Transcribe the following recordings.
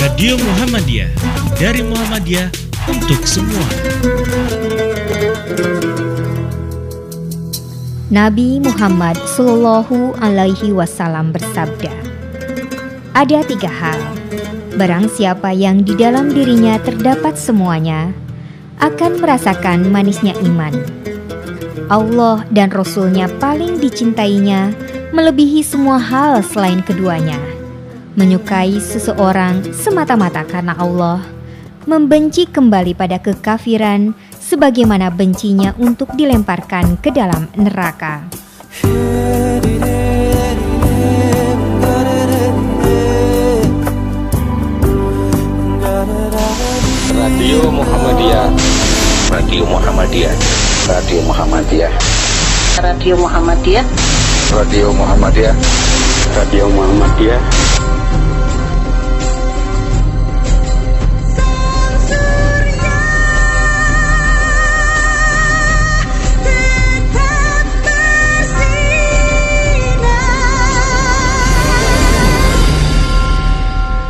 Radio Muhammadiyah dari Muhammadiyah untuk semua. Nabi Muhammad Shallallahu Alaihi Wasallam bersabda, "Ada tiga hal, barang siapa yang di dalam dirinya terdapat semuanya, akan merasakan manisnya iman. Allah dan Rasul-Nya paling dicintainya, melebihi semua hal selain keduanya." menyukai seseorang semata-mata karena Allah, membenci kembali pada kekafiran sebagaimana bencinya untuk dilemparkan ke dalam neraka. Radio Muhammadiyah Radio Muhammadiyah Radio Muhammadiyah. Radio Muhammadiyah. Radio Muhammadiyah. Radio Muhammadiyah.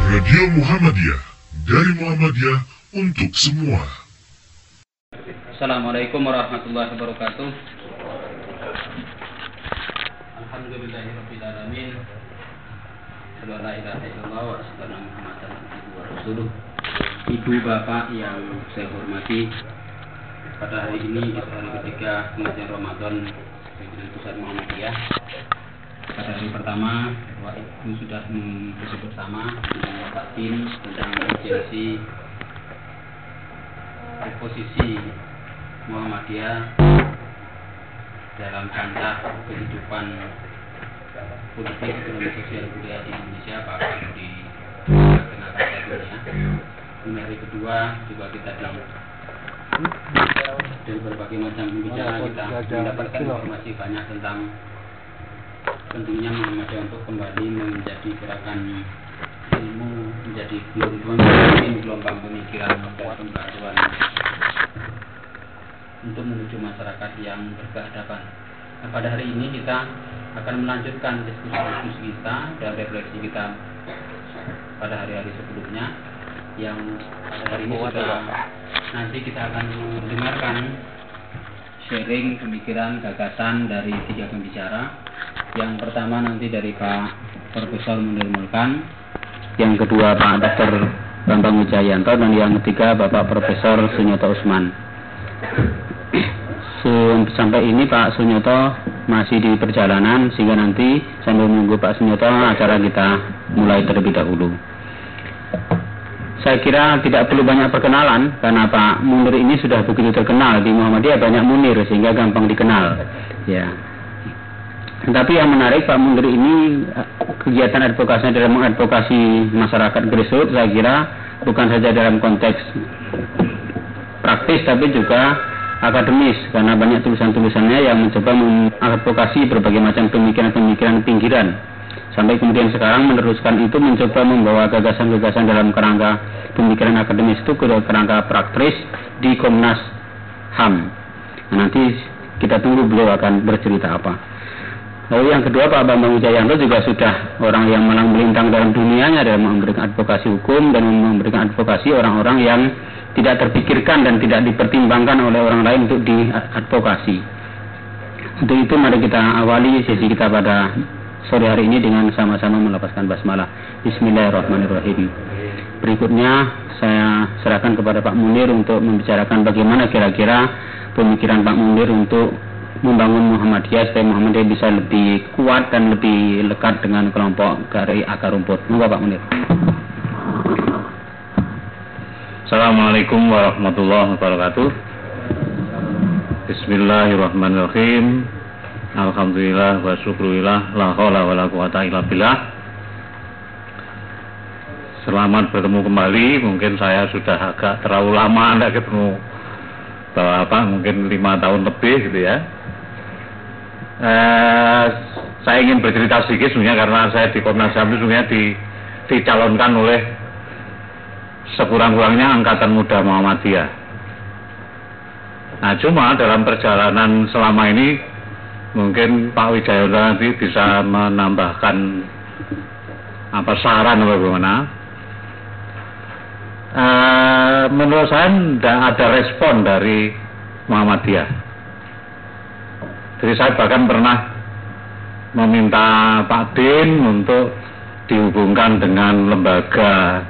Radio Muhammadiyah. Dari Muhammadiyah untuk semua. Assalamualaikum warahmatullahi wabarakatuh. Alhamdulillahirrahmanirrahim. Asyhadu an la ilaha illallah wa asyhadu anna Muhammadan abduhu wa rasuluh. Ibu bapak yang saya hormati, pada hari ini hari ketiga pengajian Ramadan pimpinan pusat Muhammadiyah. Pada hari pertama, Bapak Ibu sudah diskusi bersama dengan Bapak Tim tentang urgensi posisi Muhammadiyah dalam kancah kehidupan politik, ekonomi, sosial, budaya di Indonesia bahkan di tengah kancah dunia. Hari kedua juga kita di dan berbagai macam pembicaraan kita. mendapatkan informasi banyak tentang pentingnya Muhammadiyah untuk kembali menjadi gerakan ilmu menjadi gelombang gelombang pemikiran dan untuk menuju masyarakat yang berkeadaban. Nah, pada hari ini kita akan melanjutkan diskusi-diskusi kita dan refleksi kita pada hari-hari sebelumnya yang pada hari ini sudah nanti kita akan mendengarkan sharing pemikiran gagasan dari tiga pembicara yang pertama nanti dari Pak Profesor Munir Mulkan yang kedua Pak Dr. Bambang Wijayanto dan yang ketiga Bapak Profesor Sunyoto Usman sampai ini Pak Sunyoto masih di perjalanan sehingga nanti sambil menunggu Pak Sunyoto acara kita mulai terlebih dahulu. Saya kira tidak perlu banyak perkenalan karena Pak Munir ini sudah begitu terkenal di Muhammadiyah banyak Munir sehingga gampang dikenal. Ya. Tapi yang menarik Pak Munir ini kegiatan advokasinya dalam mengadvokasi masyarakat grassroots saya kira bukan saja dalam konteks praktis tapi juga akademis karena banyak tulisan-tulisannya yang mencoba mengadvokasi berbagai macam pemikiran-pemikiran pinggiran. Sampai kemudian sekarang meneruskan itu mencoba membawa gagasan-gagasan dalam kerangka pemikiran akademis itu ke kerangka praktis di Komnas HAM. Nah, nanti kita tunggu beliau akan bercerita apa. Lalu yang kedua Pak Bambang Wijayanto juga sudah orang yang malang melintang dalam dunianya dalam memberikan advokasi hukum dan memberikan advokasi orang-orang yang tidak terpikirkan dan tidak dipertimbangkan oleh orang lain untuk diadvokasi. Untuk itu mari kita awali sesi kita pada sore hari ini dengan sama-sama melepaskan basmalah. Bismillahirrahmanirrahim. Berikutnya saya serahkan kepada Pak Munir untuk membicarakan bagaimana kira-kira pemikiran Pak Munir untuk membangun Muhammadiyah supaya Muhammadiyah bisa lebih kuat dan lebih lekat dengan kelompok dari akar rumput. Moga Pak Munir. Assalamualaikum warahmatullahi wabarakatuh. Bismillahirrahmanirrahim. Alhamdulillah wa syukurillah la haula wa la quwata illa billah. Selamat bertemu kembali. Mungkin saya sudah agak terlalu lama Anda ketemu apa mungkin lima tahun lebih gitu ya eh, saya ingin bercerita sedikit sebenarnya karena saya di Komnas HAM itu sebenarnya di, dicalonkan oleh sekurang-kurangnya Angkatan Muda Muhammadiyah. Nah cuma dalam perjalanan selama ini mungkin Pak Wijayanto nanti bisa menambahkan apa saran atau bagaimana. Uh, menurut saya tidak ada respon dari Muhammadiyah. Jadi saya bahkan pernah meminta Pak Din untuk dihubungkan dengan lembaga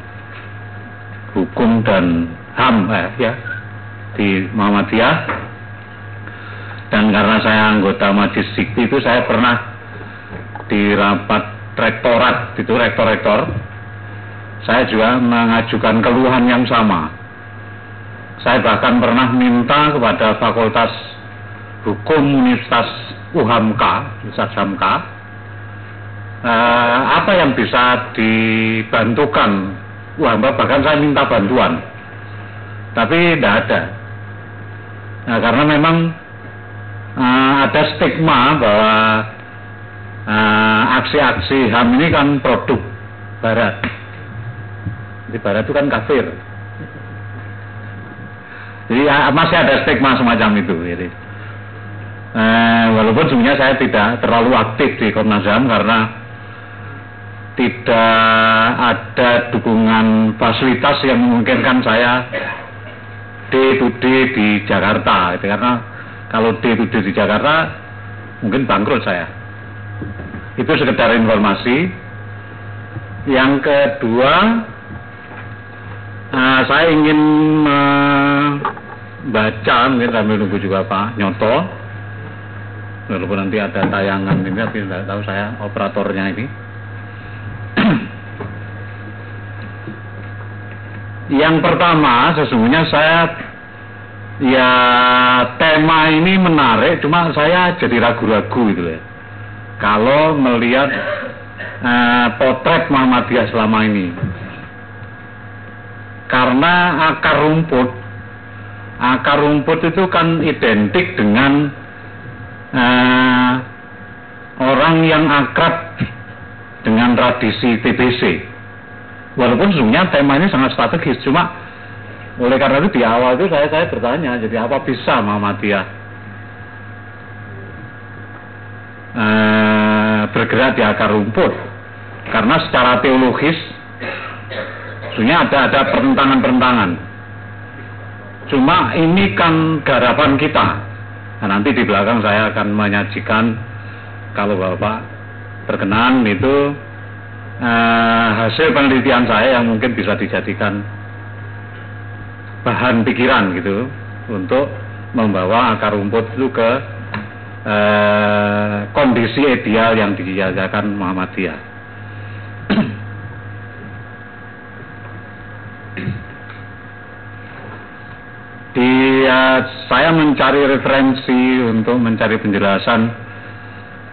hukum dan HAM eh, ya di Muhammadiyah. Dan karena saya anggota Majlis Sikti itu saya pernah di rapat rektorat itu rektor-rektor. Saya juga mengajukan keluhan yang sama. Saya bahkan pernah minta kepada Fakultas Hukum Universitas UHAMKA Universitas HAMKA eh, apa yang bisa dibantukan UHAMKA bahkan saya minta bantuan tapi tidak ada nah, karena memang uh, ada stigma bahwa aksi-aksi uh, HAM ini kan produk Barat. Di Barat itu kan kafir. Jadi uh, masih ada stigma semacam itu. Jadi, uh, walaupun sebenarnya saya tidak terlalu aktif di Komnas HAM karena tidak ada dukungan fasilitas yang memungkinkan saya D to D di Jakarta, itu karena kalau D itu D di Jakarta, mungkin bangkrut saya. Itu sekedar informasi. Yang kedua, uh, saya ingin membaca, mungkin sambil nunggu juga Pak Nyoto. Walaupun nanti ada tayangan ini, tapi tidak tahu saya operatornya ini. Yang pertama, sesungguhnya saya ya tema ini menarik cuma saya jadi ragu-ragu gitu ya. Kalau melihat uh, potret Muhammadiyah selama ini. Karena akar rumput akar rumput itu kan identik dengan uh, orang yang akrab dengan tradisi TBC walaupun sebenarnya tema ini sangat strategis cuma oleh karena itu di awal itu saya saya bertanya, jadi apa bisa Muhammadiyah eh, bergerak di akar rumput? Karena secara teologis, sebenarnya ada ada pertentangan-pertentangan. Cuma ini kan garapan kita. Nah, nanti di belakang saya akan menyajikan kalau bapak berkenan itu eh, hasil penelitian saya yang mungkin bisa dijadikan bahan pikiran gitu untuk membawa akar rumput itu ke eh, kondisi ideal yang dijajakan Muhammadiyah. Di uh, saya mencari referensi untuk mencari penjelasan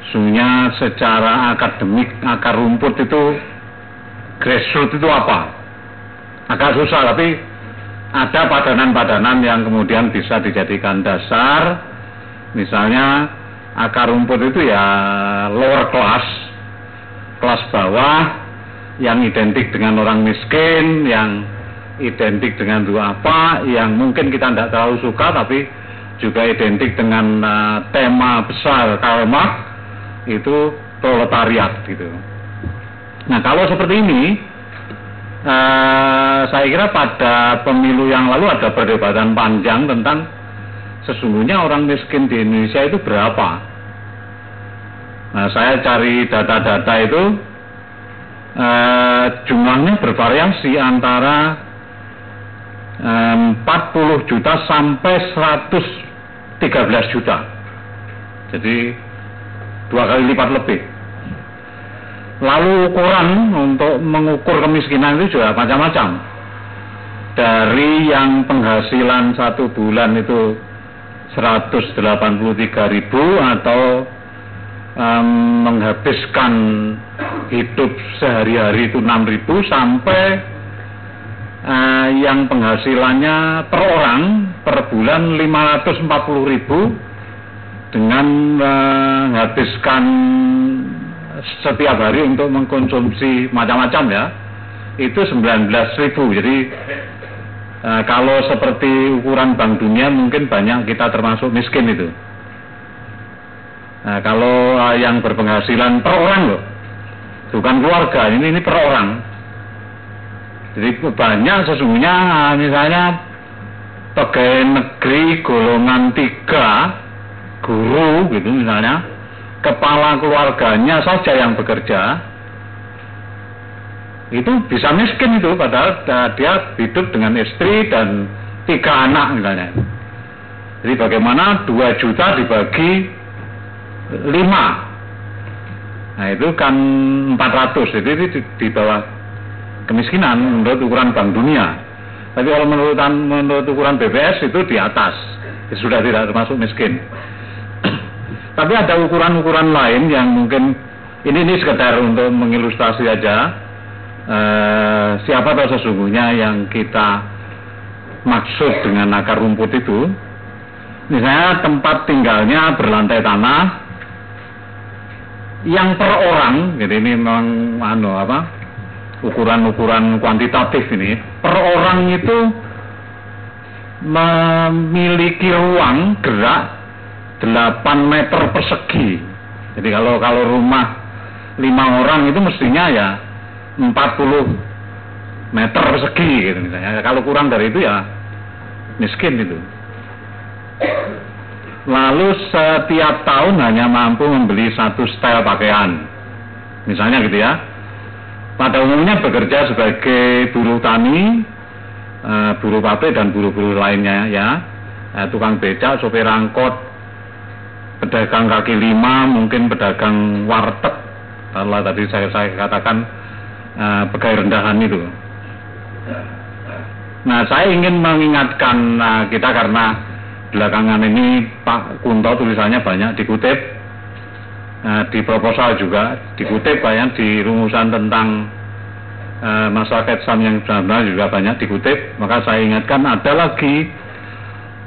sebenarnya secara akademik akar rumput itu grassroots itu apa? Agak susah tapi ada padanan-padanan yang kemudian bisa dijadikan dasar misalnya akar rumput itu ya lower class kelas bawah yang identik dengan orang miskin yang identik dengan dua apa yang mungkin kita tidak terlalu suka tapi juga identik dengan uh, tema besar Karl Marx itu proletariat gitu nah kalau seperti ini uh, saya kira pada pemilu yang lalu ada perdebatan panjang tentang sesungguhnya orang miskin di Indonesia itu berapa. Nah, saya cari data-data itu uh, jumlahnya bervariasi antara um, 40 juta sampai 113 juta. Jadi dua kali lipat lebih. Lalu ukuran untuk mengukur kemiskinan itu juga macam-macam. Dari yang penghasilan satu bulan itu 183 ribu atau um, menghabiskan hidup sehari-hari itu 6 ribu sampai uh, yang penghasilannya per orang per bulan 540 ribu dengan menghabiskan setiap hari untuk mengkonsumsi macam-macam ya itu 19 ribu jadi uh, kalau seperti ukuran Bank Dunia mungkin banyak kita termasuk miskin itu Nah, kalau uh, yang berpenghasilan per orang loh, bukan keluarga, ini ini per orang. Jadi banyak sesungguhnya uh, misalnya pegawai negeri golongan tiga, guru gitu misalnya, kepala keluarganya saja yang bekerja, itu bisa miskin itu padahal uh, dia hidup dengan istri dan tiga anak misalnya. Jadi bagaimana dua juta dibagi lima, nah itu kan 400 jadi itu di, bawah kemiskinan menurut ukuran Bank Dunia. Tapi kalau menurut menurut ukuran BPS itu di atas, sudah tidak termasuk miskin. Tapi ada ukuran-ukuran lain yang mungkin ini ini sekedar untuk mengilustrasi aja. Eh, siapa tahu sesungguhnya yang kita maksud dengan akar rumput itu. Misalnya tempat tinggalnya berlantai tanah. Yang per orang jadi ini memang anu apa ukuran-ukuran kuantitatif ini. Per orang itu memiliki ruang gerak 8 meter persegi jadi kalau kalau rumah lima orang itu mestinya ya 40 meter persegi gitu misalnya. Kalau kurang dari itu ya miskin itu. Lalu setiap tahun hanya mampu membeli satu setel pakaian. Misalnya gitu ya. Pada umumnya bekerja sebagai buruh tani, uh, buruh pabrik dan buruh-buruh lainnya ya. Uh, tukang becak, sopir angkot, pedagang kaki lima, mungkin pedagang warteg. Kalau tadi saya, saya katakan uh, pegawai rendahan itu. Nah, saya ingin mengingatkan uh, kita karena belakangan ini Pak Kunto tulisannya banyak dikutip uh, di proposal juga dikutip banyak di rumusan tentang uh, masyarakat Islam yang benar juga banyak dikutip. Maka saya ingatkan ada lagi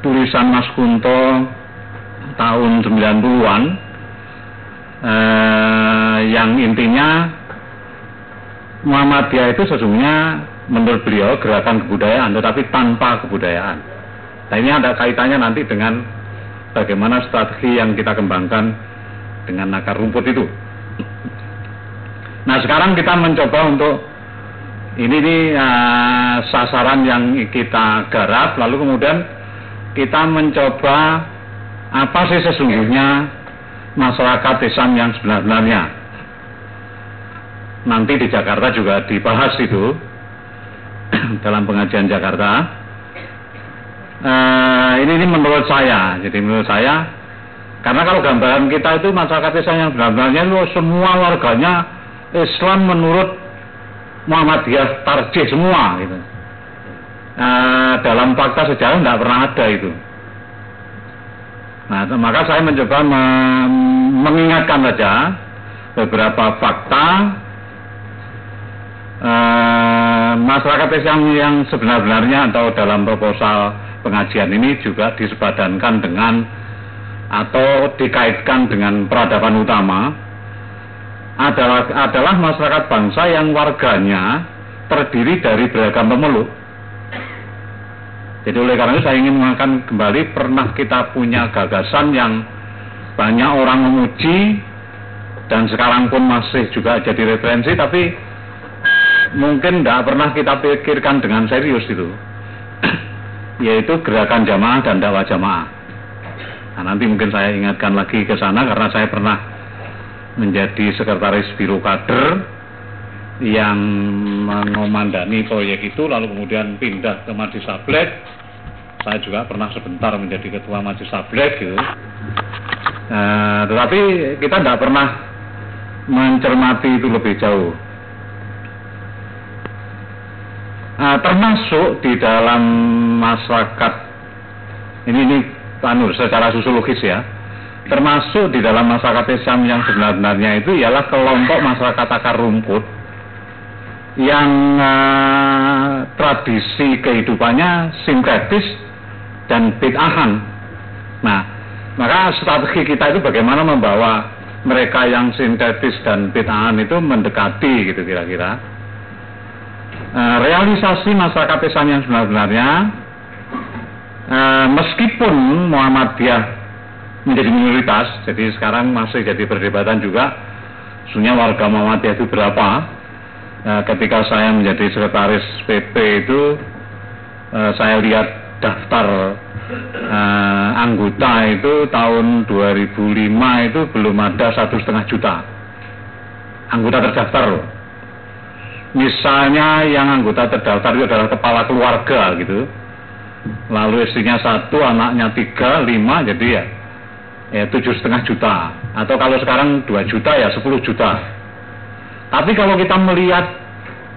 tulisan Mas Kunto tahun 90-an uh, yang intinya Muhammadiyah itu sesungguhnya menurut beliau gerakan kebudayaan tetapi tanpa kebudayaan. Nah ini ada kaitannya nanti dengan bagaimana strategi yang kita kembangkan dengan akar rumput itu. Nah sekarang kita mencoba untuk ini nih uh, sasaran yang kita garap lalu kemudian kita mencoba apa sih sesungguhnya masyarakat Islam yang sebenarnya nanti di Jakarta juga dibahas itu dalam pengajian Jakarta. Uh, ini ini menurut saya, jadi menurut saya karena kalau gambaran kita itu masyarakat Islam yang benar-benarnya itu semua warganya Islam menurut Muhammadiyah tarjih semua gitu. Uh, dalam fakta sejarah tidak pernah ada itu. Nah, maka saya mencoba mengingatkan saja beberapa fakta Eh, masyarakat Islam yang sebenar-benarnya atau dalam proposal pengajian ini juga disepadankan dengan atau dikaitkan dengan peradaban utama adalah adalah masyarakat bangsa yang warganya terdiri dari beragam pemeluk. Jadi oleh karena itu saya ingin mengatakan kembali pernah kita punya gagasan yang banyak orang memuji dan sekarang pun masih juga jadi referensi tapi mungkin tidak pernah kita pikirkan dengan serius itu. Yaitu gerakan jamaah dan dakwah jamaah. Nah, nanti mungkin saya ingatkan lagi ke sana karena saya pernah menjadi sekretaris biro kader yang mengomandani proyek itu lalu kemudian pindah ke Majlis Sablek saya juga pernah sebentar menjadi ketua Majlis Sablek gitu. Nah, tetapi kita tidak pernah mencermati itu lebih jauh. Uh, termasuk di dalam masyarakat ini ini panur secara sosiologis ya. Termasuk di dalam masyarakat Islam yang sebenarnya itu ialah kelompok masyarakat akar rumput yang uh, tradisi kehidupannya sinkretis dan bid'ahan. Nah, maka strategi kita itu bagaimana membawa mereka yang sintetis dan bid'ahan itu mendekati gitu kira-kira Eh, realisasi masyarakat Islam yang sebenarnya uh, meskipun Muhammadiyah menjadi minoritas. Jadi sekarang masih jadi perdebatan juga. Sebenarnya warga Muhammadiyah itu berapa? Eh, ketika saya menjadi sekretaris PP itu eh, saya lihat daftar eh, anggota itu tahun 2005 itu belum ada satu setengah juta anggota terdaftar loh. Misalnya yang anggota terdaftar itu adalah kepala keluarga gitu. Lalu istrinya satu, anaknya tiga, lima, jadi ya ya tujuh setengah juta. Atau kalau sekarang dua juta ya sepuluh juta. Tapi kalau kita melihat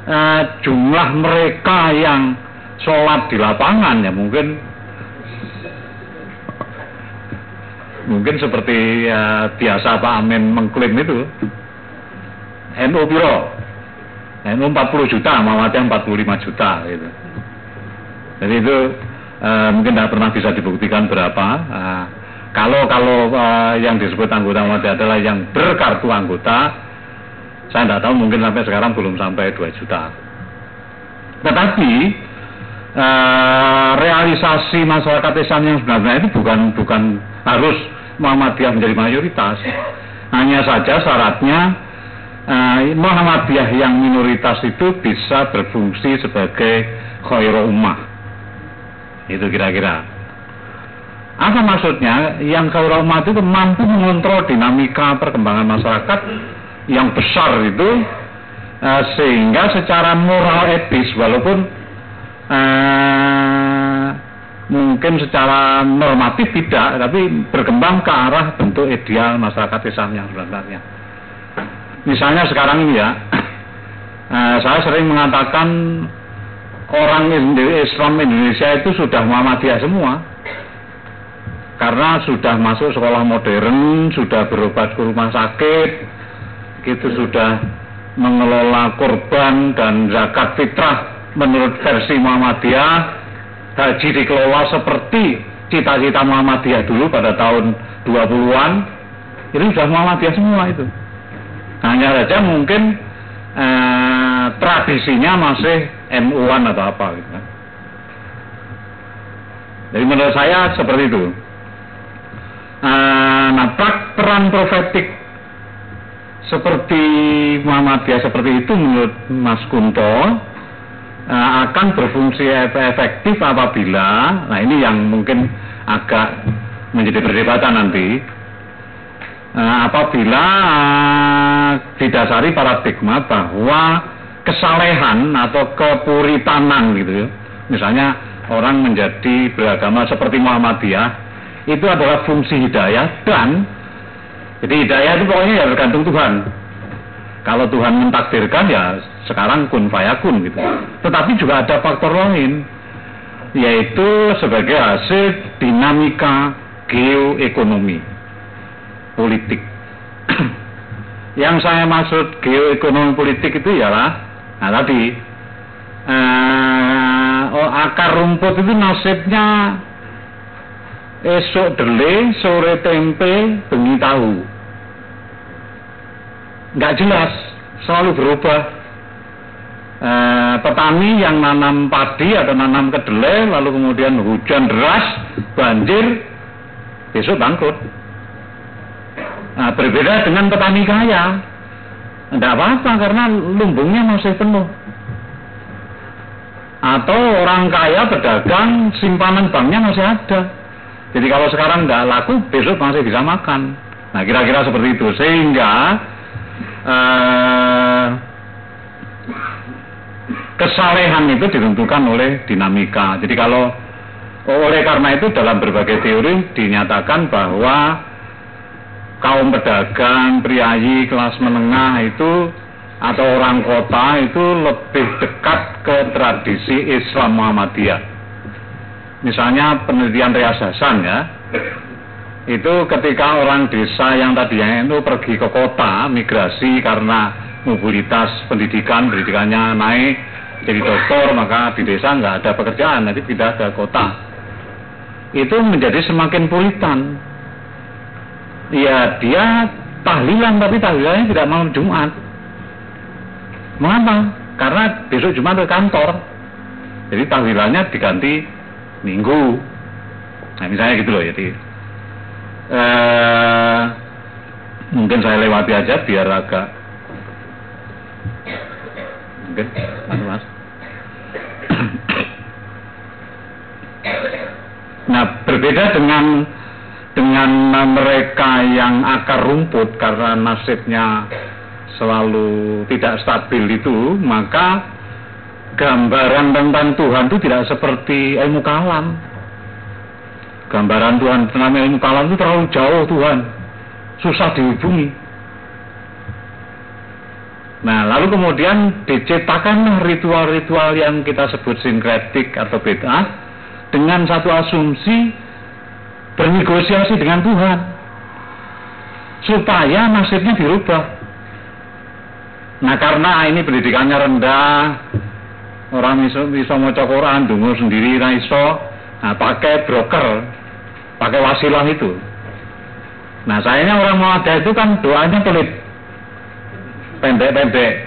eh, jumlah mereka yang sholat di lapangan ya mungkin mungkin seperti ya, biasa Pak Amin mengklaim itu NU piro? NU 40 juta Muhammadiyah 45 juta gitu. Jadi itu uh, mungkin tidak pernah bisa dibuktikan berapa uh, kalau kalau uh, yang disebut anggota Muhammadiyah adalah yang berkartu anggota saya tidak tahu mungkin sampai sekarang belum sampai 2 juta tetapi uh, realisasi masyarakat Islam yang sebenarnya itu bukan bukan harus Muhammadiyah menjadi mayoritas. Hanya saja syaratnya uh, Muhammadiyah yang minoritas itu bisa berfungsi sebagai khairu ummah. Itu kira-kira. Apa maksudnya? Yang khairu ummah itu mampu mengontrol dinamika perkembangan masyarakat yang besar itu uh, sehingga secara moral etis walaupun uh, mungkin secara normatif tidak, tapi berkembang ke arah bentuk ideal masyarakat Islam yang sebenarnya. Misalnya sekarang ini ya, eh, saya sering mengatakan orang Islam Indonesia itu sudah Muhammadiyah semua. Karena sudah masuk sekolah modern, sudah berobat ke rumah sakit, gitu sudah mengelola korban dan zakat fitrah menurut versi Muhammadiyah haji dikelola seperti cita-cita Muhammadiyah dulu pada tahun 20-an itu sudah Muhammadiyah semua itu. Hanya saja mungkin eh, tradisinya masih NU-an atau apa gitu kan. jadi menurut saya seperti itu. Eh, nah peran profetik seperti Muhammadiyah seperti itu menurut Mas Kunto uh, akan berfungsi efektif apabila, nah ini yang mungkin agak menjadi perdebatan nanti, uh, apabila didasari paradigma bahwa kesalehan atau kepuritanan gitu, misalnya orang menjadi beragama seperti Muhammadiyah itu adalah fungsi hidayah dan jadi hidayah itu pokoknya ya bergantung Tuhan. Kalau Tuhan mentakdirkan ya sekarang kun fayakun gitu. Tetapi juga ada faktor lain yaitu sebagai hasil dinamika geoekonomi politik. Yang saya maksud geoekonomi politik itu ialah nah tadi uh, oh, akar rumput itu nasibnya esok dele, sore tempe, bengi tahu nggak jelas, selalu berubah. E, petani yang nanam padi atau nanam kedelai, lalu kemudian hujan deras, banjir, besok bangkrut. Nah, berbeda dengan petani kaya, tidak apa-apa karena lumbungnya masih penuh. Atau orang kaya berdagang, simpanan banknya masih ada. Jadi kalau sekarang tidak laku, besok masih bisa makan. Nah kira-kira seperti itu. Sehingga uh, kesalehan itu ditentukan oleh dinamika. Jadi kalau oleh karena itu dalam berbagai teori dinyatakan bahwa kaum pedagang, priayi, kelas menengah itu atau orang kota itu lebih dekat ke tradisi Islam Muhammadiyah. Misalnya penelitian Rias Hasan ya, itu ketika orang desa yang tadinya itu pergi ke kota migrasi karena mobilitas pendidikan pendidikannya naik jadi dokter maka di desa nggak ada pekerjaan nanti pindah ke kota. Itu menjadi semakin puritan. Ya dia tahlilan tapi tahlilannya tidak malam Jumat. Mengapa? karena besok Jumat ke kantor. Jadi tahlilannya diganti minggu. Nah misalnya gitu loh jadi eh, mungkin saya lewati aja biar agak mungkin mas nah berbeda dengan dengan mereka yang akar rumput karena nasibnya selalu tidak stabil itu maka gambaran tentang Tuhan itu tidak seperti ilmu kalam gambaran Tuhan tentang ilmu kalam itu terlalu jauh Tuhan. Susah dihubungi. Nah lalu kemudian diciptakan ritual-ritual yang kita sebut sinkretik atau beda dengan satu asumsi bernegosiasi dengan Tuhan. Supaya nasibnya dirubah. Nah karena ini pendidikannya rendah orang bisa, mau Quran dungu sendiri nah iso nah pakai broker pakai wasilah itu nah sayangnya orang mau ada itu kan doanya pelit pendek-pendek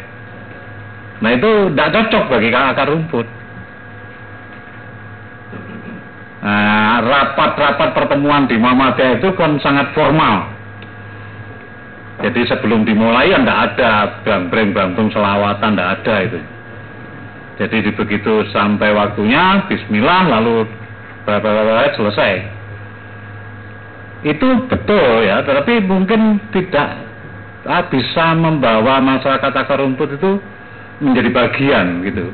nah itu tidak cocok bagi akar rumput Nah, rapat-rapat pertemuan di Muhammadiyah itu kan sangat formal. Jadi sebelum dimulai ya tidak ada bang bantung selawatan, tidak ada itu. Jadi begitu sampai waktunya, Bismillah, lalu berapa selesai. Itu betul ya, tetapi mungkin tidak ah, bisa membawa masyarakat akar rumput itu menjadi bagian gitu.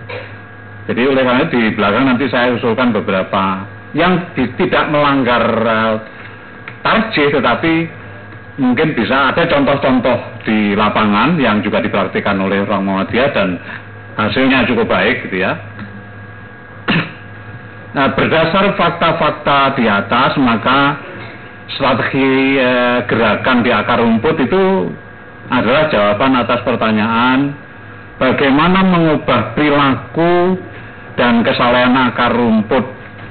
Jadi oleh karena di belakang nanti saya usulkan beberapa yang di, tidak melanggar uh, tarjih tetapi mungkin bisa ada contoh-contoh di lapangan yang juga dipraktikkan oleh orang Muhammadiyah dan hasilnya cukup baik gitu ya. Nah, berdasar fakta-fakta di atas maka strategi eh, gerakan di akar rumput itu adalah jawaban atas pertanyaan bagaimana mengubah perilaku dan kesalahan akar rumput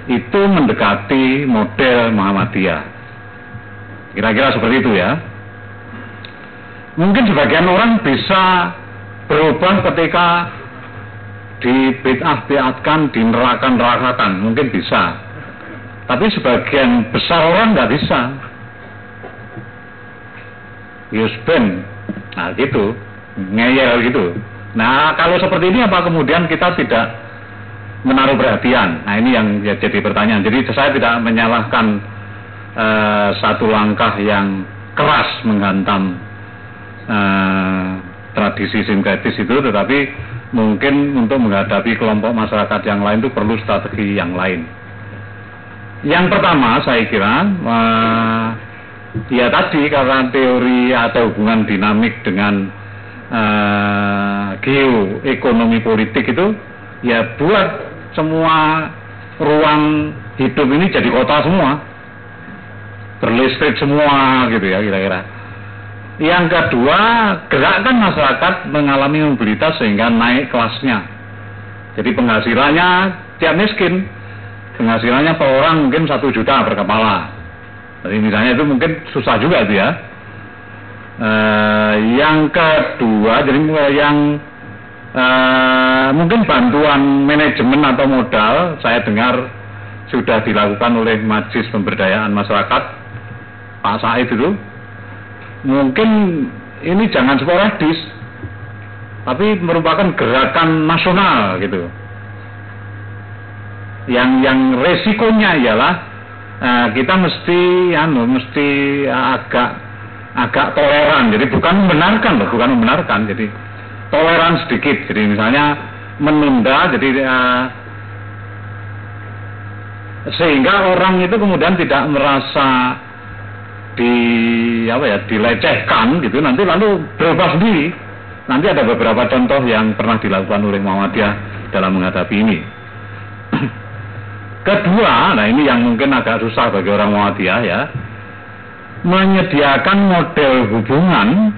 itu mendekati model Muhammadiyah. Kira-kira seperti itu ya. Mungkin sebagian orang bisa berubah ketika dibid'ah-bid'atkan, dineraka-nerakakan, mungkin bisa. Tapi sebagian besar orang nggak bisa. Yusben, nah gitu, ngeyel gitu. Nah kalau seperti ini apa kemudian kita tidak menaruh perhatian. Nah ini yang ya, jadi pertanyaan. Jadi saya tidak menyalahkan uh, satu langkah yang keras menghantam uh, tradisi sinkretis itu, tetapi mungkin untuk menghadapi kelompok masyarakat yang lain itu perlu strategi yang lain. Yang pertama saya kira uh, ya tadi karena teori atau hubungan dinamik dengan uh, geoekonomi politik itu ya buat semua ruang hidup ini jadi kota semua berlistrik semua gitu ya kira-kira yang kedua gerakan masyarakat mengalami mobilitas sehingga naik kelasnya. Jadi penghasilannya tiap miskin. Penghasilannya per orang mungkin satu juta per kepala. Jadi misalnya itu mungkin susah juga itu ya. E, yang kedua jadi yang Uh, mungkin bantuan manajemen atau modal saya dengar sudah dilakukan oleh Majlis Pemberdayaan Masyarakat Pak Said itu mungkin ini jangan sporadis tapi merupakan gerakan nasional gitu. Yang yang resikonya ialah uh, kita mesti anu mesti agak agak toleran. Jadi bukan membenarkan loh bukan membenarkan. Jadi toleran sedikit. Jadi misalnya menunda, jadi uh, sehingga orang itu kemudian tidak merasa di apa ya dilecehkan gitu nanti lalu berubah sendiri. Nanti ada beberapa contoh yang pernah dilakukan oleh Muhammadiyah dalam menghadapi ini. Kedua, nah ini yang mungkin agak susah bagi orang Muhammadiyah ya, menyediakan model hubungan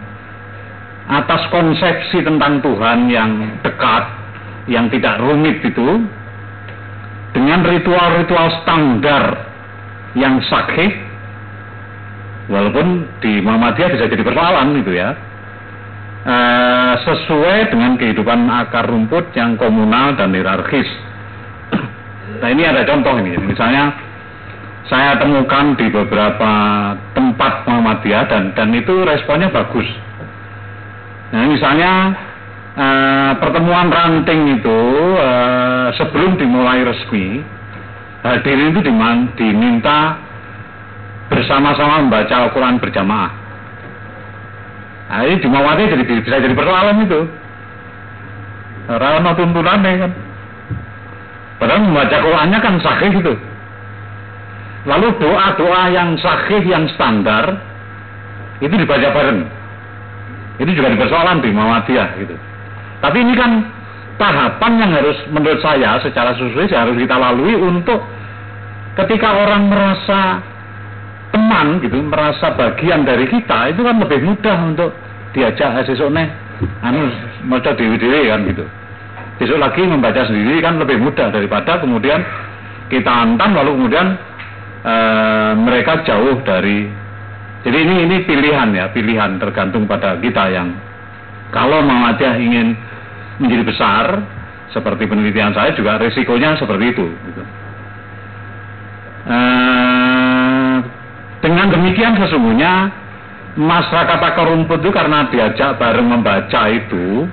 atas konsepsi tentang Tuhan yang dekat, yang tidak rumit itu, dengan ritual-ritual standar yang sakit, walaupun di Muhammadiyah bisa jadi persoalan itu ya, e, sesuai dengan kehidupan akar rumput yang komunal dan hierarkis. Nah ini ada contoh ini, misalnya saya temukan di beberapa tempat Muhammadiyah dan dan itu responnya bagus. Nah, misalnya eh, pertemuan ranting itu eh, sebelum dimulai resmi hadirin itu diman- diminta bersama-sama membaca Al-Quran berjamaah. Nah, ini di Muhammadiyah jadi bisa jadi persoalan itu. Karena tuntunannya kan. Padahal membaca Qurannya kan sahih gitu. Lalu doa-doa yang sahih yang standar itu dibaca bareng. Itu juga dipersoalan di Muhammadiyah gitu. Tapi ini kan tahapan yang harus menurut saya secara sesuai harus kita lalui untuk ketika orang merasa teman gitu, merasa bagian dari kita itu kan lebih mudah untuk diajak sesuk neh anu maca dewi-dewi kan gitu. Besok lagi membaca sendiri kan lebih mudah daripada kemudian kita antam lalu kemudian eh, mereka jauh dari jadi ini ini pilihan ya pilihan tergantung pada kita yang kalau Muhammadiyah ingin menjadi besar seperti penelitian saya juga risikonya seperti itu gitu. Eh, dengan demikian sesungguhnya masyarakat akar rumput itu karena diajak bareng membaca itu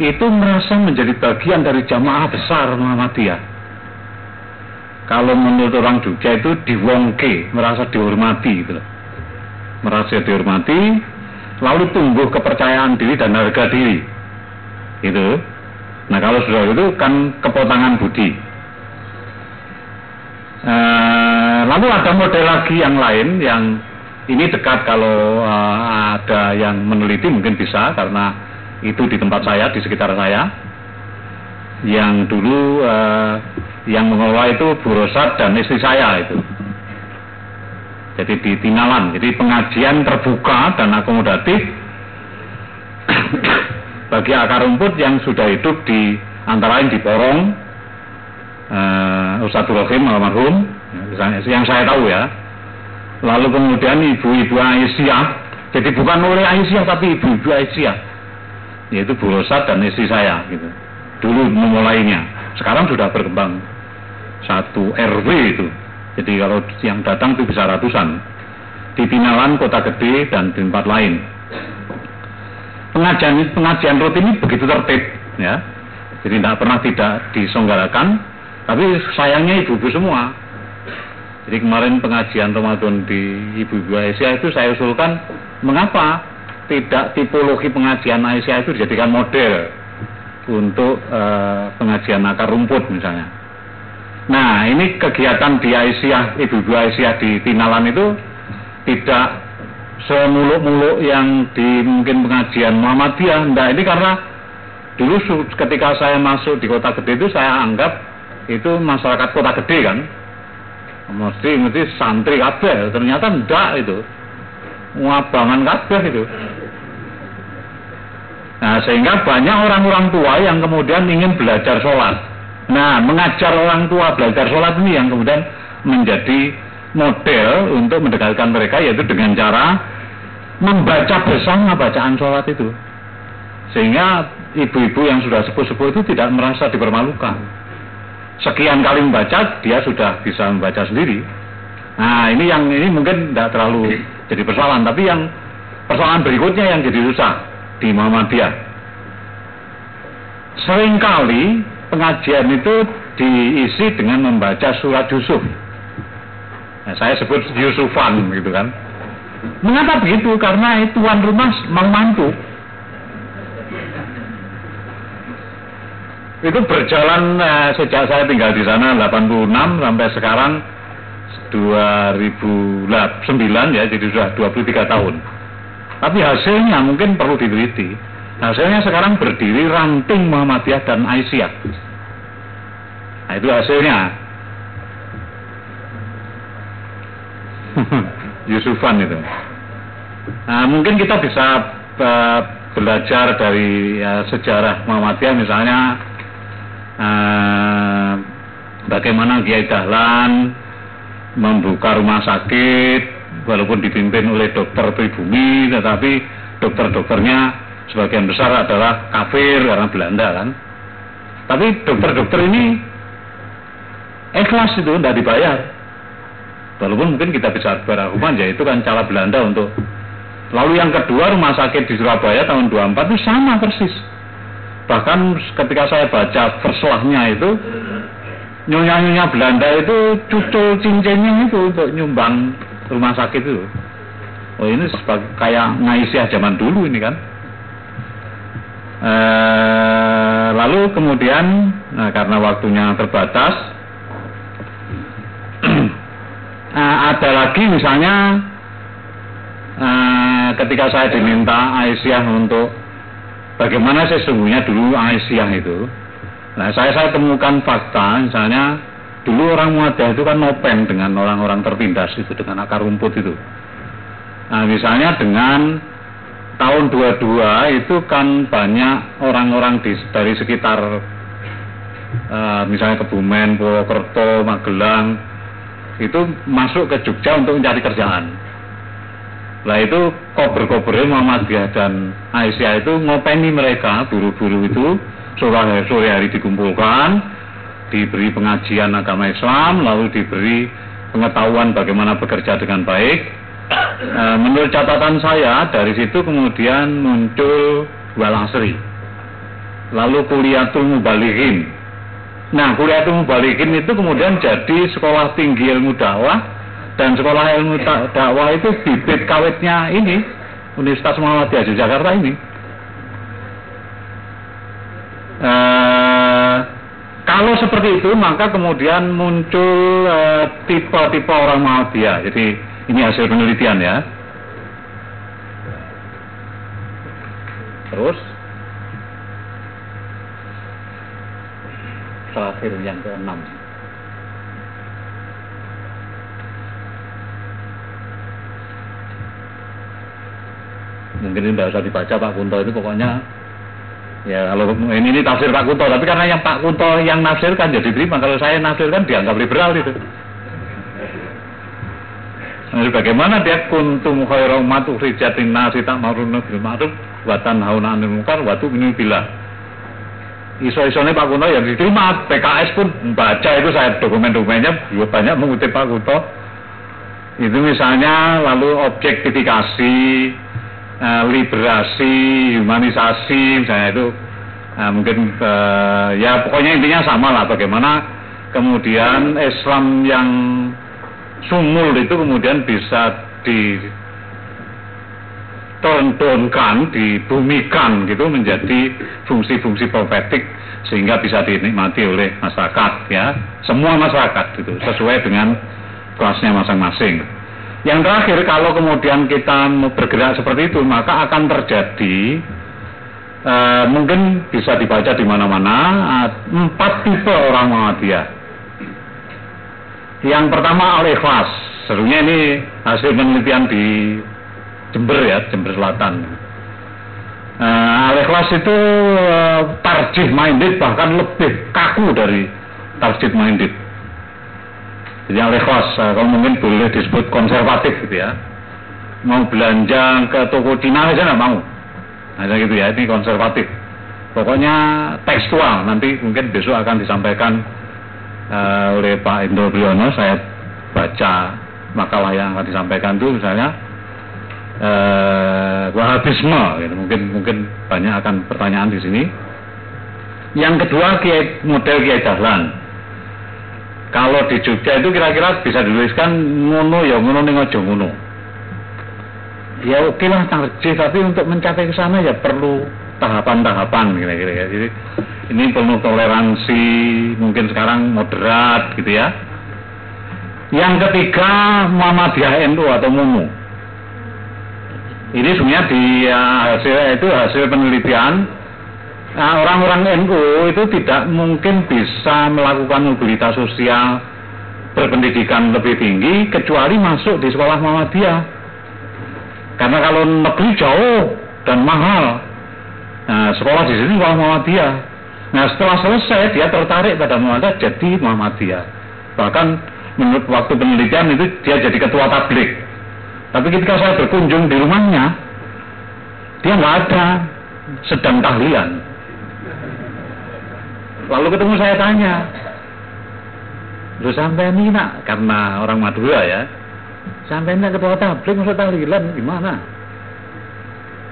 itu merasa menjadi bagian dari jamaah besar Muhammadiyah. Kalau menurut orang Jogja itu diwongke, merasa dihormati gitu. Merasa dihormati, lalu tumbuh kepercayaan diri dan harga diri. Gitu. Nah kalau sudah itu kan kepotangan budi. Eh, lalu ada model lagi yang lain yang ini dekat kalau eh, ada yang meneliti mungkin bisa karena itu di tempat saya di sekitar saya. Yang dulu eh, yang mengelola itu Bu Rosat dan istri saya itu. Jadi di Tinalan. Jadi pengajian terbuka dan akomodatif bagi akar rumput yang sudah hidup di antara lain di Porong uh, Ustadz Rohim almarhum. Ya, yang saya tahu ya. Lalu kemudian ibu-ibu Aisyah jadi bukan oleh Aisyah tapi ibu-ibu Aisyah. Yaitu Bu Rosat dan istri saya gitu. Dulu memulainya. Sekarang sudah berkembang. Satu RW itu. Jadi kalau yang datang itu bisa ratusan. Di Tinalan kota gede dan di tempat lain. Pengajian pengajian rutin ini begitu tertib ya. Jadi tidak pernah tidak diselenggarakan tapi sayangnya ibu-ibu semua jadi kemarin pengajian Ramadan di Ibu-Ibu Aisyah itu saya usulkan mengapa tidak tipologi pengajian Aisyah itu dijadikan model untuk uh, pengajian akar rumput misalnya. Nah ini kegiatan di Aisyah, Ibu-Ibu Aisyah di Tinalan itu tidak semuluk-muluk yang di mungkin pengajian Muhammadiyah. Nah ini karena dulu ketika saya masuk di kota gede itu saya anggap itu masyarakat kota gede kan. Mesti mesti santri kabeh, ternyata enggak itu. Ngabangan kabeh itu. Nah, sehingga banyak orang-orang tua yang kemudian ingin belajar sholat. Nah, mengajar orang tua belajar sholat ini yang kemudian menjadi model untuk mendekatkan mereka yaitu dengan cara membaca bersama bacaan sholat itu sehingga ibu-ibu yang sudah sepuh-sepuh itu tidak merasa dipermalukan sekian kali membaca dia sudah bisa membaca sendiri. Nah ini yang ini mungkin tidak terlalu jadi persoalan tapi yang persoalan berikutnya yang jadi susah di Muhammadiyah. Seringkali pengajian itu diisi dengan membaca surat Yusuf. Nah, saya sebut Yusufan gitu kan. Mengapa begitu? Karena tuan rumah mau mantu. Itu berjalan eh, sejak saya tinggal di sana 86 sampai sekarang 2009 ya, jadi sudah 23 tahun. Tapi hasilnya mungkin perlu diteliti. Hasilnya sekarang berdiri ranting Muhammadiyah dan Aisyah. Nah itu hasilnya. Yusufan itu. Nah, mungkin kita bisa uh, belajar dari ya, sejarah Muhammadiyah misalnya uh, bagaimana Kiai Dahlan membuka rumah sakit walaupun dipimpin oleh dokter pribumi tetapi dokter-dokternya sebagian besar adalah kafir karena Belanda kan. Tapi dokter-dokter ini ikhlas itu tidak dibayar Walaupun mungkin kita bisa berargumen ya itu kan cara Belanda untuk Lalu yang kedua rumah sakit di Surabaya tahun 24 itu sama persis. Bahkan ketika saya baca verslahnya itu nyonya-nyonya Belanda itu cucul cincinnya itu untuk nyumbang rumah sakit itu. Oh ini sebagai kayak Ngaisyah zaman dulu ini kan. E, lalu kemudian nah karena waktunya terbatas nah, ada lagi misalnya e, ketika saya diminta Aisyah untuk bagaimana sesungguhnya dulu Aisyah itu Nah, saya saya temukan fakta, misalnya dulu orang Muadah itu kan nopen dengan orang-orang tertindas itu dengan akar rumput itu. Nah, misalnya dengan tahun 22 itu kan banyak orang-orang dari sekitar uh, misalnya Kebumen, Purwokerto, Magelang itu masuk ke Jogja untuk mencari kerjaan. Lah itu kober-kobernya Muhammadiyah dan Aisyah itu ngopeni mereka, buru-buru itu sore, sore hari dikumpulkan, diberi pengajian agama Islam, lalu diberi pengetahuan bagaimana bekerja dengan baik. E, menurut catatan saya, dari situ kemudian muncul Walasri. Lalu kuliatul mubalikin. Nah, kuliatul mubalikin itu kemudian jadi sekolah tinggi ilmu dakwah dan sekolah ilmu dakwah itu bibit kawitnya ini Universitas Muhammadiyah Jakarta ini. Eh, kalau seperti itu maka kemudian muncul eh, tipe-tipe orang Muhammadiyah. Jadi ini hasil penelitian ya. Terus terakhir yang keenam. Mungkin ini tidak usah dibaca Pak Kunto itu pokoknya Ya kalau ini, ini tafsir Pak Kunto, tapi karena yang Pak Kunto yang nafsirkan jadi diterima. Kalau saya nafsirkan dianggap liberal itu. Jadi bagaimana dia kuntum khairu umat ukhrijatin nasi tak maruna bil ma'ruf wa tanhauna 'anil munkar wa tu'minu billah. Iso-isone Pak Kunto yang diterima, PKS pun membaca itu saya dokumen-dokumennya juga banyak mengutip Pak Kunto. Itu misalnya lalu objektifikasi, uh, liberasi, humanisasi, misalnya itu uh, mungkin uh, ya pokoknya intinya sama lah bagaimana kemudian Islam yang sumul itu kemudian bisa di tontonkan, dibumikan gitu menjadi fungsi-fungsi profetik sehingga bisa dinikmati oleh masyarakat ya semua masyarakat gitu sesuai dengan kelasnya masing-masing. Yang terakhir kalau kemudian kita bergerak seperti itu maka akan terjadi e, mungkin bisa dibaca di mana-mana empat tipe orang Muhammadiyah. Yang pertama al-ikhlas. Sebenarnya ini hasil penelitian di Jember ya, Jember Selatan. E, al-ikhlas itu e, tarjih minded bahkan lebih kaku dari tarjih minded yang ikhlas eh, kalau mungkin boleh disebut konservatif gitu ya. Mau belanja ke toko Cina aja nggak mau. Ada gitu ya ini konservatif. Pokoknya tekstual nanti mungkin besok akan disampaikan uh, oleh Pak Indro Briono saya baca makalah yang akan disampaikan itu misalnya uh, Wahabisme. Gitu. mungkin mungkin banyak akan pertanyaan di sini. Yang kedua model kiai Dahlan kalau di Jogja itu kira-kira bisa dituliskan ngono ya ngono ning aja ngono. Ya oke lah tarjih tapi untuk mencapai ke sana ya perlu tahapan-tahapan kira-kira ya. Jadi ini penuh toleransi, mungkin sekarang moderat gitu ya. Yang ketiga Muhammadiyah NU atau MUMU. Ini sebenarnya di ya, hasil itu hasil penelitian Nah, orang-orang NU itu tidak mungkin bisa melakukan mobilitas sosial berpendidikan lebih tinggi kecuali masuk di sekolah Muhammadiyah. Karena kalau negeri jauh dan mahal, nah, sekolah di sini sekolah Muhammadiyah. Nah setelah selesai dia tertarik pada Muhammadiyah jadi Muhammadiyah. Bahkan menurut waktu penelitian itu dia jadi ketua tablik. Tapi ketika saya berkunjung di rumahnya, dia nggak ada sedang tahlilan. Lalu ketemu saya tanya, lu sampai ini nak karena orang Madura ya. Sampai ini ketua tablik masa tahlilan gimana?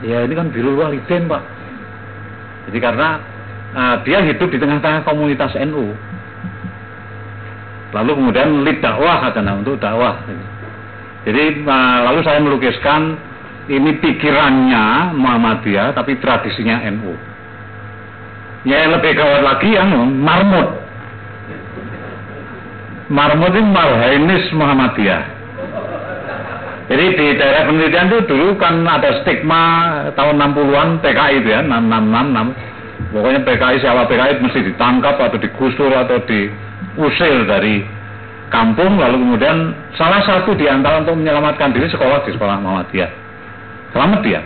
Ya ini kan biru walidin pak. Jadi karena uh, dia hidup di tengah-tengah komunitas NU lalu kemudian lead dakwah katanya untuk dakwah. Jadi uh, lalu saya melukiskan ini pikirannya Muhammadiyah tapi tradisinya NU ya lebih gawat lagi yang marmut. Marmut ini marhainis Muhammadiyah. Jadi di daerah penelitian itu dulu kan ada stigma tahun 60-an PKI itu ya 666 pokoknya PKI siapa PKI mesti ditangkap atau digusur atau diusir dari kampung. Lalu kemudian salah satu di antara untuk menyelamatkan diri sekolah di sekolah Muhammadiyah. Selamat dia.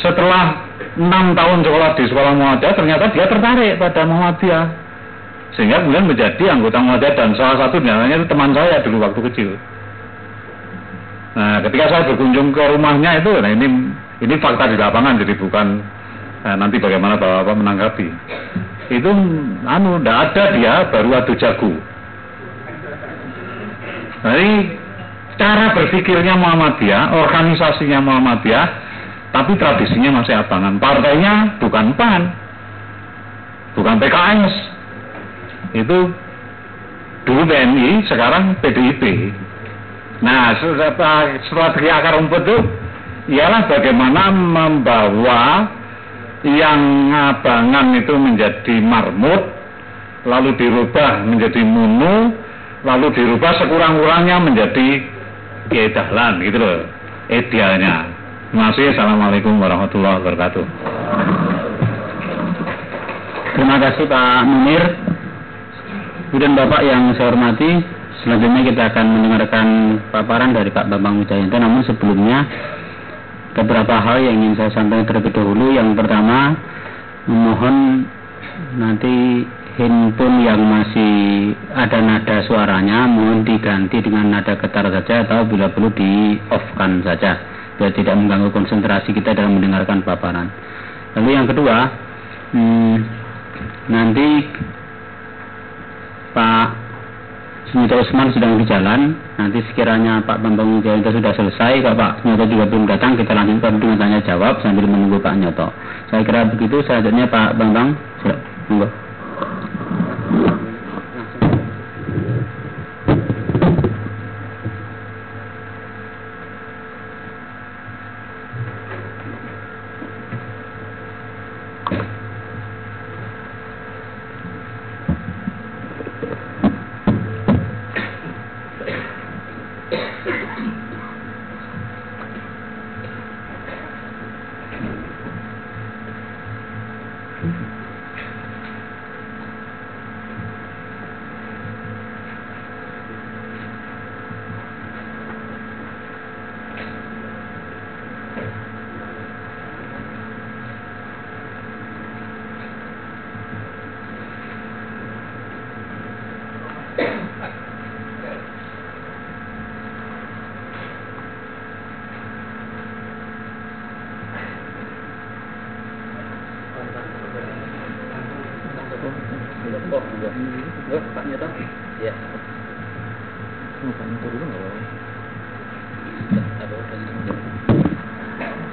Setelah enam tahun sekolah di sekolah Muhammadiyah ternyata dia tertarik pada Muhammadiyah. Sehingga kemudian menjadi anggota Muhammadiyah dan salah satu namanya itu teman saya dulu waktu kecil. Nah ketika saya berkunjung ke rumahnya itu nah ini ini fakta di lapangan jadi bukan nah, nanti bagaimana bapak-bapak menanggapi. Itu anu tidak ada dia baru adu jago. Ini cara berpikirnya Muhammadiyah organisasinya Muhammadiyah tapi tradisinya masih abangan. Partainya bukan PAN. Bukan PKS itu dulu PNI sekarang PDIP nah strategi akar rumput itu ialah bagaimana membawa yang abangan itu menjadi marmut lalu dirubah menjadi munu lalu dirubah sekurang-kurangnya menjadi ya dahlan gitu loh idealnya terima kasih assalamualaikum warahmatullahi wabarakatuh terima kasih Pak Munir Kemudian Bapak yang saya hormati, selanjutnya kita akan mendengarkan paparan dari Pak Bambang Wijayanto. Namun sebelumnya, beberapa hal yang ingin saya sampaikan terlebih dahulu. Yang pertama, mohon nanti handphone yang masih ada nada suaranya mohon diganti dengan nada getar saja atau bila perlu di off kan saja biar tidak mengganggu konsentrasi kita dalam mendengarkan paparan. Lalu yang kedua, hmm, nanti Pak Sunyoto Usman sedang di jalan. Nanti sekiranya Pak Bambang Wijayanto sudah selesai, kalau Pak Nyoto juga belum datang, kita lanjutkan dengan tanya jawab sambil menunggu Pak Nyoto. Saya kira begitu. Selanjutnya Pak Bambang, monggo.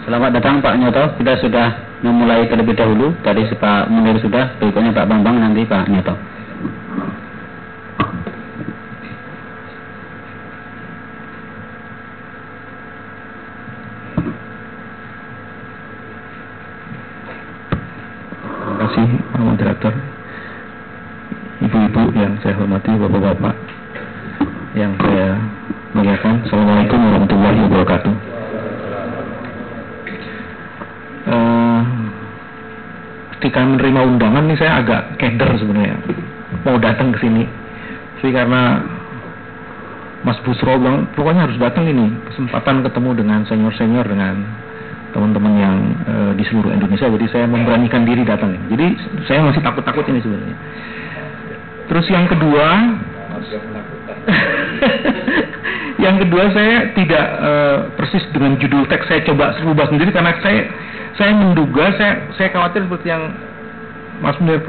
Selamat datang Pak Nyoto. Kita sudah memulai terlebih dahulu. Tadi Pak Munir sudah, berikutnya Pak Bambang, nanti Pak Nyoto. Terima kasih Pak Moderator. Ibu-ibu yang saya hormati, Bapak-bapak yang saya muliakan. Assalamualaikum warahmatullahi wabarakatuh. Uh, ketika menerima undangan nih saya agak keder sebenarnya mau datang ke sini. Tapi karena Bilang pokoknya harus datang ini kesempatan ketemu dengan senior-senior dengan teman-teman yang uh, di seluruh Indonesia jadi saya memberanikan diri datang. Jadi saya masih takut-takut ini sebenarnya. Terus yang kedua yang kedua saya tidak uh, persis dengan judul teks saya coba rubah sendiri karena saya saya menduga saya saya khawatir seperti yang Mas Munir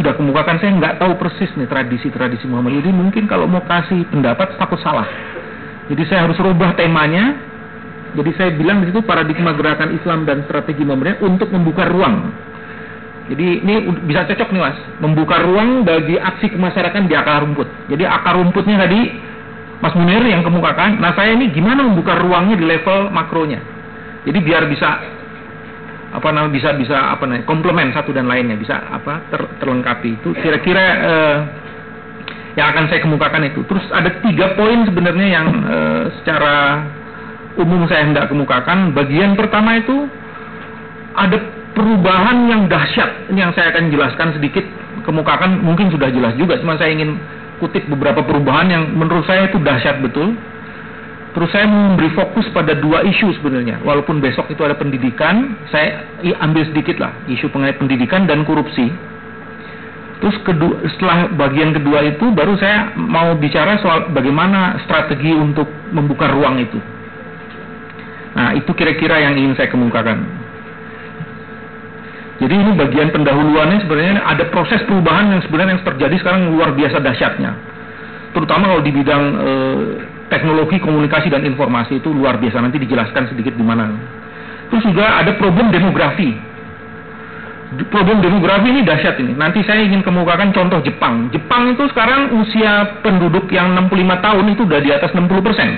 sudah kemukakan saya nggak tahu persis nih tradisi-tradisi Muhammad. Jadi mungkin kalau mau kasih pendapat takut salah. Jadi saya harus rubah temanya. Jadi saya bilang di situ paradigma gerakan Islam dan strategi Muhammadiyah untuk membuka ruang. Jadi ini bisa cocok nih mas, membuka ruang bagi aksi kemasyarakatan di akar rumput. Jadi akar rumputnya tadi Mas Munir yang kemukakan. Nah saya ini gimana membuka ruangnya di level makronya. Jadi biar bisa apa namanya bisa bisa apa namanya komplement satu dan lainnya bisa apa ter, terlengkapi itu kira-kira eh, yang akan saya kemukakan itu. Terus ada tiga poin sebenarnya yang eh, secara umum saya hendak kemukakan. Bagian pertama itu ada perubahan yang dahsyat. Ini yang saya akan jelaskan sedikit. Kemukakan mungkin sudah jelas juga cuma saya ingin kutip beberapa perubahan yang menurut saya itu dahsyat betul. Terus saya memberi fokus pada dua isu sebenarnya. Walaupun besok itu ada pendidikan, saya ambil sedikit lah isu mengenai pendidikan dan korupsi. Terus kedua, setelah bagian kedua itu baru saya mau bicara soal bagaimana strategi untuk membuka ruang itu. Nah itu kira-kira yang ingin saya kemukakan. Jadi ini bagian pendahuluannya sebenarnya ada proses perubahan yang sebenarnya yang terjadi sekarang luar biasa dahsyatnya. Terutama kalau di bidang eh, teknologi komunikasi dan informasi itu luar biasa nanti dijelaskan sedikit di mana. Terus juga ada problem demografi. Problem demografi ini dahsyat ini. Nanti saya ingin kemukakan contoh Jepang. Jepang itu sekarang usia penduduk yang 65 tahun itu udah di atas 60 persen.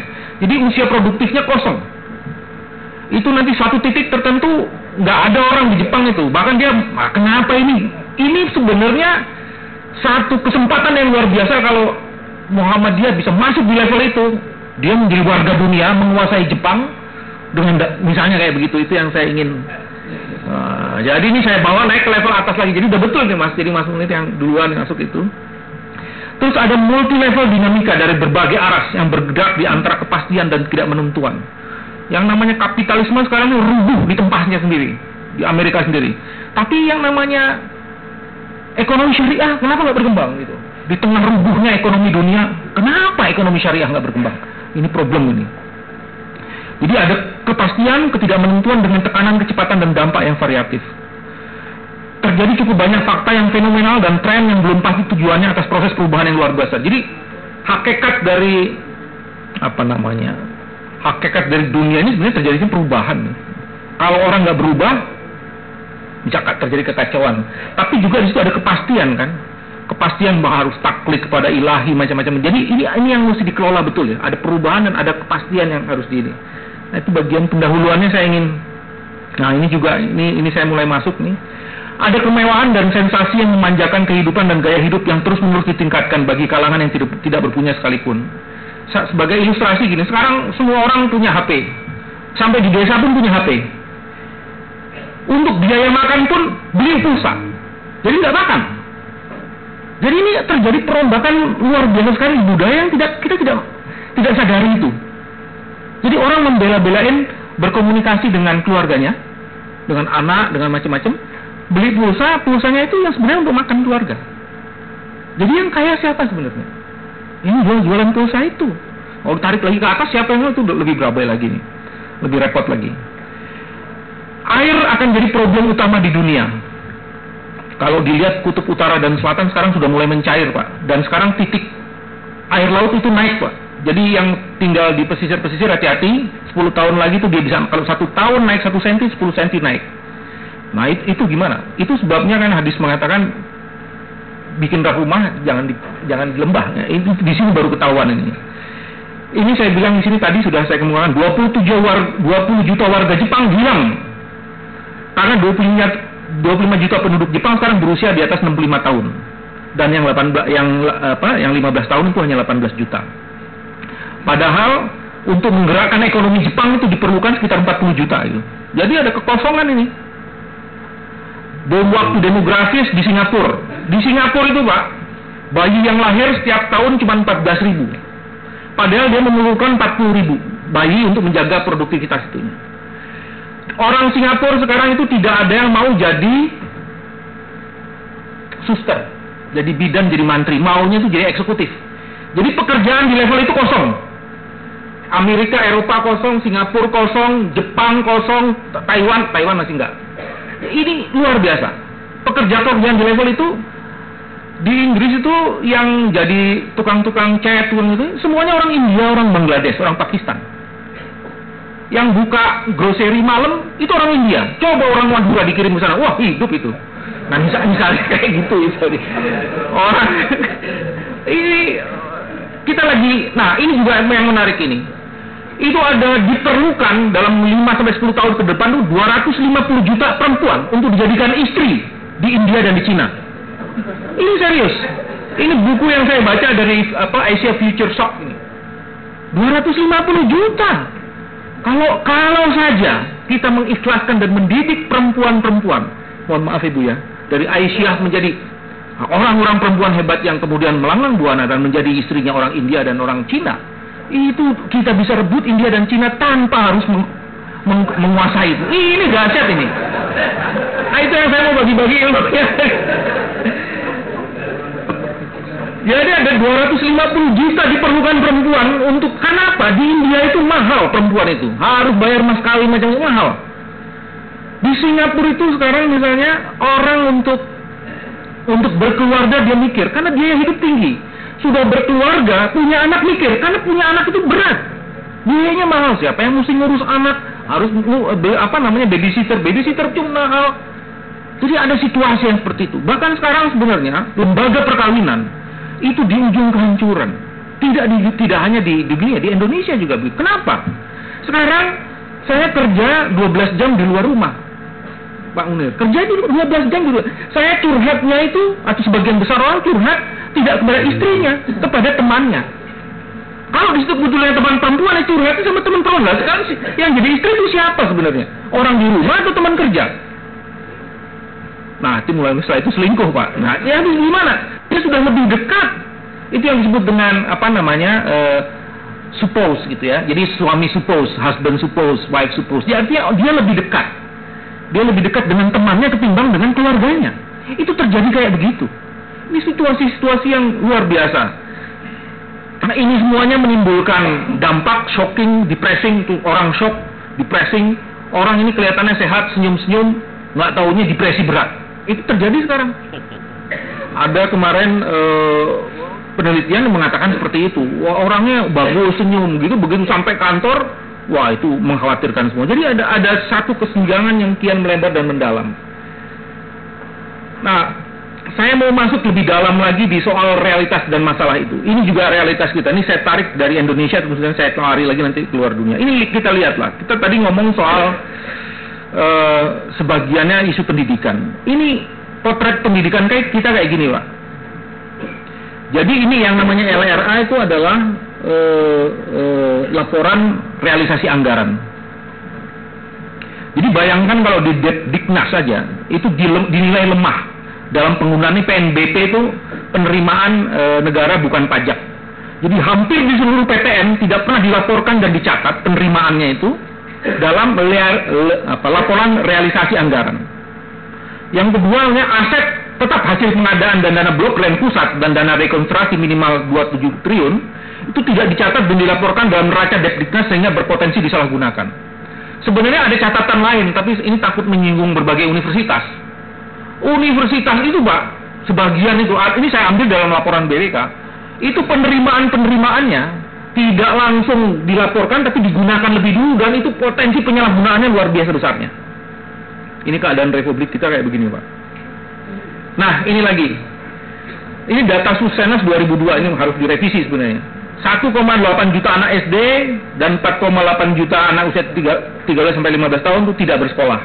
Jadi usia produktifnya kosong. Itu nanti suatu titik tertentu nggak ada orang di Jepang itu. Bahkan dia, ah, kenapa ini? Ini sebenarnya satu kesempatan yang luar biasa kalau Muhammadiyah bisa masuk di level itu, dia menjadi warga dunia, menguasai Jepang dengan misalnya kayak begitu itu yang saya ingin. Uh, jadi ini saya bawa naik ke level atas lagi. Jadi udah betul nih mas. Jadi mas menit yang duluan yang masuk itu. Terus ada multi level dinamika dari berbagai arah yang bergerak di antara kepastian dan tidak menentuan. Yang namanya kapitalisme sekarang ini rubuh di tempatnya sendiri di Amerika sendiri. Tapi yang namanya ekonomi syariah kenapa nggak berkembang gitu? di tengah rubuhnya ekonomi dunia, kenapa ekonomi syariah nggak berkembang? Ini problem ini. Jadi ada kepastian, ketidakmenentuan dengan tekanan kecepatan dan dampak yang variatif. Terjadi cukup banyak fakta yang fenomenal dan tren yang belum pasti tujuannya atas proses perubahan yang luar biasa. Jadi hakikat dari apa namanya hakikat dari dunia ini sebenarnya terjadi perubahan. Kalau orang nggak berubah, bisa terjadi kekacauan. Tapi juga di situ ada kepastian kan kepastian bahwa harus taklid kepada ilahi macam-macam. Jadi ini ini yang mesti dikelola betul ya. Ada perubahan dan ada kepastian yang harus di ini. Nah, itu bagian pendahuluannya saya ingin. Nah ini juga ini ini saya mulai masuk nih. Ada kemewahan dan sensasi yang memanjakan kehidupan dan gaya hidup yang terus menerus ditingkatkan bagi kalangan yang tidak tidak berpunya sekalipun. Sebagai ilustrasi gini, sekarang semua orang punya HP. Sampai di desa pun punya HP. Untuk biaya makan pun beli pulsa. Jadi nggak makan jadi ini terjadi perombakan luar biasa sekali budaya yang tidak kita tidak tidak sadari itu. Jadi orang membela-belain berkomunikasi dengan keluarganya, dengan anak, dengan macam-macam, beli pulsa, pulsanya itu yang sebenarnya untuk makan keluarga. Jadi yang kaya siapa sebenarnya? Ini jual jualan pulsa itu. Kalau tarik lagi ke atas siapa yang itu lebih berabai lagi nih, lebih repot lagi. Air akan jadi problem utama di dunia kalau dilihat kutub utara dan selatan sekarang sudah mulai mencair, Pak. Dan sekarang titik air laut itu naik, Pak. Jadi yang tinggal di pesisir-pesisir hati-hati, 10 tahun lagi itu dia bisa kalau satu tahun naik satu senti, 10 senti naik. Nah itu, itu gimana? Itu sebabnya kan hadis mengatakan bikin rumah jangan di, jangan di lembah. Ya, itu di sini baru ketahuan ini. Ini saya bilang di sini tadi sudah saya kemukakan 27 war, 20 juta warga Jepang hilang karena 20 25 juta penduduk Jepang sekarang berusia di atas 65 tahun. Dan yang 18 yang apa yang 15 tahun itu hanya 18 juta. Padahal untuk menggerakkan ekonomi Jepang itu diperlukan sekitar 40 juta itu. Jadi ada kekosongan ini. Bom waktu demografis di Singapura. Di Singapura itu Pak, bayi yang lahir setiap tahun cuma 14 ribu. Padahal dia memerlukan 40 ribu bayi untuk menjaga produktivitas itu orang Singapura sekarang itu tidak ada yang mau jadi suster, jadi bidan, jadi mantri, maunya itu jadi eksekutif. Jadi pekerjaan di level itu kosong. Amerika, Eropa kosong, Singapura kosong, Jepang kosong, Taiwan, Taiwan masih enggak. Ini luar biasa. pekerja-pekerjaan di level itu di Inggris itu yang jadi tukang-tukang cat itu semuanya orang India, orang Bangladesh, orang Pakistan. Yang buka grocery malam itu orang India. Coba orang Madura dikirim ke sana, wah hidup itu. Nah misalnya, misalnya kayak gitu itu orang ini kita lagi, nah ini juga yang menarik ini. Itu ada diperlukan dalam 5 sampai 10 tahun ke depan tuh 250 juta perempuan untuk dijadikan istri di India dan di Cina. Ini serius. Ini buku yang saya baca dari apa Asia Future Shock ini. 250 juta. Kalau kalau saja kita mengikhlaskan dan mendidik perempuan-perempuan, mohon maaf ibu ya, dari Aisyah menjadi orang-orang perempuan hebat yang kemudian melanglang buana dan menjadi istrinya orang India dan orang Cina, itu kita bisa rebut India dan Cina tanpa harus meng, meng, menguasai itu. Ini dahsyat ini. Nah itu yang saya mau bagi-bagi ilmu. Jadi ada 250 juta diperlukan perempuan untuk kenapa? Di India itu mahal perempuan itu. Harus bayar mas kawin macam mahal. Di Singapura itu sekarang misalnya orang untuk untuk berkeluarga dia mikir karena biaya hidup tinggi. Sudah berkeluarga, punya anak mikir karena punya anak itu berat. Biayanya mahal. Siapa yang mesti ngurus anak? Harus apa namanya babysitter, babysitter itu mahal. Jadi ada situasi yang seperti itu. Bahkan sekarang sebenarnya lembaga perkawinan itu di ujung kehancuran. Tidak di, tidak hanya di dunia, di Indonesia juga. Kenapa? Sekarang saya kerja 12 jam di luar rumah. Pak Munir, kerja di 12 jam di luar. Saya curhatnya itu, atau sebagian besar orang curhat, tidak kepada istrinya, kepada temannya. Kalau di situ kebetulan teman perempuan itu curhat sama teman perempuan, sekarang yang jadi istri itu siapa sebenarnya? Orang di rumah atau teman kerja? Nah, itu mulai setelah itu selingkuh, Pak. Nah, ya gimana? dia sudah lebih dekat. Itu yang disebut dengan apa namanya uh, suppose gitu ya. Jadi suami suppose, husband suppose, wife suppose. Dia artinya dia lebih dekat. Dia lebih dekat dengan temannya ketimbang dengan keluarganya. Itu terjadi kayak begitu. Ini situasi-situasi yang luar biasa. Karena ini semuanya menimbulkan dampak shocking, depressing, tuh orang shock, depressing, orang ini kelihatannya sehat, senyum-senyum, nggak taunya depresi berat. Itu terjadi sekarang ada kemarin uh, penelitian mengatakan seperti itu. Orangnya bagus senyum gitu, begitu sampai kantor, wah itu mengkhawatirkan semua. Jadi ada ada satu kesenjangan yang kian melebar dan mendalam. Nah, saya mau masuk lebih dalam lagi di soal realitas dan masalah itu. Ini juga realitas kita. Ini saya tarik dari Indonesia, kemudian saya lari lagi nanti keluar dunia. Ini kita lihatlah. Kita tadi ngomong soal uh, sebagiannya isu pendidikan. Ini potret pendidikan kayak kita kayak gini pak jadi ini yang namanya LRA itu adalah e, e, laporan realisasi anggaran. Jadi bayangkan kalau di Diknas saja itu dinilai lemah. Dalam penggunaan PNBP itu penerimaan e, negara bukan pajak. Jadi hampir di seluruh PTN tidak pernah dilaporkan dan dicatat penerimaannya itu dalam apa, laporan realisasi anggaran. Yang kedua, aset tetap hasil pengadaan dan dana blok rent pusat dan dana rekonstruksi minimal 27 triliun itu tidak dicatat dan dilaporkan dalam neraca Depdiknas sehingga berpotensi disalahgunakan. Sebenarnya ada catatan lain, tapi ini takut menyinggung berbagai universitas. Universitas itu, Pak, sebagian itu, ini saya ambil dalam laporan BWK, itu penerimaan-penerimaannya tidak langsung dilaporkan tapi digunakan lebih dulu dan itu potensi penyalahgunaannya luar biasa besarnya. Ini keadaan republik kita kayak begini, Pak. Nah, ini lagi. Ini data Susenas 2002 ini harus direvisi sebenarnya. 1,8 juta anak SD dan 4,8 juta anak usia 3, 13 sampai 15 tahun itu tidak bersekolah.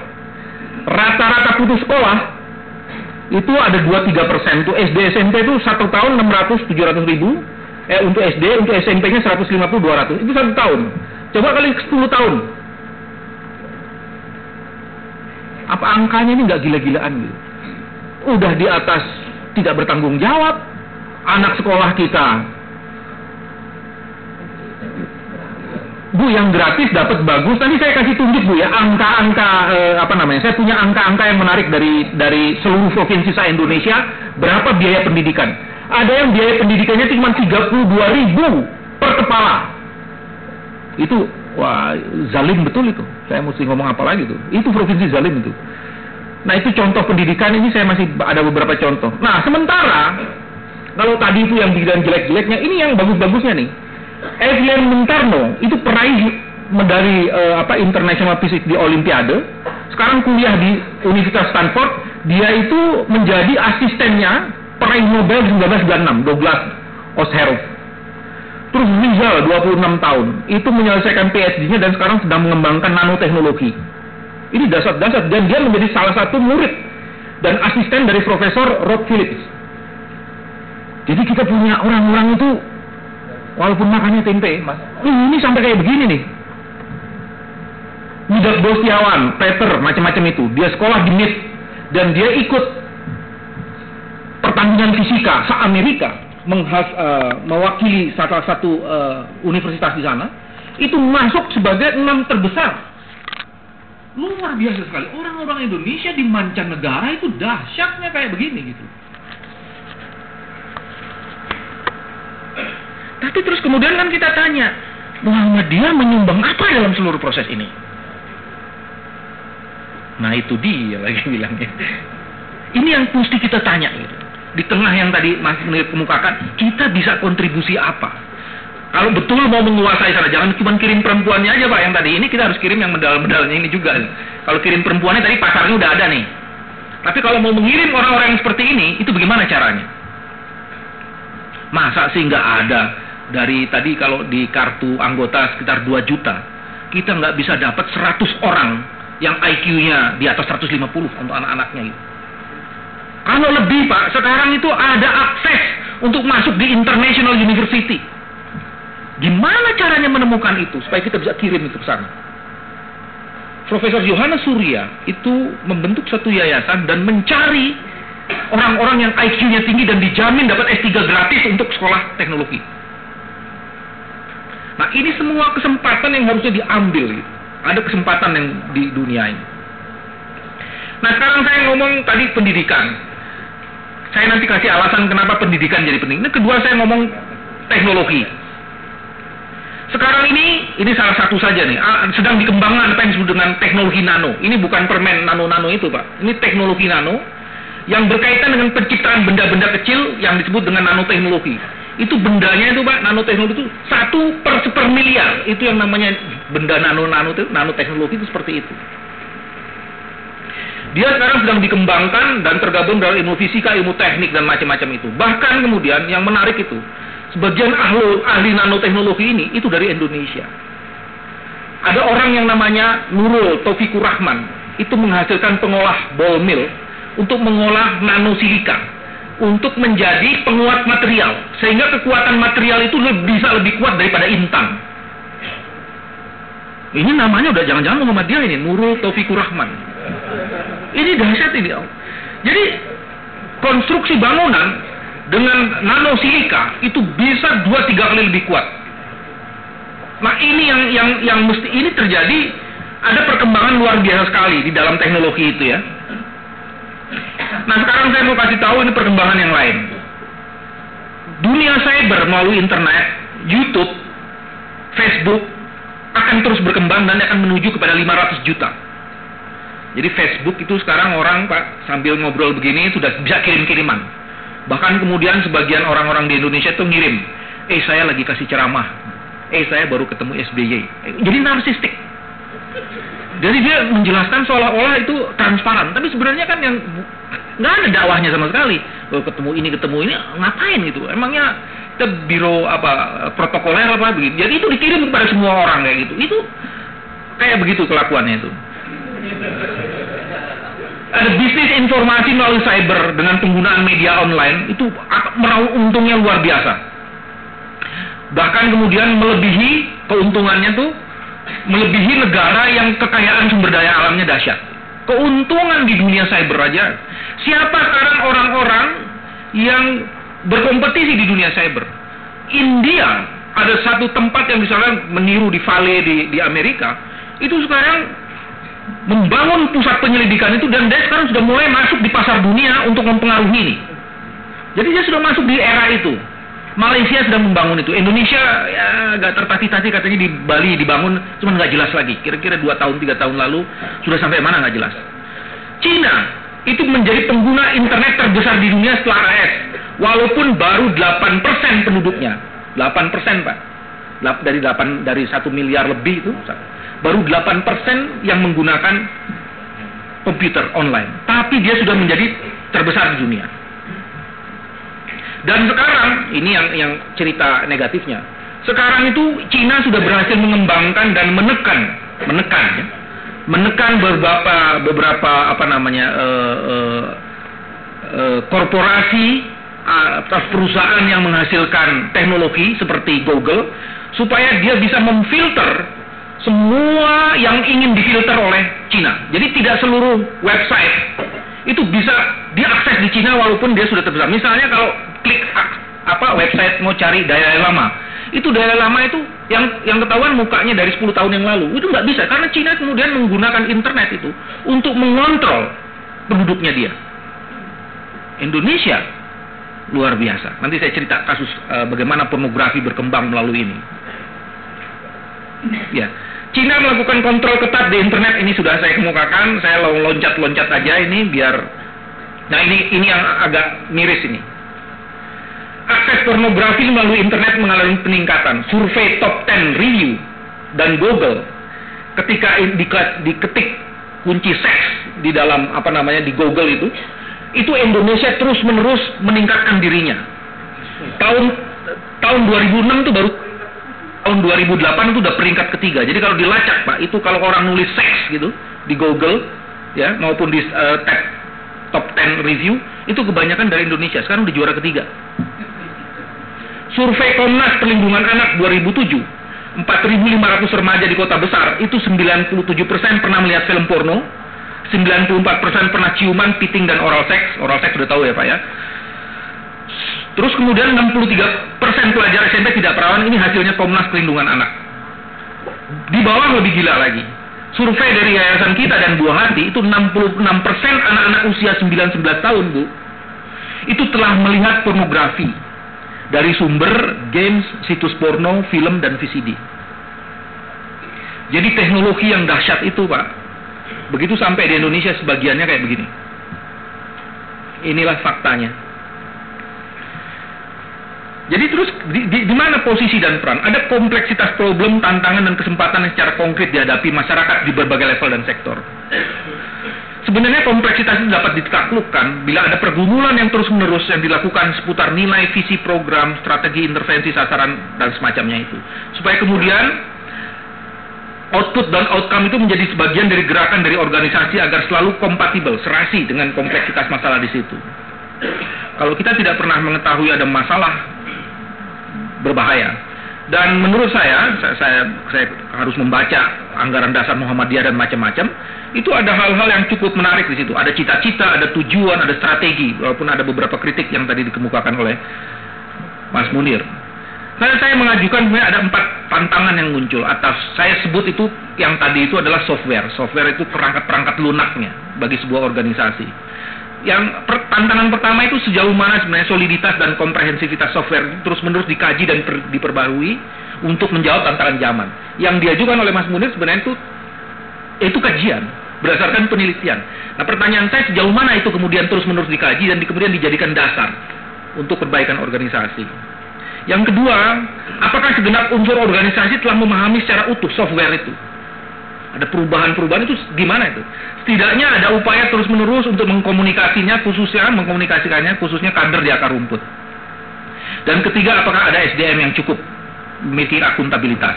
Rata-rata putus sekolah itu ada 2-3 persen. Untuk SD SMP itu satu tahun 600 700 ribu. Eh untuk SD, untuk SMP-nya 150 200. Itu satu tahun. Coba kali 10 tahun apa angkanya ini nggak gila-gilaan gitu. Udah di atas tidak bertanggung jawab, anak sekolah kita Bu yang gratis dapat bagus. Nanti saya kasih tunjuk Bu ya angka-angka eh, apa namanya? Saya punya angka-angka yang menarik dari dari seluruh provinsi saya Indonesia. Berapa biaya pendidikan? Ada yang biaya pendidikannya cuma 32 ribu per kepala. Itu Wah, zalim betul itu. Saya mesti ngomong apa lagi tuh. Itu provinsi zalim itu. Nah itu contoh pendidikan ini saya masih ada beberapa contoh. Nah sementara kalau tadi itu yang bilang jelek-jeleknya, ini yang bagus-bagusnya nih. Evelyn Mentarno itu peraih medali uh, apa International Physics di Olimpiade. Sekarang kuliah di Universitas Stanford. Dia itu menjadi asistennya peraih Nobel 1996, Douglas Osterhoff. Terus Rizal 26 tahun itu menyelesaikan PhD-nya dan sekarang sedang mengembangkan nanoteknologi. Ini dasar-dasar dan dia menjadi salah satu murid dan asisten dari Profesor Rod Phillips. Jadi kita punya orang-orang itu walaupun makannya tempe, mas, ini sampai kayak begini nih. Widak Bostiawan, Peter, macam-macam itu. Dia sekolah di MIT dan dia ikut pertandingan fisika se-Amerika menghas, uh, mewakili salah satu uh, universitas di sana itu masuk sebagai enam terbesar luar biasa sekali. Orang-orang Indonesia di mancanegara itu dahsyatnya kayak begini gitu. Tapi terus kemudian kan kita tanya Muhammadiyah menyumbang apa dalam seluruh proses ini? Nah itu dia lagi bilangnya. Ini yang mesti kita tanya gitu. Di tengah yang tadi Mas Munir kemukakan, kita bisa kontribusi apa? Kalau betul mau menguasai sana, jangan cuma kirim perempuannya aja Pak yang tadi. Ini kita harus kirim yang medal-medalnya ini juga. Kalau kirim perempuannya tadi pasarnya udah ada nih. Tapi kalau mau mengirim orang-orang yang seperti ini, itu bagaimana caranya? Masa sih nggak ada dari tadi kalau di kartu anggota sekitar 2 juta, kita nggak bisa dapat 100 orang yang IQ-nya di atas 150 untuk anak-anaknya itu. Kalau lebih Pak, sekarang itu ada akses untuk masuk di International University. Gimana caranya menemukan itu supaya kita bisa kirim itu ke sana? Profesor Yohanes Surya itu membentuk satu yayasan dan mencari orang-orang yang IQ-nya tinggi dan dijamin dapat S3 gratis untuk sekolah teknologi. Nah ini semua kesempatan yang harusnya diambil. Ada kesempatan yang di dunia ini. Nah sekarang saya ngomong tadi pendidikan. Saya nanti kasih alasan kenapa pendidikan jadi penting. Ini kedua saya ngomong teknologi. Sekarang ini, ini salah satu saja nih, sedang dikembangkan disebut dengan teknologi nano. Ini bukan permen nano-nano itu, Pak. Ini teknologi nano yang berkaitan dengan penciptaan benda-benda kecil yang disebut dengan nanoteknologi. Itu bendanya itu, Pak, nanoteknologi itu satu per seper miliar. Itu yang namanya benda nano-nano nanoteknologi itu seperti itu. Dia sekarang sedang dikembangkan dan tergabung dalam ilmu fisika, ilmu teknik dan macam-macam itu. Bahkan kemudian yang menarik itu, sebagian ahli, ahli nanoteknologi ini itu dari Indonesia. Ada orang yang namanya Nurul Taufikur Rahman, itu menghasilkan pengolah ball mill untuk mengolah nanosilika untuk menjadi penguat material sehingga kekuatan material itu bisa lebih kuat daripada intan. Ini namanya udah jangan-jangan Muhammadiyah ini Nurul Taufikur Rahman. Ini dahsyat ini. Jadi konstruksi bangunan dengan nanosilika itu bisa dua tiga kali lebih kuat. Nah ini yang yang yang mesti ini terjadi ada perkembangan luar biasa sekali di dalam teknologi itu ya. Nah sekarang saya mau kasih tahu ini perkembangan yang lain. Dunia cyber melalui internet, YouTube, Facebook akan terus berkembang dan akan menuju kepada 500 juta. Jadi Facebook itu sekarang orang Pak sambil ngobrol begini sudah bisa kirim-kiriman. Bahkan kemudian sebagian orang-orang di Indonesia itu ngirim, eh saya lagi kasih ceramah, eh saya baru ketemu SBY. Jadi narsistik. Jadi dia menjelaskan seolah-olah itu transparan, tapi sebenarnya kan yang nggak ada dakwahnya sama sekali. Oh, ketemu ini ketemu ini ngapain gitu? Emangnya kita biro apa protokoler apa begitu? Jadi itu dikirim kepada semua orang kayak gitu. Itu kayak begitu kelakuannya itu. Ada bisnis informasi melalui cyber dengan penggunaan media online itu meraup untungnya luar biasa. Bahkan kemudian melebihi keuntungannya tuh melebihi negara yang kekayaan sumber daya alamnya dahsyat. Keuntungan di dunia cyber aja. Siapa sekarang orang-orang yang berkompetisi di dunia cyber? India ada satu tempat yang misalnya meniru di Vale di, di Amerika itu sekarang membangun pusat penyelidikan itu dan dia sekarang sudah mulai masuk di pasar dunia untuk mempengaruhi ini. Jadi dia sudah masuk di era itu. Malaysia sedang membangun itu. Indonesia ya agak tertati-tati katanya di Bali dibangun, cuma nggak jelas lagi. Kira-kira dua tahun tiga tahun lalu sudah sampai mana nggak jelas. Cina itu menjadi pengguna internet terbesar di dunia setelah AS, walaupun baru 8% penduduknya. 8% Pak. Dari 8 dari 1 miliar lebih itu baru 8% yang menggunakan komputer online. Tapi dia sudah menjadi terbesar di dunia. Dan sekarang ini yang yang cerita negatifnya. Sekarang itu Cina sudah berhasil mengembangkan dan menekan menekan ya, menekan beberapa beberapa apa namanya eh, eh, eh, korporasi atas perusahaan yang menghasilkan teknologi seperti Google supaya dia bisa memfilter semua yang ingin difilter oleh Cina. Jadi tidak seluruh website itu bisa diakses di Cina walaupun dia sudah terbesar. Misalnya kalau klik apa website mau cari Dalai Lama, itu Dalai Lama itu yang yang ketahuan mukanya dari 10 tahun yang lalu. Itu nggak bisa karena Cina kemudian menggunakan internet itu untuk mengontrol penduduknya dia. Indonesia luar biasa. Nanti saya cerita kasus eh, bagaimana pornografi berkembang melalui ini. Ya, Cina melakukan kontrol ketat di internet ini sudah saya kemukakan. Saya lo- loncat-loncat aja ini biar. Nah ini ini yang agak miris ini. Akses pornografi melalui internet mengalami peningkatan. Survei top 10 review dan Google ketika diketik kunci seks di dalam apa namanya di Google itu, itu Indonesia terus menerus meningkatkan dirinya. Tahun tahun 2006 itu baru tahun 2008 itu udah peringkat ketiga. Jadi kalau dilacak Pak, itu kalau orang nulis seks gitu di Google ya maupun di eh, tab top 10 review itu kebanyakan dari Indonesia. Sekarang udah juara ketiga. Survei Komnas Perlindungan Anak 2007, 4.500 remaja di kota besar itu 97% pernah melihat film porno, 94% pernah ciuman, piting dan oral seks. Oral seks sudah tahu ya Pak ya. Terus kemudian 63% pelajar SMP tidak perawan ini hasilnya Komnas Perlindungan Anak. Di bawah lebih gila lagi. Survei dari Yayasan Kita dan Buah Hati itu 66% anak-anak usia 9-11 tahun, Bu. Itu telah melihat pornografi dari sumber games, situs porno, film dan VCD. Jadi teknologi yang dahsyat itu, Pak. Begitu sampai di Indonesia sebagiannya kayak begini. Inilah faktanya. Jadi terus di, di, di mana posisi dan peran? Ada kompleksitas problem, tantangan dan kesempatan yang secara konkret dihadapi masyarakat di berbagai level dan sektor. Sebenarnya kompleksitas itu dapat ditaklukkan bila ada pergumulan yang terus-menerus yang dilakukan seputar nilai, visi program, strategi intervensi sasaran dan semacamnya itu. Supaya kemudian output dan outcome itu menjadi sebagian dari gerakan dari organisasi agar selalu kompatibel, serasi dengan kompleksitas masalah di situ. Kalau kita tidak pernah mengetahui ada masalah berbahaya. Dan menurut saya, saya, saya, saya harus membaca anggaran dasar Muhammadiyah dan macam-macam, itu ada hal-hal yang cukup menarik di situ. Ada cita-cita, ada tujuan, ada strategi, walaupun ada beberapa kritik yang tadi dikemukakan oleh Mas Munir. Saya, saya mengajukan sebenarnya ada empat tantangan yang muncul atas saya sebut itu yang tadi itu adalah software. Software itu perangkat-perangkat lunaknya bagi sebuah organisasi yang per, tantangan pertama itu sejauh mana sebenarnya soliditas dan komprehensivitas software terus menerus dikaji dan per, diperbarui untuk menjawab tantangan zaman. Yang diajukan oleh Mas Munir sebenarnya itu itu kajian berdasarkan penelitian. Nah pertanyaan saya sejauh mana itu kemudian terus menerus dikaji dan di, kemudian dijadikan dasar untuk perbaikan organisasi. Yang kedua, apakah segenap unsur organisasi telah memahami secara utuh software itu? Ada perubahan-perubahan itu gimana itu? Setidaknya ada upaya terus-menerus untuk mengkomunikasinya khususnya mengkomunikasikannya khususnya kader di akar rumput. Dan ketiga, apakah ada SDM yang cukup memiliki akuntabilitas?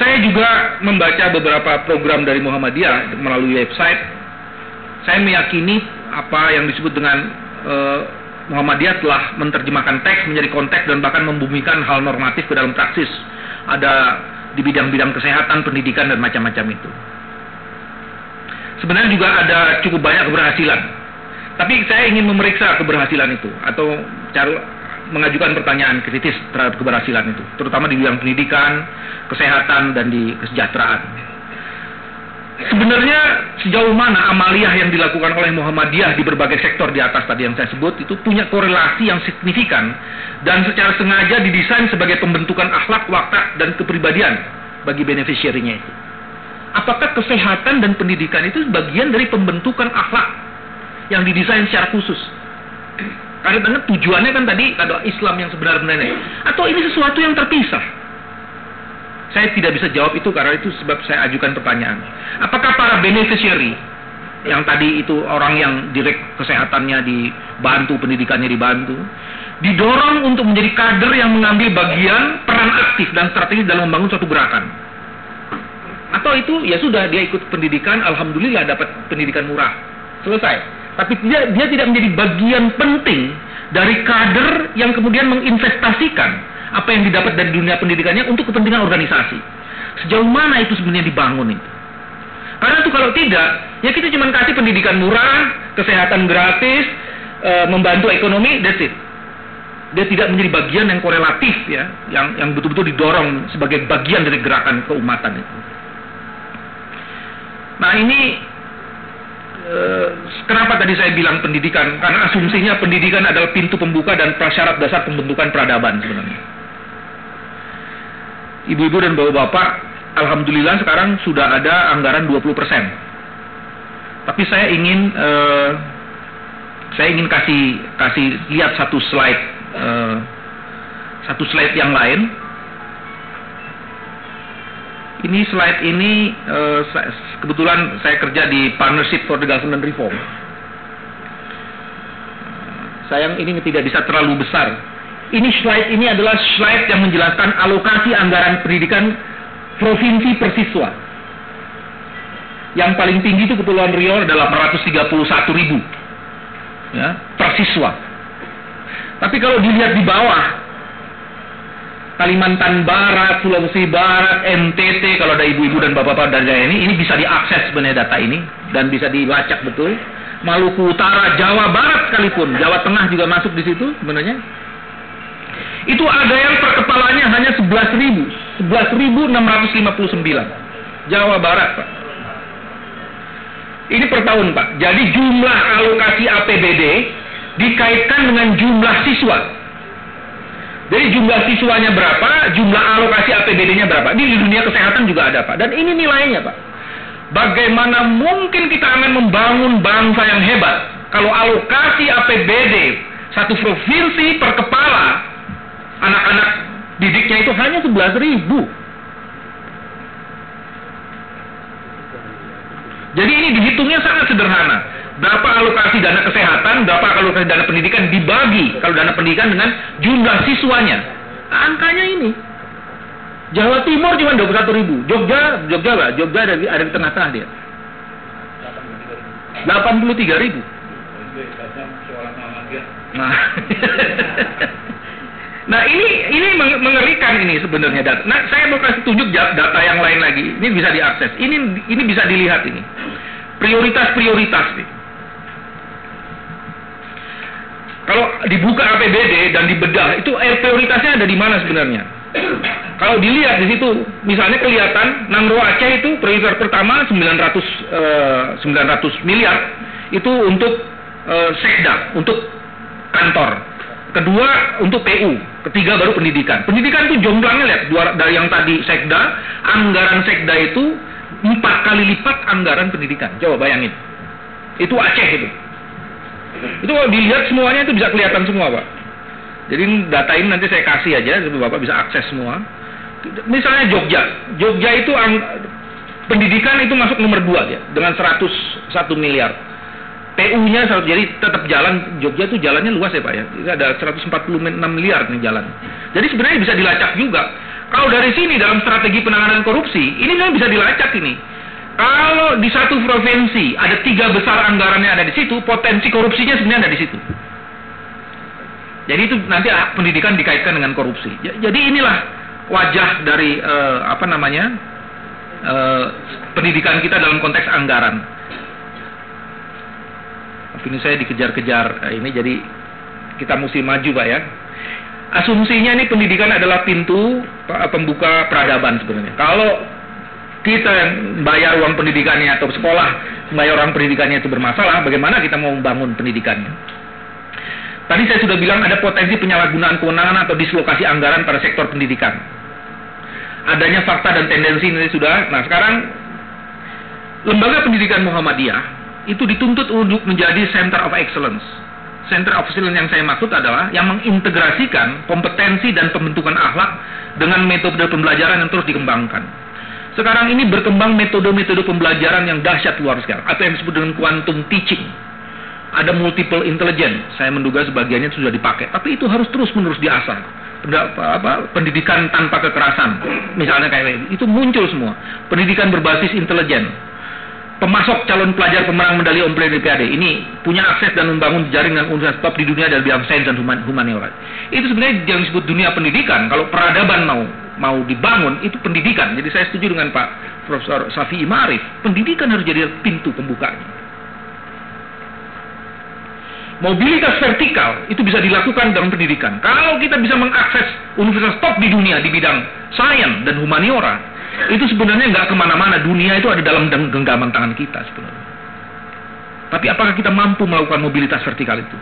Saya juga membaca beberapa program dari Muhammadiyah melalui website. Saya meyakini apa yang disebut dengan eh, Muhammadiyah telah menerjemahkan teks menjadi konteks dan bahkan membumikan hal normatif ke dalam praksis. Ada di bidang-bidang kesehatan, pendidikan dan macam-macam itu. Sebenarnya juga ada cukup banyak keberhasilan. Tapi saya ingin memeriksa keberhasilan itu atau cara mengajukan pertanyaan kritis terhadap keberhasilan itu, terutama di bidang pendidikan, kesehatan dan di kesejahteraan. Sebenarnya sejauh mana amaliyah yang dilakukan oleh Muhammadiyah di berbagai sektor di atas tadi yang saya sebut itu punya korelasi yang signifikan dan secara sengaja didesain sebagai pembentukan akhlak, watak dan kepribadian bagi beneficiary-nya itu. apakah kesehatan dan pendidikan itu bagian dari pembentukan akhlak yang didesain secara khusus? Karena tujuannya kan tadi ada Islam yang sebenarnya atau ini sesuatu yang terpisah? Saya tidak bisa jawab itu karena itu sebab saya ajukan pertanyaan. Apakah para beneficiary yang tadi itu orang yang direct kesehatannya dibantu, pendidikannya dibantu, didorong untuk menjadi kader yang mengambil bagian peran aktif dan strategis dalam membangun suatu gerakan? Atau itu ya sudah dia ikut pendidikan, alhamdulillah dapat pendidikan murah, selesai. Tapi dia dia tidak menjadi bagian penting dari kader yang kemudian menginvestasikan apa yang didapat dari dunia pendidikannya untuk kepentingan organisasi. Sejauh mana itu sebenarnya dibangun itu? Karena itu kalau tidak, ya kita cuma kasih pendidikan murah, kesehatan gratis, e, membantu ekonomi, that's it. Dia tidak menjadi bagian yang korelatif ya, yang yang betul-betul didorong sebagai bagian dari gerakan keumatan itu. Nah ini e, kenapa tadi saya bilang pendidikan? Karena asumsinya pendidikan adalah pintu pembuka dan prasyarat dasar pembentukan peradaban sebenarnya ibu-ibu dan bapak-bapak, alhamdulillah sekarang sudah ada anggaran 20%. Tapi saya ingin uh, saya ingin kasih kasih lihat satu slide uh, satu slide yang lain. Ini slide ini uh, kebetulan saya kerja di Partnership for the Government Reform. Sayang ini tidak bisa terlalu besar ini slide ini adalah slide yang menjelaskan alokasi anggaran pendidikan provinsi persiswa. Yang paling tinggi itu Kepulauan Riau adalah 431 ribu ya, persiswa. Tapi kalau dilihat di bawah, Kalimantan Barat, Sulawesi Barat, NTT, kalau ada ibu-ibu dan bapak-bapak dari ini, ini bisa diakses sebenarnya data ini dan bisa dilacak betul. Maluku Utara, Jawa Barat sekalipun, Jawa Tengah juga masuk di situ sebenarnya itu ada yang per kepalanya hanya 11 ribu. 11.659 Jawa Barat Pak. Ini per tahun Pak. Jadi jumlah alokasi APBD dikaitkan dengan jumlah siswa. Jadi jumlah siswanya berapa jumlah alokasi APBD-nya berapa. Ini di dunia kesehatan juga ada Pak. Dan ini nilainya Pak. Bagaimana mungkin kita akan membangun bangsa yang hebat kalau alokasi APBD satu provinsi per kepala anak-anak didiknya itu hanya 11 ribu. Jadi ini dihitungnya sangat sederhana. Berapa alokasi dana kesehatan, berapa alokasi dana pendidikan dibagi kalau dana pendidikan dengan jumlah siswanya. Angkanya ini. Jawa Timur cuma 21 ribu. Jogja, Jogja lah, Jogja ada, ada di tengah-tengah dia. 83 ribu. Nah, Nah ini ini mengerikan ini sebenarnya data. Nah saya mau kasih tunjuk data yang lain lagi. Ini bisa diakses. Ini ini bisa dilihat ini. Prioritas-prioritas nih. Kalau dibuka APBD dan dibedah itu eh, prioritasnya ada di mana sebenarnya? Kalau dilihat di situ, misalnya kelihatan Nangro Aceh itu prioritas pertama 900 eh, 900 miliar itu untuk eh, sekda, untuk kantor. Kedua untuk PU, ketiga baru pendidikan. Pendidikan itu jomblangnya lihat dari yang tadi sekda, anggaran sekda itu empat kali lipat anggaran pendidikan. Coba bayangin. Itu Aceh itu. Itu kalau dilihat semuanya itu bisa kelihatan semua, Pak. Jadi data ini nanti saya kasih aja supaya Bapak bisa akses semua. Misalnya Jogja. Jogja itu pendidikan itu masuk nomor dua ya dengan 101 miliar PU-nya jadi tetap jalan Jogja itu jalannya luas ya Pak ya. Ada 146 miliar nih jalan. Jadi sebenarnya bisa dilacak juga. Kalau dari sini dalam strategi penanganan korupsi, ini memang bisa dilacak ini. Kalau di satu provinsi ada tiga besar anggarannya ada di situ, potensi korupsinya sebenarnya ada di situ. Jadi itu nanti pendidikan dikaitkan dengan korupsi. Jadi inilah wajah dari uh, apa namanya uh, pendidikan kita dalam konteks anggaran ini saya dikejar-kejar eh, ini jadi kita mesti maju pak ya. Asumsinya ini pendidikan adalah pintu pembuka peradaban sebenarnya. Kalau kita bayar uang pendidikannya atau sekolah bayar uang pendidikannya itu bermasalah bagaimana kita mau membangun pendidikannya? Tadi saya sudah bilang ada potensi penyalahgunaan kewenangan atau dislokasi anggaran pada sektor pendidikan. Adanya fakta dan tendensi ini sudah. Nah sekarang lembaga pendidikan Muhammadiyah itu dituntut untuk menjadi center of excellence. Center of excellence yang saya maksud adalah yang mengintegrasikan kompetensi dan pembentukan akhlak dengan metode pembelajaran yang terus dikembangkan. Sekarang ini berkembang metode-metode pembelajaran yang dahsyat luar sekarang, atau yang disebut dengan quantum teaching. Ada multiple intelligence, saya menduga sebagiannya sudah dipakai, tapi itu harus terus-menerus diasah. Apa, pendidikan tanpa kekerasan, misalnya kayak itu muncul semua. Pendidikan berbasis intelijen, pemasok calon pelajar pemenang medali Olimpiade ini punya akses dan membangun jaringan universitas top di dunia dalam bidang sains dan humaniora. Itu sebenarnya yang disebut dunia pendidikan. Kalau peradaban mau mau dibangun itu pendidikan. Jadi saya setuju dengan Pak Profesor Safi Imarif. Pendidikan harus jadi pintu pembukanya. Mobilitas vertikal itu bisa dilakukan dalam pendidikan. Kalau kita bisa mengakses universitas top di dunia di bidang sains dan humaniora, itu sebenarnya nggak ke mana-mana. Dunia itu ada dalam genggaman tangan kita sebenarnya. Tapi apakah kita mampu melakukan mobilitas vertikal itu?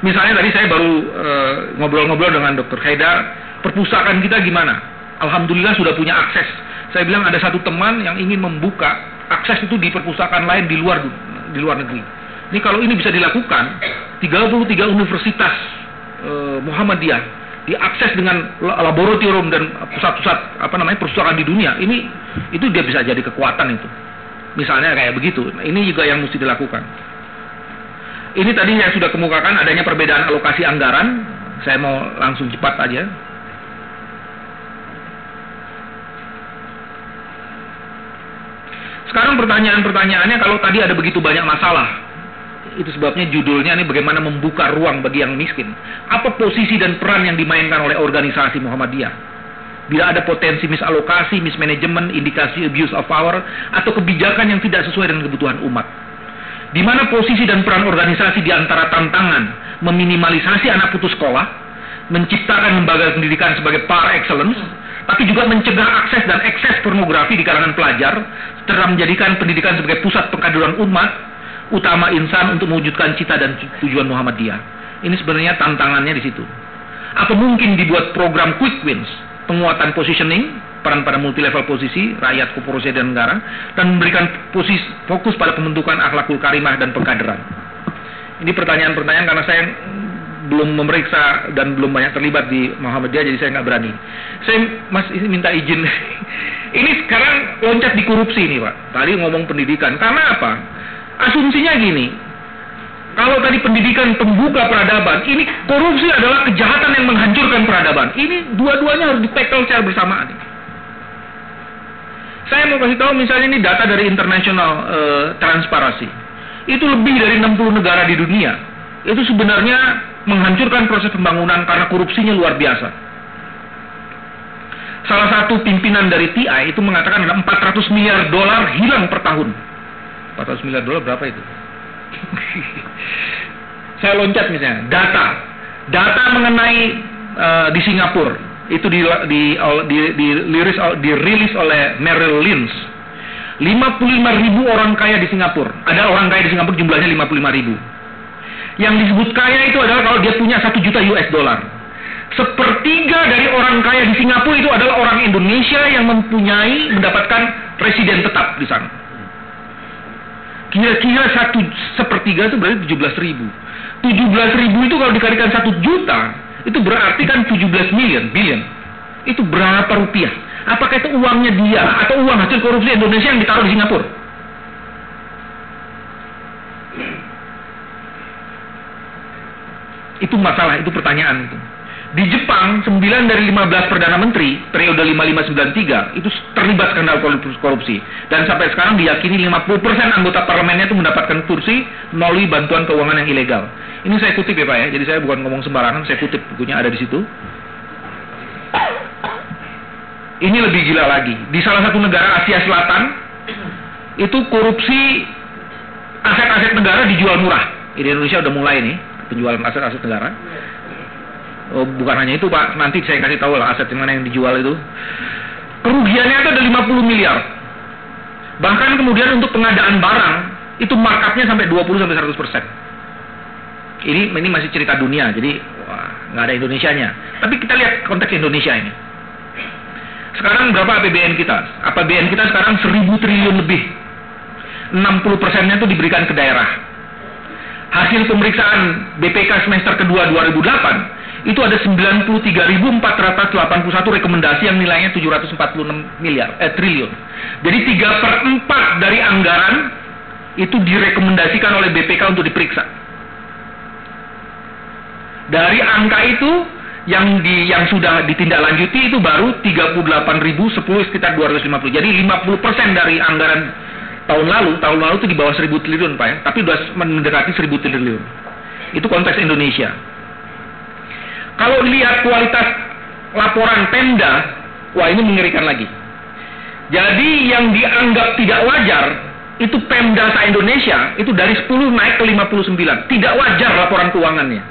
Misalnya tadi saya baru eh, ngobrol-ngobrol uh, dengan Dr. Haidar, perpustakaan kita gimana? Alhamdulillah sudah punya akses. Saya bilang ada satu teman yang ingin membuka akses itu di perpustakaan lain di luar di luar negeri. Ini kalau ini bisa dilakukan, 33 universitas uh, Muhammadiyah diakses dengan laboratorium dan pusat-pusat apa namanya perpustakaan di dunia. Ini itu dia bisa jadi kekuatan itu. Misalnya kayak begitu. Ini juga yang mesti dilakukan. Ini tadi yang sudah kemukakan adanya perbedaan alokasi anggaran. Saya mau langsung cepat aja. Sekarang pertanyaan-pertanyaannya kalau tadi ada begitu banyak masalah, itu sebabnya judulnya ini bagaimana membuka ruang bagi yang miskin. Apa posisi dan peran yang dimainkan oleh organisasi Muhammadiyah? Bila ada potensi misalokasi, mismanagement, indikasi abuse of power, atau kebijakan yang tidak sesuai dengan kebutuhan umat di mana posisi dan peran organisasi di antara tantangan meminimalisasi anak putus sekolah, menciptakan lembaga pendidikan sebagai par excellence, tapi juga mencegah akses dan ekses pornografi di kalangan pelajar, serta menjadikan pendidikan sebagai pusat pengkaderan umat, utama insan untuk mewujudkan cita dan tujuan Muhammadiyah. Ini sebenarnya tantangannya di situ. Apa mungkin dibuat program quick wins, penguatan positioning, peran pada multi level posisi rakyat, korporasi dan negara dan memberikan posisi fokus pada pembentukan akhlakul karimah dan pengkaderan. Ini pertanyaan-pertanyaan karena saya belum memeriksa dan belum banyak terlibat di Muhammadiyah jadi saya nggak berani. Saya Mas minta izin. ini sekarang loncat di korupsi nih Pak. Tadi ngomong pendidikan. Karena apa? Asumsinya gini. Kalau tadi pendidikan pembuka peradaban, ini korupsi adalah kejahatan yang menghancurkan peradaban. Ini dua-duanya harus ditekel secara bersamaan. Saya mau kasih tahu misalnya ini data dari International Transparency. Itu lebih dari 60 negara di dunia. Itu sebenarnya menghancurkan proses pembangunan karena korupsinya luar biasa. Salah satu pimpinan dari TI itu mengatakan ada 400 miliar dolar hilang per tahun. 400 miliar dolar berapa itu? Saya loncat misalnya, data. Data mengenai uh, di Singapura. Itu di, di, di, di, dirilis, dirilis oleh Merrill Lynch. 55 ribu orang kaya di Singapura. Ada orang kaya di Singapura jumlahnya 55 ribu. Yang disebut kaya itu adalah kalau dia punya 1 juta US dollar. Sepertiga dari orang kaya di Singapura itu adalah orang Indonesia yang mempunyai mendapatkan residen tetap di sana kira-kira satu sepertiga itu berarti 17 ribu 17 ribu itu kalau dikalikan 1 juta itu berarti kan 17 miliar, billion. Itu berapa rupiah? Apakah itu uangnya dia atau uang hasil korupsi Indonesia yang ditaruh di Singapura? Itu masalah, itu pertanyaan itu. Di Jepang, 9 dari 15 Perdana Menteri periode 5593 itu terlibat skandal korupsi. Dan sampai sekarang diyakini 50% anggota parlemennya itu mendapatkan kursi melalui bantuan keuangan yang ilegal. Ini saya kutip ya Pak ya, jadi saya bukan ngomong sembarangan, saya kutip bukunya ada di situ. Ini lebih gila lagi. Di salah satu negara Asia Selatan, itu korupsi aset-aset negara dijual murah. Di Indonesia udah mulai nih, penjualan aset-aset negara Oh, bukan hanya itu Pak, nanti saya kasih tahu lah aset yang mana yang dijual itu. Kerugiannya itu ada 50 miliar. Bahkan kemudian untuk pengadaan barang itu markupnya sampai 20 sampai 100 persen. Ini ini masih cerita dunia, jadi nggak ada Indonesianya. Tapi kita lihat konteks Indonesia ini. Sekarang berapa APBN kita? APBN kita sekarang 1000 triliun lebih. 60 persennya itu diberikan ke daerah. Hasil pemeriksaan BPK semester kedua 2008 itu ada 93.481 rekomendasi yang nilainya 746 miliar eh, triliun. Jadi 3 per 4 dari anggaran itu direkomendasikan oleh BPK untuk diperiksa. Dari angka itu yang di yang sudah ditindaklanjuti itu baru 38.010 sekitar 250. Jadi 50% dari anggaran tahun lalu, tahun lalu itu di bawah 1000 triliun Pak ya, tapi sudah mendekati 1000 triliun. Itu konteks Indonesia. Kalau lihat kualitas laporan Pemda, wah ini mengerikan lagi. Jadi yang dianggap tidak wajar itu Pemda sa Indonesia itu dari 10 naik ke 59. Tidak wajar laporan keuangannya.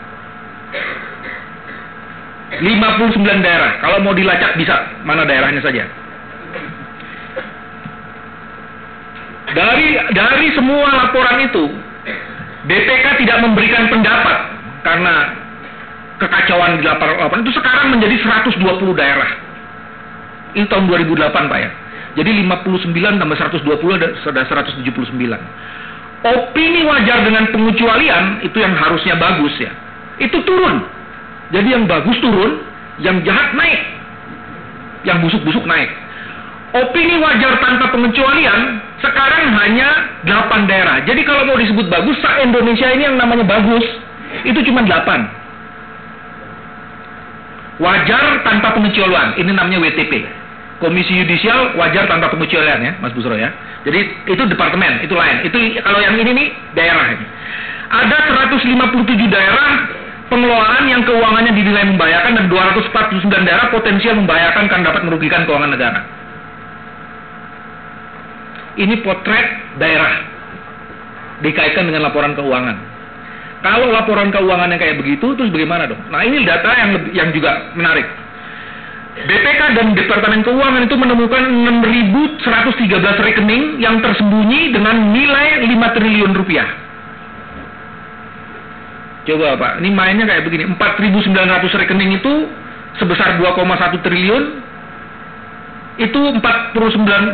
59 daerah. Kalau mau dilacak bisa mana daerahnya saja. Dari dari semua laporan itu, BPK tidak memberikan pendapat karena kekacauan di laporan itu sekarang menjadi 120 daerah. Ini tahun 2008 Pak ya. Jadi 59 tambah 120 ada sudah 179. Opini wajar dengan pengecualian itu yang harusnya bagus ya. Itu turun jadi yang bagus turun, yang jahat naik. Yang busuk-busuk naik. Opini wajar tanpa pengecualian sekarang hanya 8 daerah. Jadi kalau mau disebut bagus, sa Indonesia ini yang namanya bagus, itu cuma 8. Wajar tanpa pengecualian, ini namanya WTP. Komisi Yudisial wajar tanpa pengecualian ya, Mas Busro ya. Jadi itu departemen, itu lain. Itu kalau yang ini nih daerah ini. Ada 157 daerah pengelolaan yang keuangannya dinilai membahayakan dan 249 daerah potensial membahayakan kan dapat merugikan keuangan negara. Ini potret daerah dikaitkan dengan laporan keuangan. Kalau laporan keuangannya kayak begitu, terus bagaimana dong? Nah ini data yang yang juga menarik. BPK dan Departemen Keuangan itu menemukan 6.113 rekening yang tersembunyi dengan nilai 5 triliun rupiah. Coba Pak, ini mainnya kayak begini. 4.900 rekening itu sebesar 2,1 triliun. Itu 49,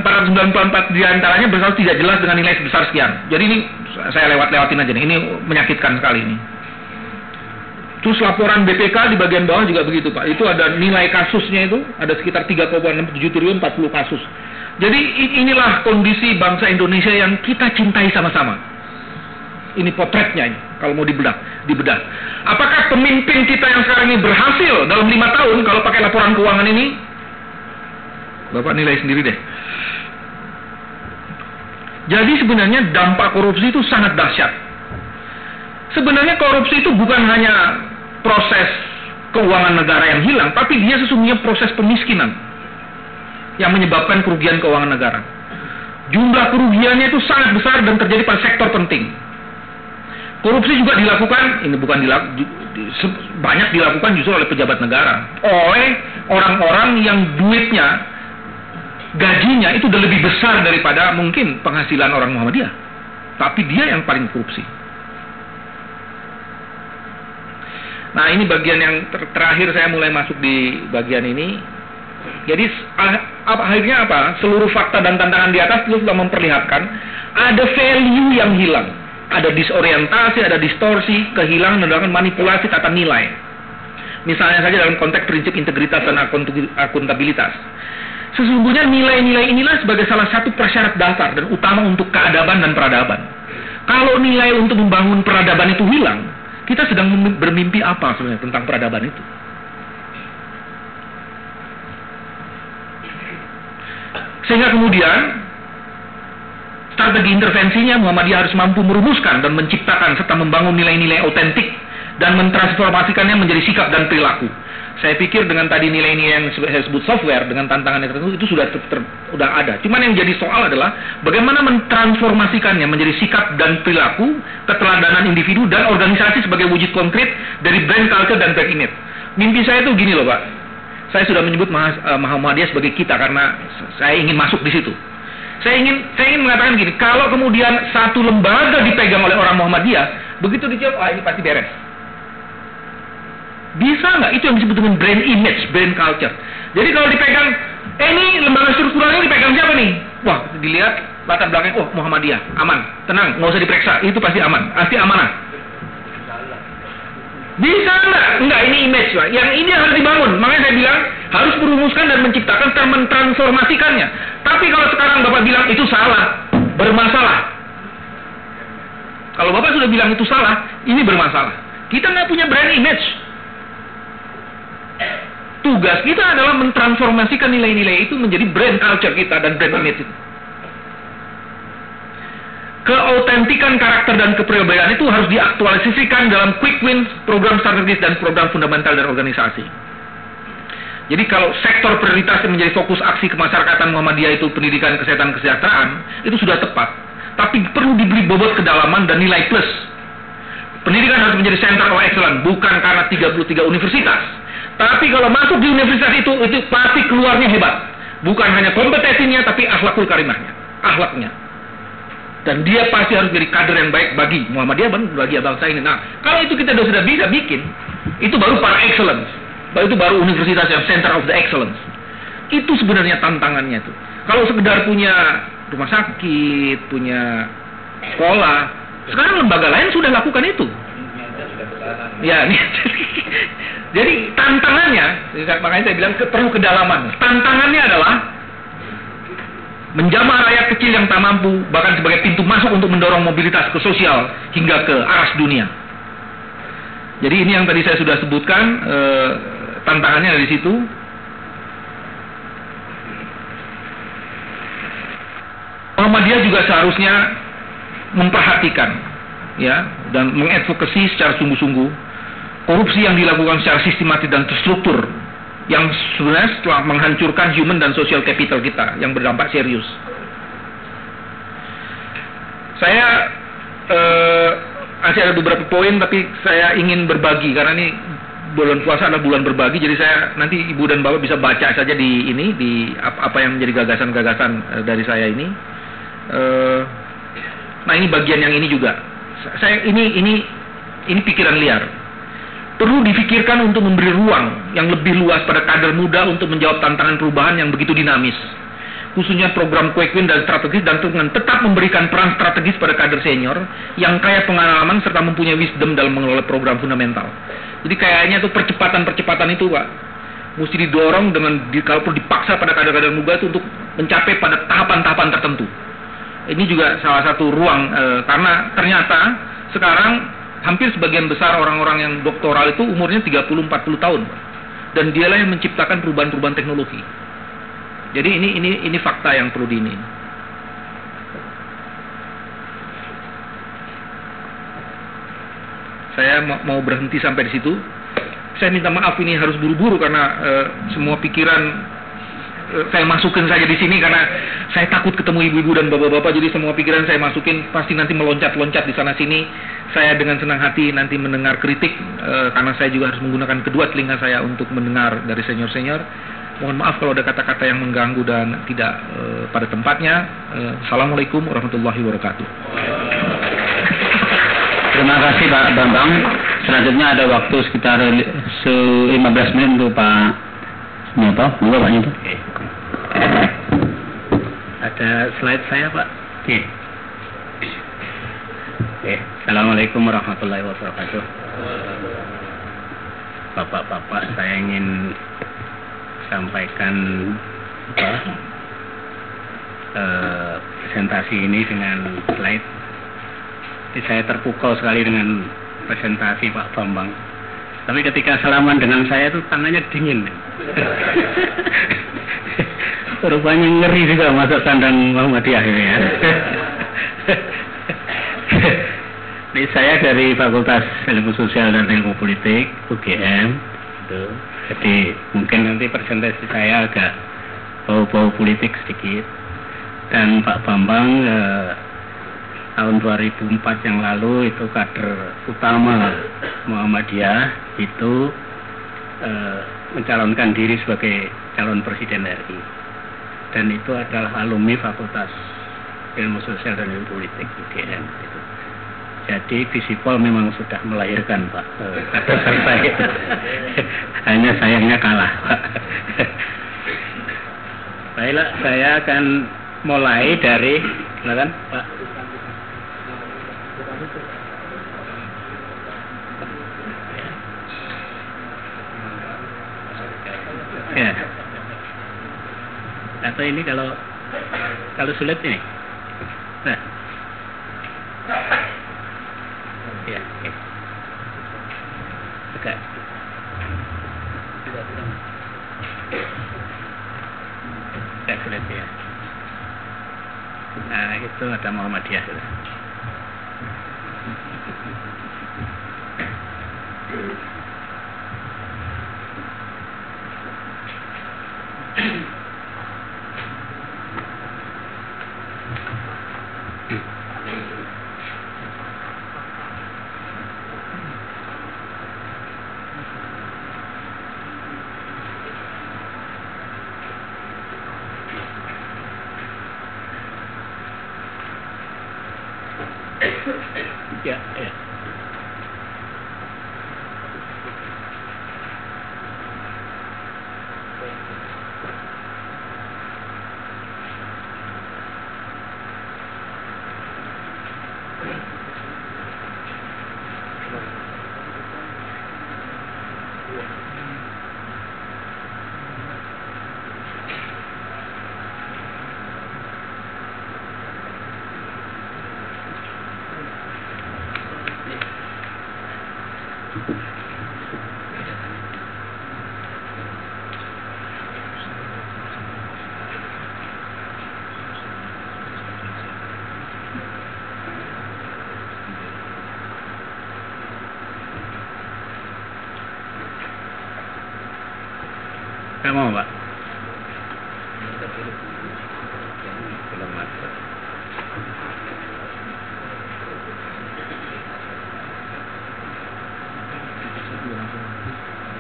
494 di antaranya berasal tidak jelas dengan nilai sebesar sekian. Jadi ini saya lewat-lewatin aja nih. Ini menyakitkan sekali ini. Terus laporan BPK di bagian bawah juga begitu Pak. Itu ada nilai kasusnya itu ada sekitar 3,67 triliun 40 kasus. Jadi inilah kondisi bangsa Indonesia yang kita cintai sama-sama ini potretnya ini kalau mau dibedah dibedah apakah pemimpin kita yang sekarang ini berhasil dalam lima tahun kalau pakai laporan keuangan ini bapak nilai sendiri deh. Jadi sebenarnya dampak korupsi itu sangat dahsyat. Sebenarnya korupsi itu bukan hanya proses keuangan negara yang hilang tapi dia sesungguhnya proses pemiskinan yang menyebabkan kerugian keuangan negara. Jumlah kerugiannya itu sangat besar dan terjadi pada sektor penting. Korupsi juga dilakukan, ini bukan dilakukan, banyak dilakukan justru oleh pejabat negara, oleh orang-orang yang duitnya, gajinya itu udah lebih besar daripada mungkin penghasilan orang Muhammadiyah. Tapi dia yang paling korupsi. Nah ini bagian yang ter terakhir saya mulai masuk di bagian ini. Jadi akhirnya apa? Seluruh fakta dan tantangan di atas itu sudah memperlihatkan ada value yang hilang ada disorientasi, ada distorsi, kehilangan dan manipulasi tata nilai. Misalnya saja dalam konteks prinsip integritas dan akuntabilitas. Sesungguhnya nilai-nilai inilah sebagai salah satu persyarat dasar dan utama untuk keadaban dan peradaban. Kalau nilai untuk membangun peradaban itu hilang, kita sedang bermimpi apa sebenarnya tentang peradaban itu? Sehingga kemudian Strategi intervensinya Muhammadiyah harus mampu merumuskan dan menciptakan serta membangun nilai-nilai otentik dan mentransformasikannya menjadi sikap dan perilaku. Saya pikir dengan tadi nilai-nilai yang saya sebut software dengan tantangan yang tertentu itu sudah ter, ter, sudah ada. Cuman yang jadi soal adalah bagaimana mentransformasikannya menjadi sikap dan perilaku, keteladanan individu dan organisasi sebagai wujud konkret dari brand culture dan brand image. Mimpi saya itu gini loh Pak. Saya sudah menyebut eh, Muhammadiyah sebagai kita karena saya ingin masuk di situ. Saya ingin saya ingin mengatakan gini, kalau kemudian satu lembaga dipegang oleh orang Muhammadiyah, begitu dijawab, ah ini pasti beres. Bisa nggak? Itu yang disebut dengan brand image, brand culture. Jadi kalau dipegang Eh ini lembaga strukturalnya dipegang siapa nih? Wah, dilihat latar belakang, oh Muhammadiyah, aman, tenang, nggak usah diperiksa, itu pasti aman, pasti amanah. Bisa enggak? Enggak, ini image Pak. Yang ini harus dibangun. Makanya saya bilang harus merumuskan dan menciptakan dan mentransformasikannya. Tapi kalau sekarang Bapak bilang itu salah, bermasalah. Kalau Bapak sudah bilang itu salah, ini bermasalah. Kita nggak punya brand image. Tugas kita adalah mentransformasikan nilai-nilai itu menjadi brand culture kita dan brand image itu. Keautentikan karakter dan kepribadian itu harus diaktualisasikan dalam quick wins, program strategis dan program fundamental dan organisasi. Jadi kalau sektor prioritas yang menjadi fokus aksi kemasyarakatan Muhammadiyah itu pendidikan, kesehatan, kesejahteraan, itu sudah tepat. Tapi perlu diberi bobot kedalaman dan nilai plus. Pendidikan harus menjadi center of excellence, bukan karena 33 universitas. Tapi kalau masuk di universitas itu, itu pasti keluarnya hebat. Bukan hanya kompetensinya, tapi akhlakul karimahnya. Akhlaknya. Dan dia pasti harus jadi kader yang baik bagi Muhammadiyah dan bagi bangsa ini. Nah, kalau itu kita sudah bisa bikin, itu baru para excellence. Baru itu baru universitas yang center of the excellence. Itu sebenarnya tantangannya itu. Kalau sekedar punya rumah sakit, punya sekolah, sekarang lembaga lain sudah lakukan itu. Ya, ini. Jadi tantangannya, makanya saya bilang perlu kedalaman. Tantangannya adalah menjamah rakyat kecil yang tak mampu, bahkan sebagai pintu masuk untuk mendorong mobilitas ke sosial hingga ke aras dunia. Jadi ini yang tadi saya sudah sebutkan, eh, tantangannya dari situ. Muhammadiyah juga seharusnya memperhatikan ya dan mengadvokasi secara sungguh-sungguh korupsi yang dilakukan secara sistematis dan terstruktur yang sebenarnya telah menghancurkan human dan social capital kita yang berdampak serius. Saya eh, masih ada beberapa poin tapi saya ingin berbagi karena ini bulan puasa adalah bulan berbagi jadi saya nanti ibu dan bapak bisa baca saja di ini di apa, apa yang menjadi gagasan-gagasan eh, dari saya ini. Eh, nah ini bagian yang ini juga. Saya ini ini ini pikiran liar perlu difikirkan untuk memberi ruang yang lebih luas pada kader muda untuk menjawab tantangan perubahan yang begitu dinamis. Khususnya program quick win dan strategis dan dengan tetap memberikan peran strategis pada kader senior yang kaya pengalaman serta mempunyai wisdom dalam mengelola program fundamental. Jadi kayaknya tuh percepatan-percepatan itu Pak mesti didorong dengan di, kalau perlu dipaksa pada kader-kader muda itu untuk mencapai pada tahapan-tahapan tertentu. Ini juga salah satu ruang e, karena ternyata sekarang hampir sebagian besar orang-orang yang doktoral itu umurnya 30-40 tahun. Dan dialah yang menciptakan perubahan-perubahan teknologi. Jadi ini ini ini fakta yang perlu diini. Saya mau berhenti sampai di situ. Saya minta maaf ini harus buru-buru karena uh, semua pikiran saya masukin saja di sini karena saya takut ketemu ibu-ibu dan bapak-bapak jadi semua pikiran saya masukin pasti nanti meloncat-loncat di sana sini saya dengan senang hati nanti mendengar kritik e, karena saya juga harus menggunakan kedua telinga saya untuk mendengar dari senior-senior. Mohon maaf kalau ada kata-kata yang mengganggu dan tidak e, pada tempatnya. E, Assalamualaikum warahmatullahi wabarakatuh. Terima kasih Pak Bambang. Selanjutnya ada waktu sekitar 15 menit untuk Pak Nyoto. Monggo Pak Nyoto. Ada slide saya Pak. Oke. Oke. Assalamualaikum warahmatullahi wabarakatuh. Bapak-bapak, saya ingin sampaikan apa, uh, presentasi ini dengan slide. Jadi saya terpukau sekali dengan presentasi Pak Bambang. Tapi ketika salaman dengan saya itu tangannya dingin. Rupanya ngeri juga masuk kandang Muhammadiyah ini ya. Ini saya dari Fakultas Ilmu Sosial dan Ilmu Politik UGM. Jadi mungkin nanti presentasi saya agak bau-bau politik sedikit. Dan Pak Bambang eh, tahun 2004 yang lalu itu kader utama Muhammadiyah itu eh, mencalonkan diri sebagai calon presiden RI. Dan itu adalah alumni Fakultas Ilmu Sosial dan Ilmu Politik UGM. Gitu. Jadi Visipol memang sudah melahirkan Pak kader saya. Hanya sayangnya kalah Pak. Baiklah, saya akan mulai dari, silakan Pak. Ya. Atau ini kalau kalau sulit ini. Nah. Ya, oke. Oke. Tidak sulit ya. Nah, itu ada Muhammadiyah. Ya, ya. Nggak mau, Pak? Belum masuk.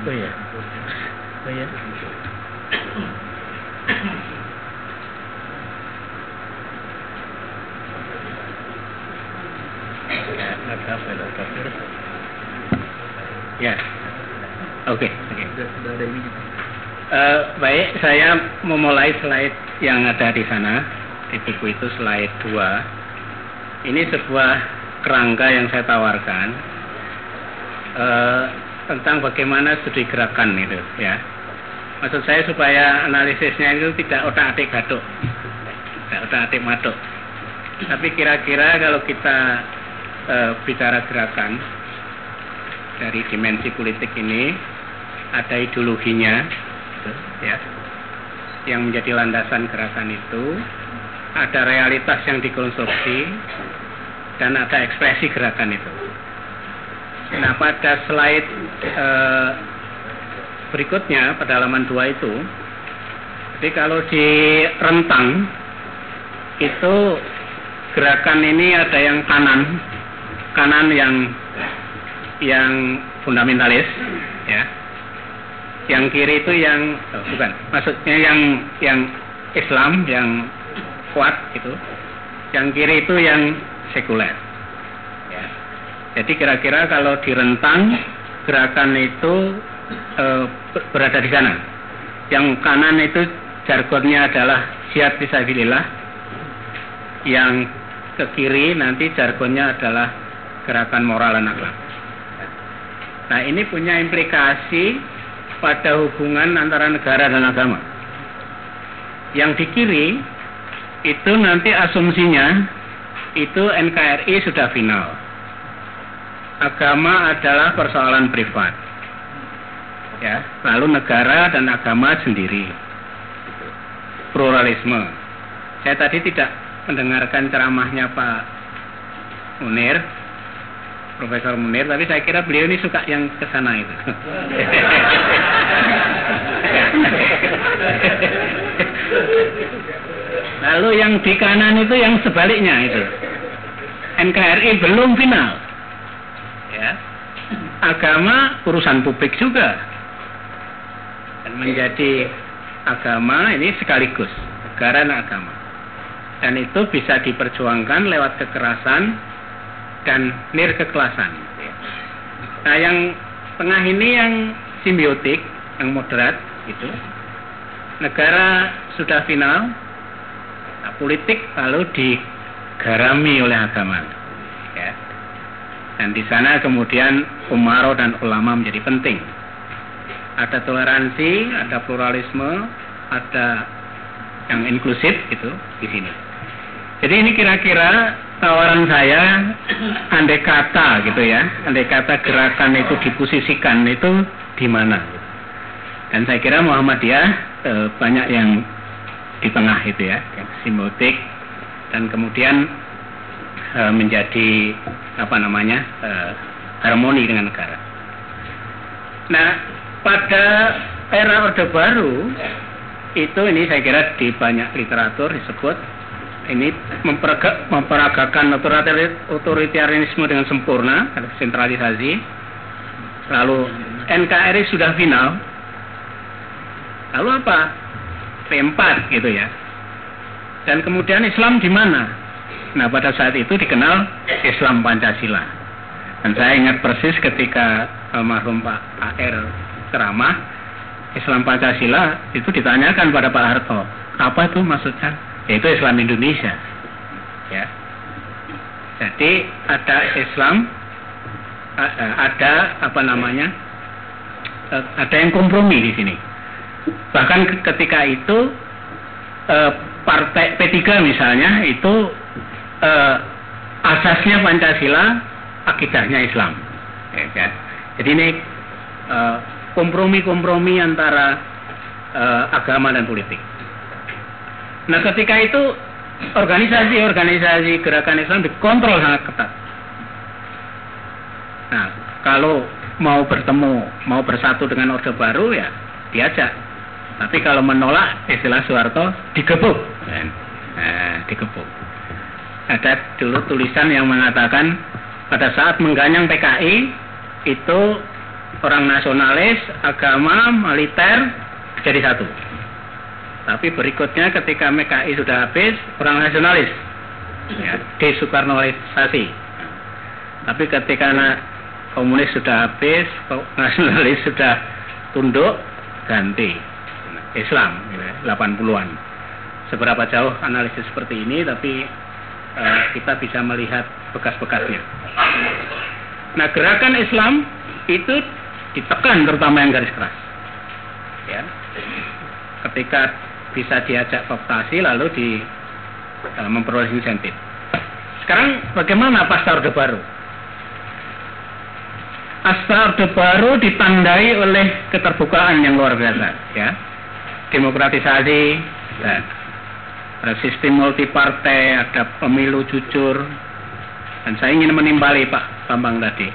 Oh iya. Oh iya. Ya, ada apa ya, dokter? Ya. Oke, oke. Eh, baik, saya memulai slide yang ada di sana. Di buku itu slide 2. Ini sebuah kerangka yang saya tawarkan eh, tentang bagaimana studi gerakan itu ya. Maksud saya supaya analisisnya itu tidak otak-atik gaduk. Tidak otak-atik maduk. Tapi kira-kira kalau kita eh, bicara gerakan dari dimensi politik ini ada ideologinya ya yang menjadi landasan gerakan itu ada realitas yang dikonstruksi dan ada ekspresi gerakan itu. Nah pada slide eh, berikutnya pada halaman 2 itu jadi kalau di rentang itu gerakan ini ada yang kanan kanan yang yang fundamentalis yang kiri itu yang oh, bukan maksudnya yang yang Islam yang kuat itu yang kiri itu yang sekuler. Ya. Jadi kira-kira kalau di rentang gerakan itu e, berada di sana. Yang kanan itu jargonnya adalah jihad fisabilillah. Yang ke kiri nanti jargonnya adalah gerakan moral dan akhlak. Nah ini punya implikasi pada hubungan antara negara dan agama. Yang di kiri itu nanti asumsinya itu NKRI sudah final. Agama adalah persoalan privat. Ya, lalu negara dan agama sendiri. Pluralisme. Saya tadi tidak mendengarkan ceramahnya Pak Munir Profesor Munir, tapi saya kira beliau ini suka yang ke sana itu. Lalu yang di kanan itu yang sebaliknya itu. NKRI belum final. Ya. Agama urusan publik juga. Dan menjadi agama ini sekaligus negara dan agama. Dan itu bisa diperjuangkan lewat kekerasan dan nir kekelasan. Nah yang tengah ini yang simbiotik, yang moderat gitu. Negara sudah final, nah, politik lalu digarami oleh agama. Ya. Dan di sana kemudian umaro dan ulama menjadi penting. Ada toleransi, ada pluralisme, ada yang inklusif gitu di sini. Jadi ini kira-kira tawaran saya andai kata gitu ya, andai kata gerakan itu diposisikan itu di mana. Dan saya kira Muhammadiyah e, banyak yang di tengah itu ya, yang simbotik dan kemudian e, menjadi apa namanya e, harmoni dengan negara. Nah, pada era Orde Baru itu ini saya kira di banyak literatur disebut ini memperagakan otoritarianisme dengan sempurna, sentralisasi. Lalu NKRI sudah final. Lalu apa? P4 gitu ya. Dan kemudian Islam di mana? Nah pada saat itu dikenal Islam Pancasila. Dan saya ingat persis ketika almarhum Pak AR ceramah Islam Pancasila itu ditanyakan pada Pak Harto, apa itu maksudnya? Yaitu Islam Indonesia. Ya. Jadi ada Islam, ada apa namanya? Ada yang kompromi di sini. Bahkan ketika itu partai P3 misalnya itu asasnya Pancasila, akidahnya Islam. Ya, kan? Jadi ini kompromi-kompromi antara agama dan politik. Nah ketika itu organisasi-organisasi gerakan Islam dikontrol sangat ketat. Nah kalau mau bertemu, mau bersatu dengan Orde Baru ya diajak. Tapi kalau menolak istilah Soeharto digebuk. Nah, digebuk. Ada dulu tulisan yang mengatakan pada saat mengganyang PKI itu orang nasionalis, agama, militer jadi satu. Tapi berikutnya ketika MKI sudah habis, orang nasionalis. Ya, desoekarnoisasi. Tapi ketika komunis sudah habis, nasionalis sudah tunduk, ganti. Islam, ya, 80-an. Seberapa jauh analisis seperti ini, tapi uh, kita bisa melihat bekas-bekasnya. Nah, gerakan Islam itu ditekan terutama yang garis keras. Ya. Ketika bisa diajak kooptasi lalu di uh, memperoleh insentif. Sekarang bagaimana pasca Orde Baru? Pasca Orde Baru ditandai oleh keterbukaan yang luar biasa, ya. Demokratisasi, ya. sistem multipartai, ada pemilu jujur, dan saya ingin menimbali Pak Bambang tadi.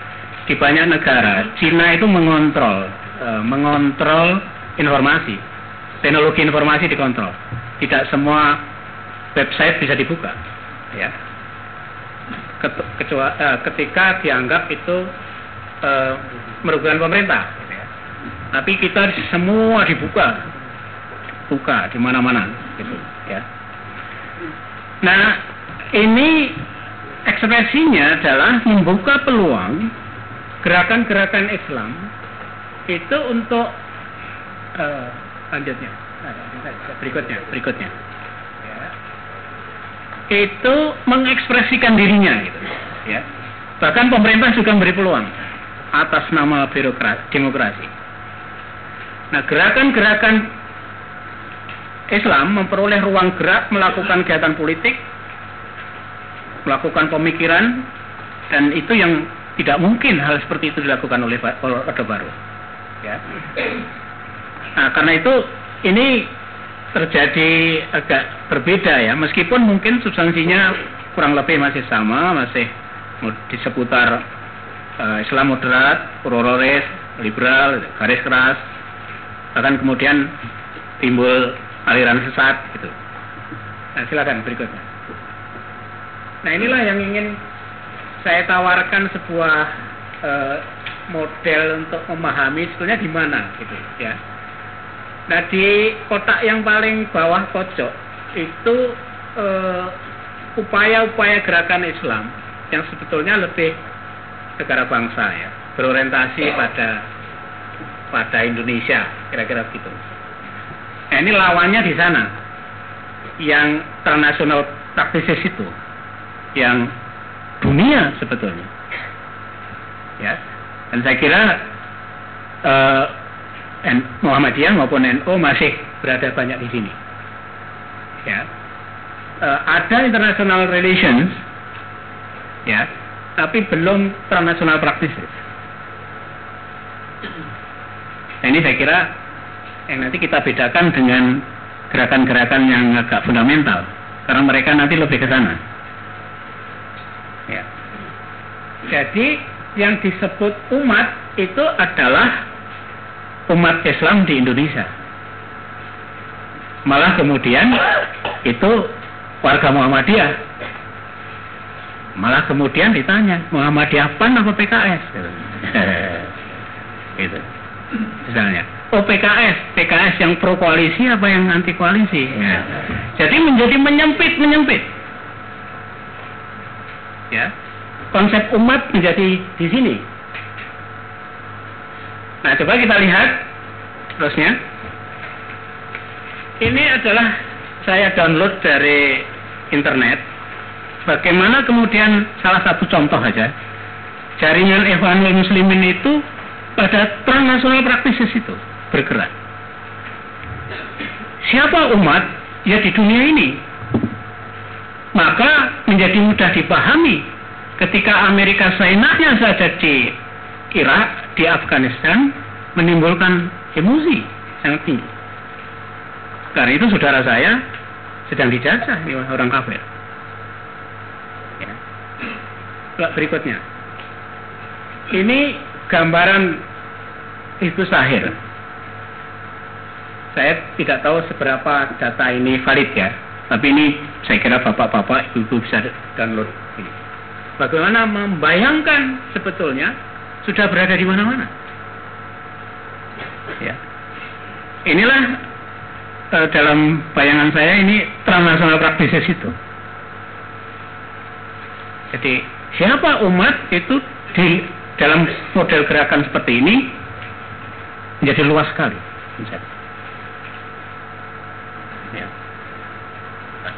Di banyak negara, Cina itu mengontrol, uh, mengontrol informasi teknologi informasi dikontrol. Tidak semua website bisa dibuka. Ya. Kecuali, uh, ketika dianggap itu uh, merugikan pemerintah. Gitu ya. Tapi kita semua dibuka, buka di mana-mana. Gitu, ya. Nah, ini ekspresinya adalah membuka peluang gerakan-gerakan Islam itu untuk uh, lanjutnya berikutnya berikutnya. Ya. itu mengekspresikan dirinya gitu. Ya. Bahkan pemerintah juga memberi peluang atas nama birokrasi demokrasi. Nah gerakan-gerakan Islam memperoleh ruang gerak melakukan kegiatan politik melakukan pemikiran dan itu yang tidak mungkin hal seperti itu dilakukan oleh Orde Baru. Ya Nah, karena itu ini terjadi agak berbeda ya, meskipun mungkin substansinya kurang lebih masih sama, masih di seputar uh, Islam moderat, prororis, liberal, garis keras, bahkan kemudian timbul aliran sesat gitu. Nah, silakan berikutnya. Nah, inilah yang ingin saya tawarkan sebuah uh, model untuk memahami sebetulnya di mana gitu ya Nah di kotak yang paling bawah pojok itu upaya upaya-upaya gerakan Islam yang sebetulnya lebih negara bangsa ya berorientasi pada pada Indonesia kira-kira gitu. Nah, ini lawannya di sana yang transnational practices itu yang dunia sebetulnya ya dan saya kira uh, Muhammadiyah maupun NU masih berada banyak di sini. Ya. Uh, ada international relations ya tapi belum transnational practices. Nah, ini saya kira yang nanti kita bedakan dengan gerakan-gerakan yang agak fundamental karena mereka nanti lebih ke sana. Ya. Jadi yang disebut umat itu adalah umat Islam di Indonesia. Malah kemudian itu warga Muhammadiyah. Malah kemudian ditanya Muhammadiyah PAN apa PKS gitu. Misalnya oh PKS PKS yang pro koalisi apa yang anti koalisi ya. jadi menjadi menyempit menyempit. Ya. Konsep umat menjadi di sini nah coba kita lihat terusnya ini adalah saya download dari internet bagaimana kemudian salah satu contoh aja jaringan Ikhwanul Muslimin itu pada transnasional praktisis itu bergerak. Siapa umat? Ya di dunia ini. Maka menjadi mudah dipahami ketika Amerika seenaknya saja di Irak, di Afghanistan menimbulkan emosi sangat tinggi. Karena itu saudara saya sedang dijajah oleh orang kafir. Ya. Berikutnya. Ini gambaran itu sahir saya tidak tahu seberapa data ini valid ya, tapi ini saya kira bapak-bapak, ibu-ibu bisa download. Bagaimana membayangkan sebetulnya sudah berada di mana-mana. Ya. Inilah uh, dalam bayangan saya ini transnasional praktisis itu. Jadi siapa umat itu di dalam model gerakan seperti ini menjadi luas sekali. Misalnya.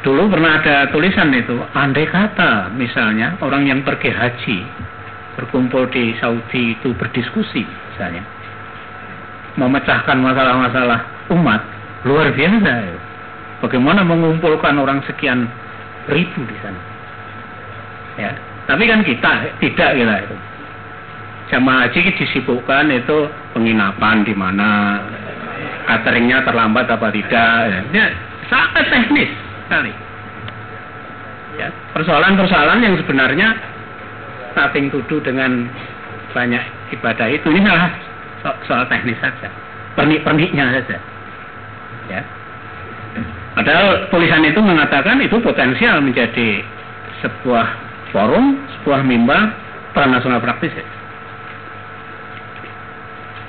Dulu pernah ada tulisan itu, andai kata misalnya orang yang pergi haji berkumpul di Saudi itu berdiskusi misalnya memecahkan masalah-masalah umat luar biasa ya. bagaimana mengumpulkan orang sekian ribu di sana ya tapi kan kita tidak kita itu jamaah haji disibukkan itu penginapan di mana cateringnya terlambat apa tidak ya, sangat teknis sekali. Ya, persoalan-persoalan yang sebenarnya to do dengan banyak ibadah itu ini adalah so soal teknis saja, pernik-perniknya saja. Ya. Padahal tulisan itu mengatakan itu potensial menjadi sebuah forum, sebuah mimbar transnasional praktis.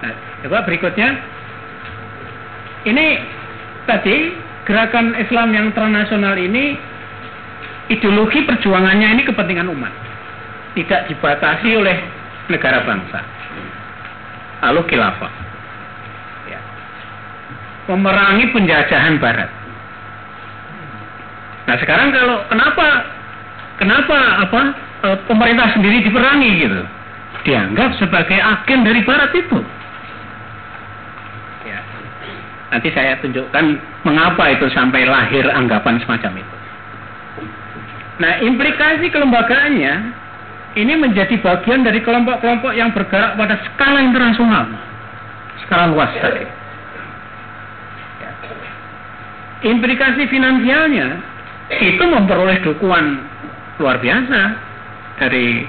Nah, coba berikutnya. Ini tadi gerakan Islam yang transnasional ini ideologi perjuangannya ini kepentingan umat tidak dibatasi oleh negara bangsa. Lalu khilafah. Ya. memerangi penjajahan barat. Nah sekarang kalau kenapa kenapa apa e, pemerintah sendiri diperangi gitu? Dianggap sebagai agen dari barat itu. Nanti saya tunjukkan mengapa itu sampai lahir anggapan semacam itu. Nah, implikasi kelembagaannya ini menjadi bagian dari kelompok-kelompok yang bergerak pada skala internasional, skala luas tadi. Ya. Implikasi finansialnya itu memperoleh dukungan luar biasa dari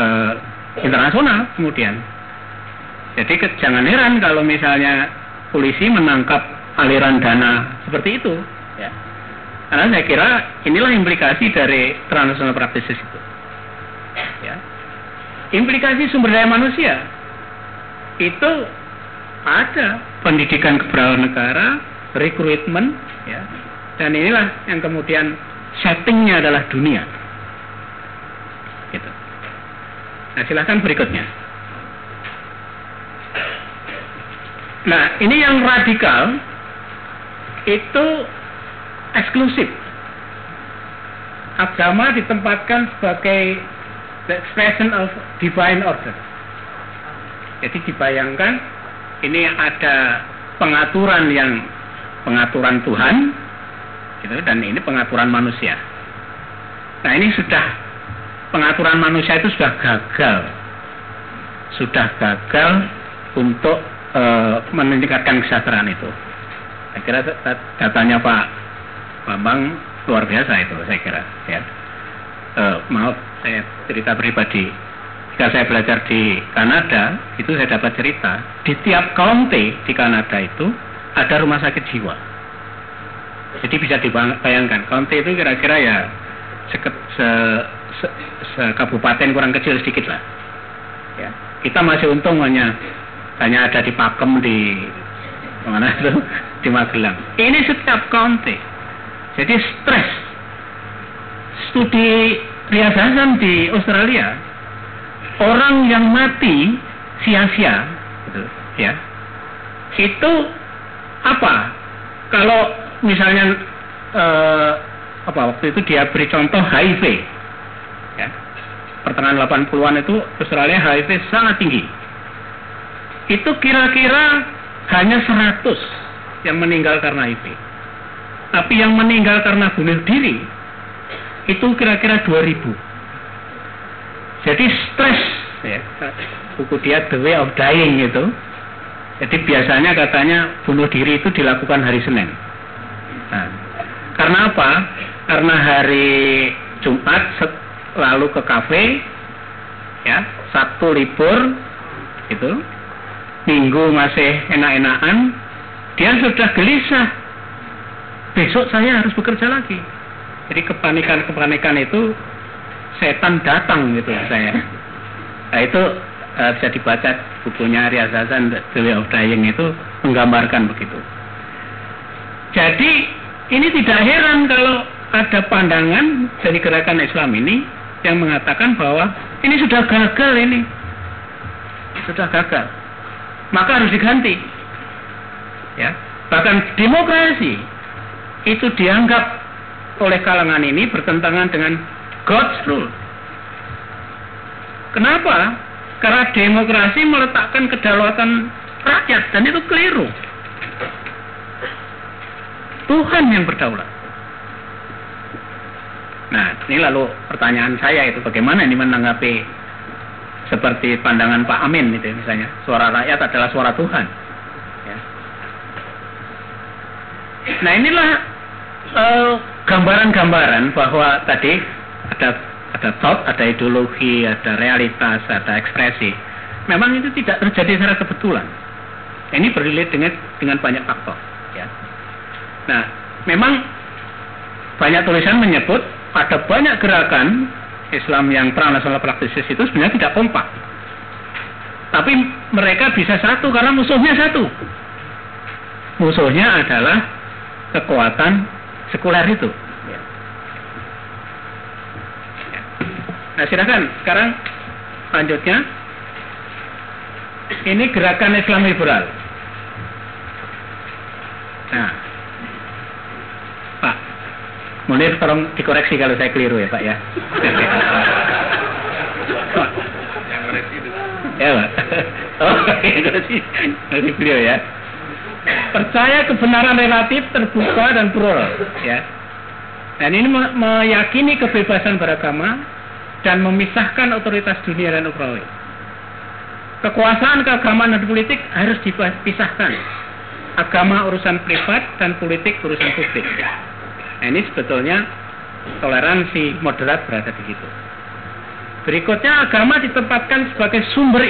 uh, internasional kemudian. Jadi jangan heran kalau misalnya polisi menangkap aliran dana seperti itu. Ya. Karena saya kira inilah implikasi dari transnational practices itu. Implikasi sumber daya manusia itu ada pendidikan keberadaan negara, rekrutmen, ya, dan inilah yang kemudian settingnya adalah dunia. Gitu. Nah silahkan berikutnya. Nah, ini yang radikal itu eksklusif. Agama ditempatkan sebagai the expression of divine order. Jadi dibayangkan ini ada pengaturan yang pengaturan Tuhan, gitu, dan ini pengaturan manusia. Nah ini sudah pengaturan manusia itu sudah gagal, sudah gagal untuk e, meningkatkan kesejahteraan itu. Saya kira datanya Pak Bambang luar biasa itu, saya kira. Ya. E, maaf, saya cerita pribadi. Ketika saya belajar di Kanada, itu saya dapat cerita di tiap county di Kanada itu ada rumah sakit jiwa. Jadi bisa dibayangkan, county itu kira-kira ya se, se, se, se kabupaten kurang kecil sedikit lah. Ya. Kita masih untung hanya hanya ada di Pakem di mana itu di Magelang. Ini setiap county. Jadi stres. Studi Rias Hasan di Australia, orang yang mati sia-sia, gitu, ya, itu apa? Kalau misalnya eh, apa waktu itu dia beri contoh HIV, ya, pertengahan 80-an itu Australia HIV sangat tinggi. Itu kira-kira hanya 100 yang meninggal karena HIV. Tapi yang meninggal karena bunuh diri itu kira-kira 2000. Jadi stres ya. Buku dia The Way of Dying itu. Jadi biasanya katanya bunuh diri itu dilakukan hari Senin. Nah, karena apa? Karena hari Jumat lalu ke kafe, ya, Sabtu libur, itu, Minggu masih enak-enakan, dia sudah gelisah. Besok saya harus bekerja lagi. Jadi kepanikan-kepanikan itu setan datang gitu saya. Nah itu uh, bisa dibaca bukunya Riaz Hasan The Way of Dying itu menggambarkan begitu. Jadi ini tidak heran kalau ada pandangan dari gerakan Islam ini yang mengatakan bahwa ini sudah gagal ini. Sudah gagal. Maka harus diganti. Ya. Bahkan demokrasi itu dianggap oleh kalangan ini bertentangan dengan God's rule. Kenapa? Karena demokrasi meletakkan kedaulatan rakyat dan itu keliru. Tuhan yang berdaulat. Nah, ini lalu pertanyaan saya itu bagaimana ini menanggapi seperti pandangan Pak Amin itu misalnya suara rakyat adalah suara Tuhan. Ya. Nah inilah uh, gambaran-gambaran bahwa tadi ada ada thought, ada ideologi, ada realitas, ada ekspresi. Memang itu tidak terjadi secara kebetulan. Ini berlilit dengan dengan banyak faktor. Ya. Nah, memang banyak tulisan menyebut ada banyak gerakan Islam yang transnasional praktisis itu sebenarnya tidak kompak. Tapi mereka bisa satu karena musuhnya satu. Musuhnya adalah kekuatan sekuler itu. Nah silakan sekarang lanjutnya ini gerakan Islam liberal. Nah, Pak, Munir tolong dikoreksi kalau saya keliru ya Pak ya. ya Pak. Oh, koreksi, koreksi beliau ya percaya kebenaran relatif terbuka dan plural ya. Dan ini meyakini kebebasan beragama dan memisahkan otoritas dunia dan ukrawi. Kekuasaan keagamaan dan politik harus dipisahkan. Agama urusan privat dan politik urusan publik. Nah, ini sebetulnya toleransi moderat berada di situ. Berikutnya agama ditempatkan sebagai sumber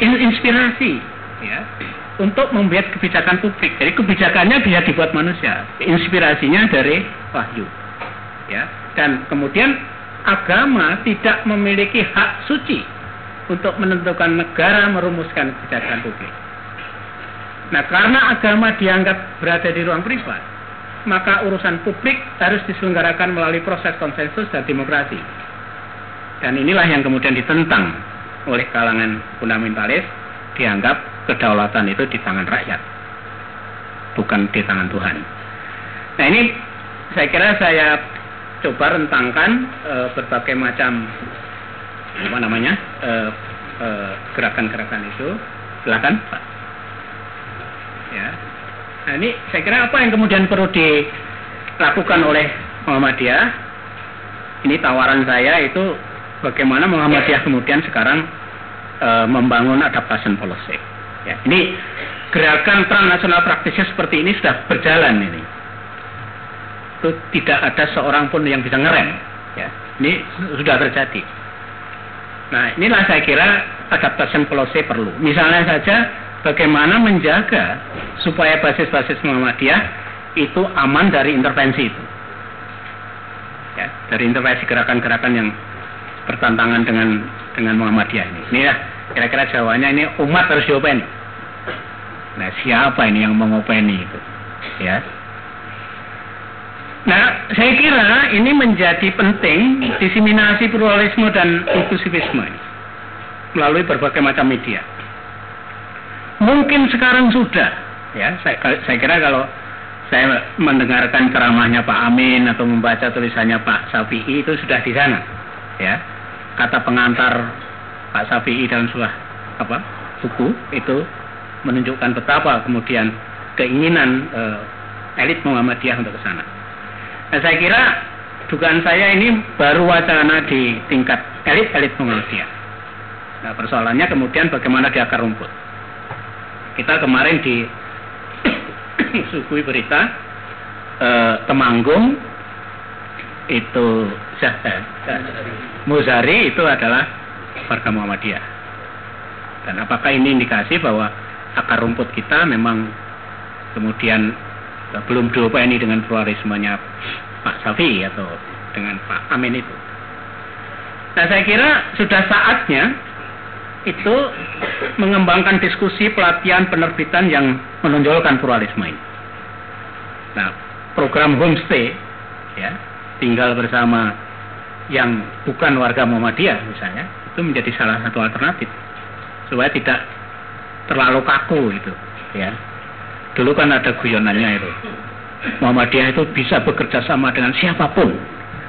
inspirasi ya untuk membuat kebijakan publik. Jadi kebijakannya bisa dibuat manusia. Inspirasinya dari wahyu. Ya. Dan kemudian agama tidak memiliki hak suci untuk menentukan negara merumuskan kebijakan publik. Nah, karena agama dianggap berada di ruang privat, maka urusan publik harus diselenggarakan melalui proses konsensus dan demokrasi. Dan inilah yang kemudian ditentang oleh kalangan fundamentalis dianggap kedaulatan itu di tangan rakyat, bukan di tangan Tuhan. Nah ini saya kira saya coba rentangkan uh, berbagai macam apa namanya uh, uh, gerakan-gerakan itu. Silakan, Pak. Ya. Nah, ini saya kira apa yang kemudian perlu dilakukan oleh Muhammadiyah? Ini tawaran saya itu bagaimana Muhammadiyah kemudian sekarang uh, membangun adaptation policy. Ya, ini gerakan transnasional praktisnya seperti ini sudah berjalan ini. Itu tidak ada seorang pun yang bisa ngerem. Ya, ini sudah terjadi. Nah, inilah saya kira adaptation policy perlu. Misalnya saja bagaimana menjaga supaya basis-basis Muhammadiyah itu aman dari intervensi itu. Ya, dari intervensi gerakan-gerakan yang bertantangan dengan dengan Muhammadiyah ini. Ini ya kira-kira jawabannya ini umat harus diopeni. Nah, siapa ini yang mengopeni itu? Ya. Nah, saya kira ini menjadi penting diseminasi pluralisme dan inklusivisme melalui berbagai macam media. Mungkin sekarang sudah, ya. Saya, saya kira kalau saya mendengarkan ceramahnya Pak Amin atau membaca tulisannya Pak Safi'i itu sudah di sana, ya. Kata pengantar Pak Safi'i dalam sebuah apa buku itu menunjukkan betapa kemudian keinginan uh, elit Muhammadiyah untuk ke sana. Nah, saya kira dugaan saya ini baru wacana di tingkat elit-elit Muhammadiyah. Nah, persoalannya kemudian bagaimana di akar rumput. Kita kemarin di sugui berita eh, Temanggung itu eh, Muzari itu adalah warga Muhammadiyah. Dan apakah ini indikasi bahwa akar rumput kita memang kemudian belum diopeni dengan pluralismenya Pak Safi atau dengan Pak Amin itu. Nah saya kira sudah saatnya itu mengembangkan diskusi pelatihan penerbitan yang menonjolkan pluralisme ini. Nah program homestay ya tinggal bersama yang bukan warga Muhammadiyah misalnya itu menjadi salah satu alternatif supaya tidak terlalu kaku itu ya Dulu kan ada guyonannya itu. Muhammadiyah itu bisa bekerja sama dengan siapa pun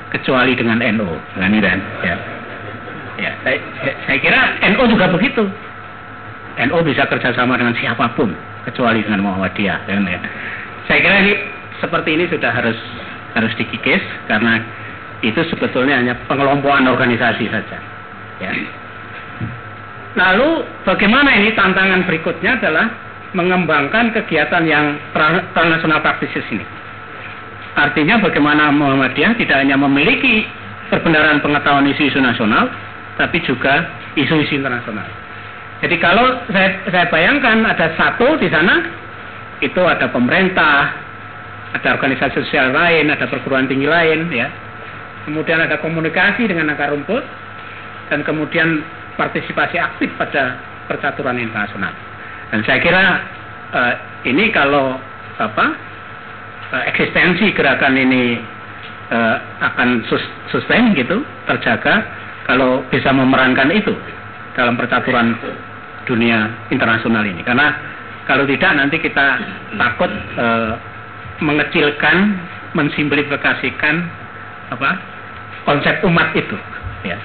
kecuali dengan NU. Nah, ini kan, ya. Ya, saya, saya kira NU juga begitu. NU bisa kerjasama dengan siapa pun kecuali dengan Muhammadiyah. Kan, ya. Saya kira ini seperti ini sudah harus harus dikikis karena itu sebetulnya hanya pengelompokan organisasi saja. Ya. Lalu bagaimana ini tantangan berikutnya adalah mengembangkan kegiatan yang transnasional praktisis ini. Artinya bagaimana Muhammadiyah tidak hanya memiliki perbenaran pengetahuan isu-isu nasional, tapi juga isu-isu internasional. Jadi kalau saya, saya bayangkan ada satu di sana, itu ada pemerintah, ada organisasi sosial lain, ada perguruan tinggi lain, ya. Kemudian ada komunikasi dengan akar rumput, dan kemudian partisipasi aktif pada percaturan internasional. Dan saya kira uh, ini kalau apa uh, eksistensi gerakan ini uh, akan sus sustain gitu, terjaga kalau bisa memerankan itu dalam percaturan dunia internasional ini. Karena kalau tidak nanti kita takut uh, mengecilkan, mensimplifikasikan apa konsep umat itu. Ya.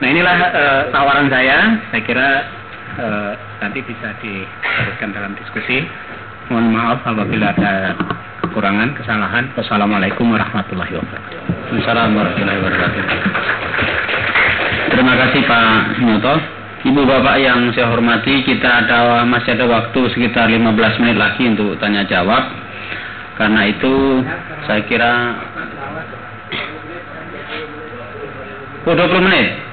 Nah inilah uh, tawaran saya. Saya kira uh, nanti bisa diteruskan dalam diskusi. Mohon maaf apabila ada kekurangan, kesalahan. Wassalamualaikum warahmatullahi wabarakatuh. Assalamualaikum warahmatullahi wabarakatuh. Terima kasih Pak Noto. Ibu Bapak yang saya hormati, kita ada masih ada waktu sekitar 15 menit lagi untuk tanya jawab. Karena itu saya kira 20 menit.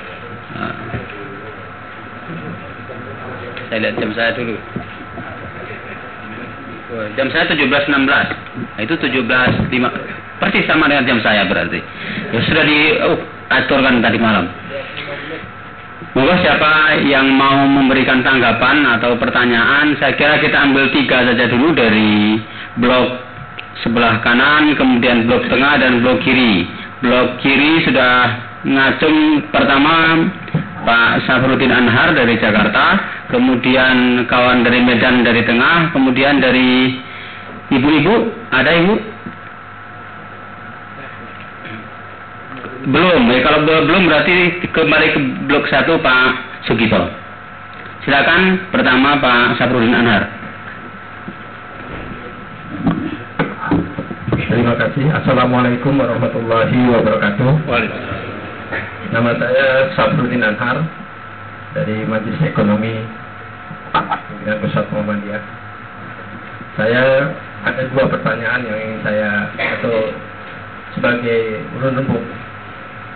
Saya lihat jam saya dulu. Jam saya 17.16. Nah, itu 17.5. Persis sama dengan jam saya berarti. Ya sudah diaturkan tadi malam. Monggo siapa yang mau memberikan tanggapan atau pertanyaan, saya kira kita ambil tiga saja dulu dari blok sebelah kanan, kemudian blok tengah dan blok kiri. Blok kiri sudah ngacung pertama Pak Safruddin Anhar dari Jakarta, kemudian kawan dari Medan dari tengah, kemudian dari ibu-ibu, ada ibu? belum. Ya, kalau belum berarti kembali ke blok satu Pak Sugito. Silakan pertama Pak Saprudin Anhar. Terima kasih. Assalamualaikum warahmatullahi wabarakatuh. Nama saya Saprudin Anhar dari Majelis Ekonomi Pimpinan Pusat Muhammadiyah. Saya ada dua pertanyaan yang ingin saya atau sebagai urun rembuk.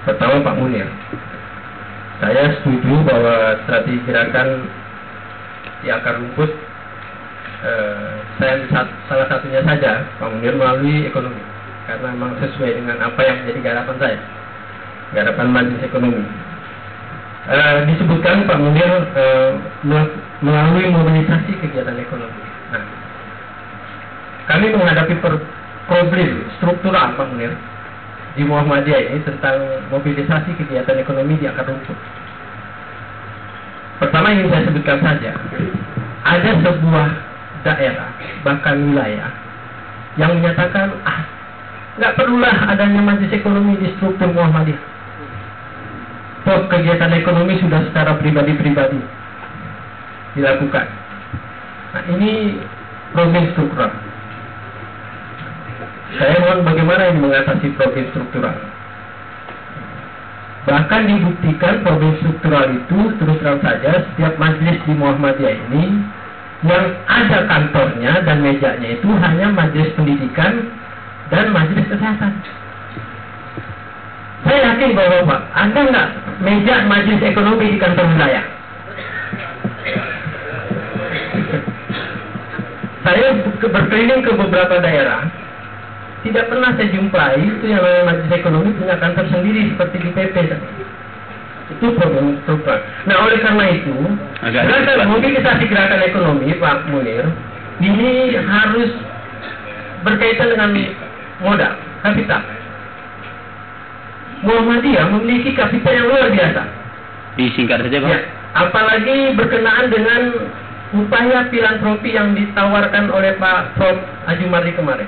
Pertama Pak Munir, saya setuju bahwa strategi gerakan di akar rumput eh, saya salah satunya saja Pak Munir melalui ekonomi karena memang sesuai dengan apa yang menjadi garapan saya garapan majelis ekonomi. Eh, disebutkan Pak Munir mel- melalui mobilisasi kegiatan ekonomi. Nah kami menghadapi per- problem struktural Pak Munir di Muhammadiyah ini tentang mobilisasi kegiatan ekonomi di akar rumput Pertama yang saya sebutkan saja, ada sebuah daerah bahkan wilayah yang menyatakan ah nggak perlulah adanya majelis ekonomi di struktur Muhammadiyah. Kegiatan ekonomi sudah secara pribadi-pribadi dilakukan. Nah ini problem struktural. Saya mohon bagaimana ini mengatasi problem struktural. Bahkan dibuktikan problem struktural itu terus terang saja setiap majelis di Muhammadiyah ini yang ada kantornya dan mejanya itu hanya majelis pendidikan dan majelis kesehatan. Saya yakin bahwa Pak, ada nggak meja majelis ekonomi di kantor wilayah? Saya ke- berkeliling ke beberapa daerah, tidak pernah saya jumpai itu yang namanya majelis ekonomi punya kantor sendiri seperti di PP itu problem struktural. Nah oleh karena itu Agak gerakan mobilisasi gerakan ekonomi Pak Munir ini harus berkaitan dengan modal kapital. Muhammadiyah memiliki kapital yang luar biasa. Disingkat saja Pak. Ya, apalagi berkenaan dengan upaya filantropi yang ditawarkan oleh Pak Prof. Ajumardi kemarin.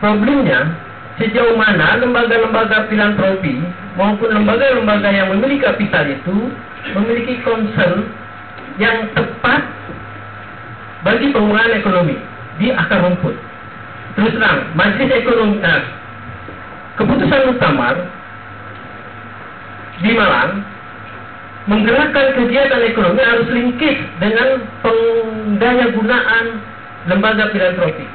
Problemnya, sejauh mana lembaga-lembaga filantropi maupun lembaga-lembaga yang memiliki kapital itu memiliki concern yang tepat bagi pengembangan ekonomi di akar rumput. Terus terang, Majelis Ekonomi, nah, keputusan muktamar di Malang menggerakkan kegiatan ekonomi harus linkage dengan pendaya gunaan lembaga filantropi.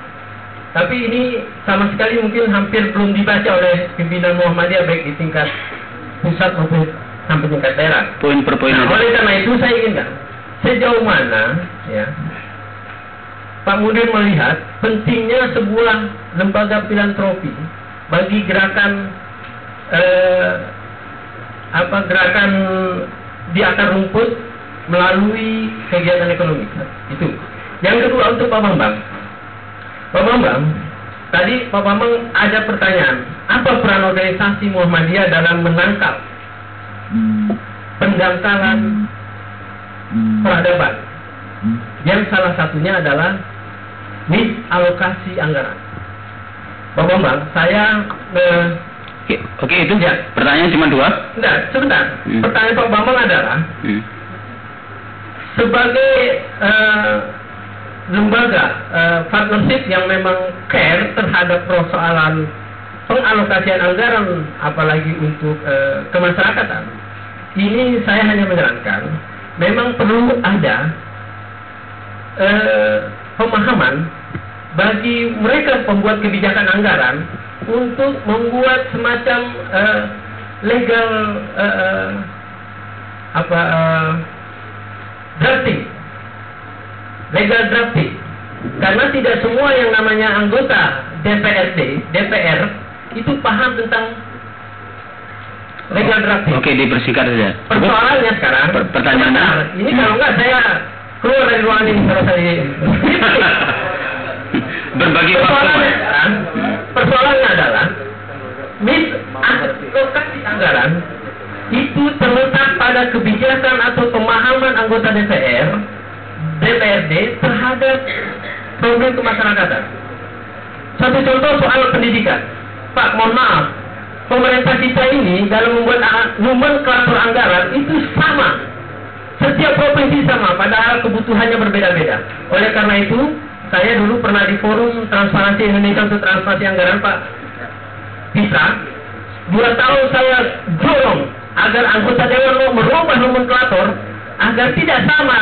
Tapi ini sama sekali mungkin hampir belum dibaca oleh pimpinan Muhammadiyah baik di tingkat pusat maupun sampai tingkat daerah. Poin per poin Nah, oleh karena itu saya inginkan sejauh mana ya Pak Mudir melihat pentingnya sebuah lembaga filantropi bagi gerakan eh, apa gerakan di akar rumput melalui kegiatan ekonomi itu. Yang kedua untuk Pak Bambang. Pak Bambang, tadi Pak Bambang ada pertanyaan, apa peran organisasi Muhammadiyah dalam menangkal pendangkalan peradaban? Yang salah satunya adalah misalokasi anggaran. Pak Bambang, saya eh, Oke, oke itu Ya. pertanyaan cuma dua. enggak, sebentar. Hmm. Pertanyaan Pak Bambang adalah Hmm. sebagai eh, lembaga eh, partnership yang memang care terhadap persoalan pengalokasian anggaran apalagi untuk eh, kemasyarakatan ini saya hanya menyarankan memang perlu ada eh, pemahaman bagi mereka pembuat kebijakan anggaran untuk membuat semacam eh, legal eh, eh, apa eh, drafting. Legal drafting. Karena tidak semua yang namanya anggota DPRD DPR itu paham tentang legal drafting. Oke, dipersingkat saja. Persoalannya sekarang Per- pertanyaannya? sebentar, ini kalau enggak saya keluar dari ruangan ini kalau saya Berbagi waktu. persoalannya persoalannya adalah mis alokasi anggaran itu terletak pada kebijakan atau pemahaman anggota DPR DPRD terhadap problem kemasyarakatan. Satu contoh soal pendidikan. Pak, mohon maaf, pemerintah kita ini dalam membuat nomenklatur anggaran itu sama. Setiap provinsi sama, padahal kebutuhannya berbeda-beda. Oleh karena itu, saya dulu pernah di forum Transparansi Indonesia untuk Transparansi Anggaran Pak Pitra. Dua tahun saya dorong agar anggota dewan merubah nomenklatur agar tidak sama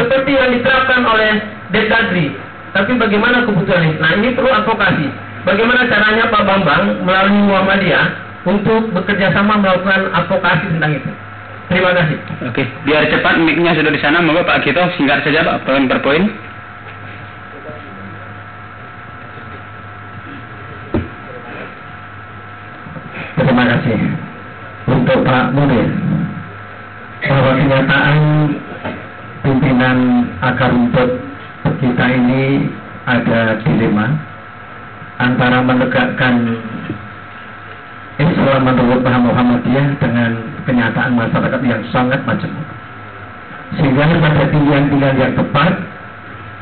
seperti yang diterapkan oleh Dekagri. Tapi bagaimana kebutuhan ini? Nah ini perlu advokasi. Bagaimana caranya Pak Bambang melalui Muhammadiyah untuk bekerja sama melakukan advokasi tentang itu? Terima kasih. Oke, biar cepat mic-nya sudah di sana, monggo Pak Gito singkat saja Pak, poin per poin. Terima kasih. Untuk Pak Munir bahwa kenyataan pimpinan akar rumput kita ini ada dilema antara menegakkan Islam menurut paham Muhammadiyah dengan kenyataan masyarakat yang sangat macam. Sehingga pada pilihan-pilihan yang tepat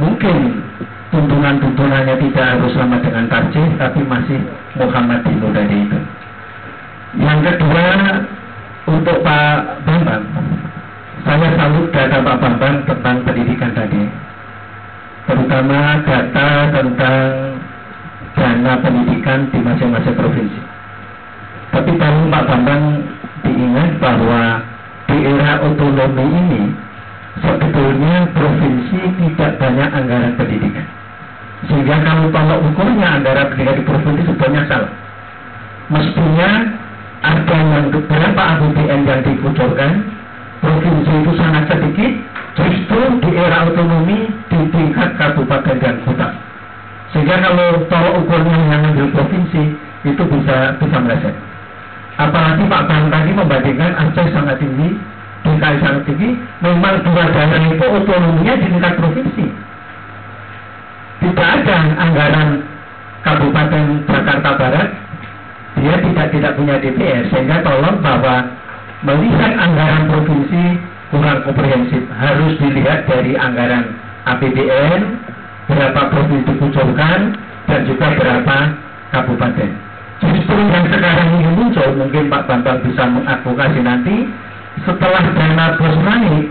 mungkin tuntunan-tuntunannya tidak harus sama dengan tarjih tapi masih Muhammadiyah tadi itu yang kedua untuk Pak Bambang saya salut data Pak Bambang tentang pendidikan tadi terutama data tentang dana pendidikan di masing-masing provinsi. Tapi perlu Pak Bambang diingat bahwa di era otonomi ini sebetulnya provinsi tidak banyak anggaran pendidikan. Sehingga kalau tolak ukurnya anggaran pendidikan di provinsi sebetulnya salah. Mestinya ada yang beberapa APBN yang dikucurkan, provinsi itu sangat sedikit, justru di era otonomi di tingkat kabupaten dan kota. Sehingga kalau tolak ukurnya yang ambil provinsi itu bisa bisa meleset. Apalagi Pak Bang tadi membandingkan Aceh sangat tinggi, DKI sangat tinggi, memang dua daerah itu otonominya di tingkat provinsi. Tidak ada anggaran Kabupaten Jakarta Barat, dia tidak tidak punya DPR, sehingga tolong bahwa melihat anggaran provinsi kurang komprehensif, harus dilihat dari anggaran APBN, berapa provinsi dikucurkan, dan juga berapa kabupaten. Justru yang sekarang ini muncul, mungkin Pak Bambang bisa mengadvokasi nanti, setelah dana bos naik,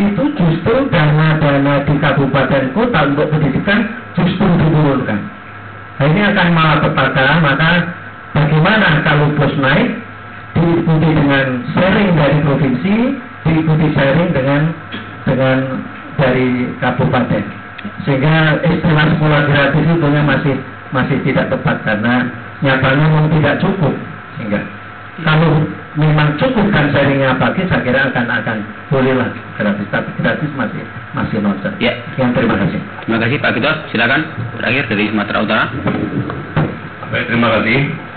itu justru dana-dana di kabupaten kota untuk pendidikan justru diturunkan. Nah, ini akan malah petaka, maka bagaimana kalau bos naik diikuti dengan sharing dari provinsi, diikuti sharing dengan dengan dari kabupaten. Sehingga istilah sekolah gratis itu masih masih tidak tepat karena nyatanya memang tidak cukup. Sehingga kalau memang cukup kan sharingnya bagi saya kira akan akan bolehlah gratis tapi gratis masih masih nonsen. Ya. Yang terima kasih. Terima kasih Pak Gito. Silakan terakhir dari Sumatera Utara. Baik, terima kasih.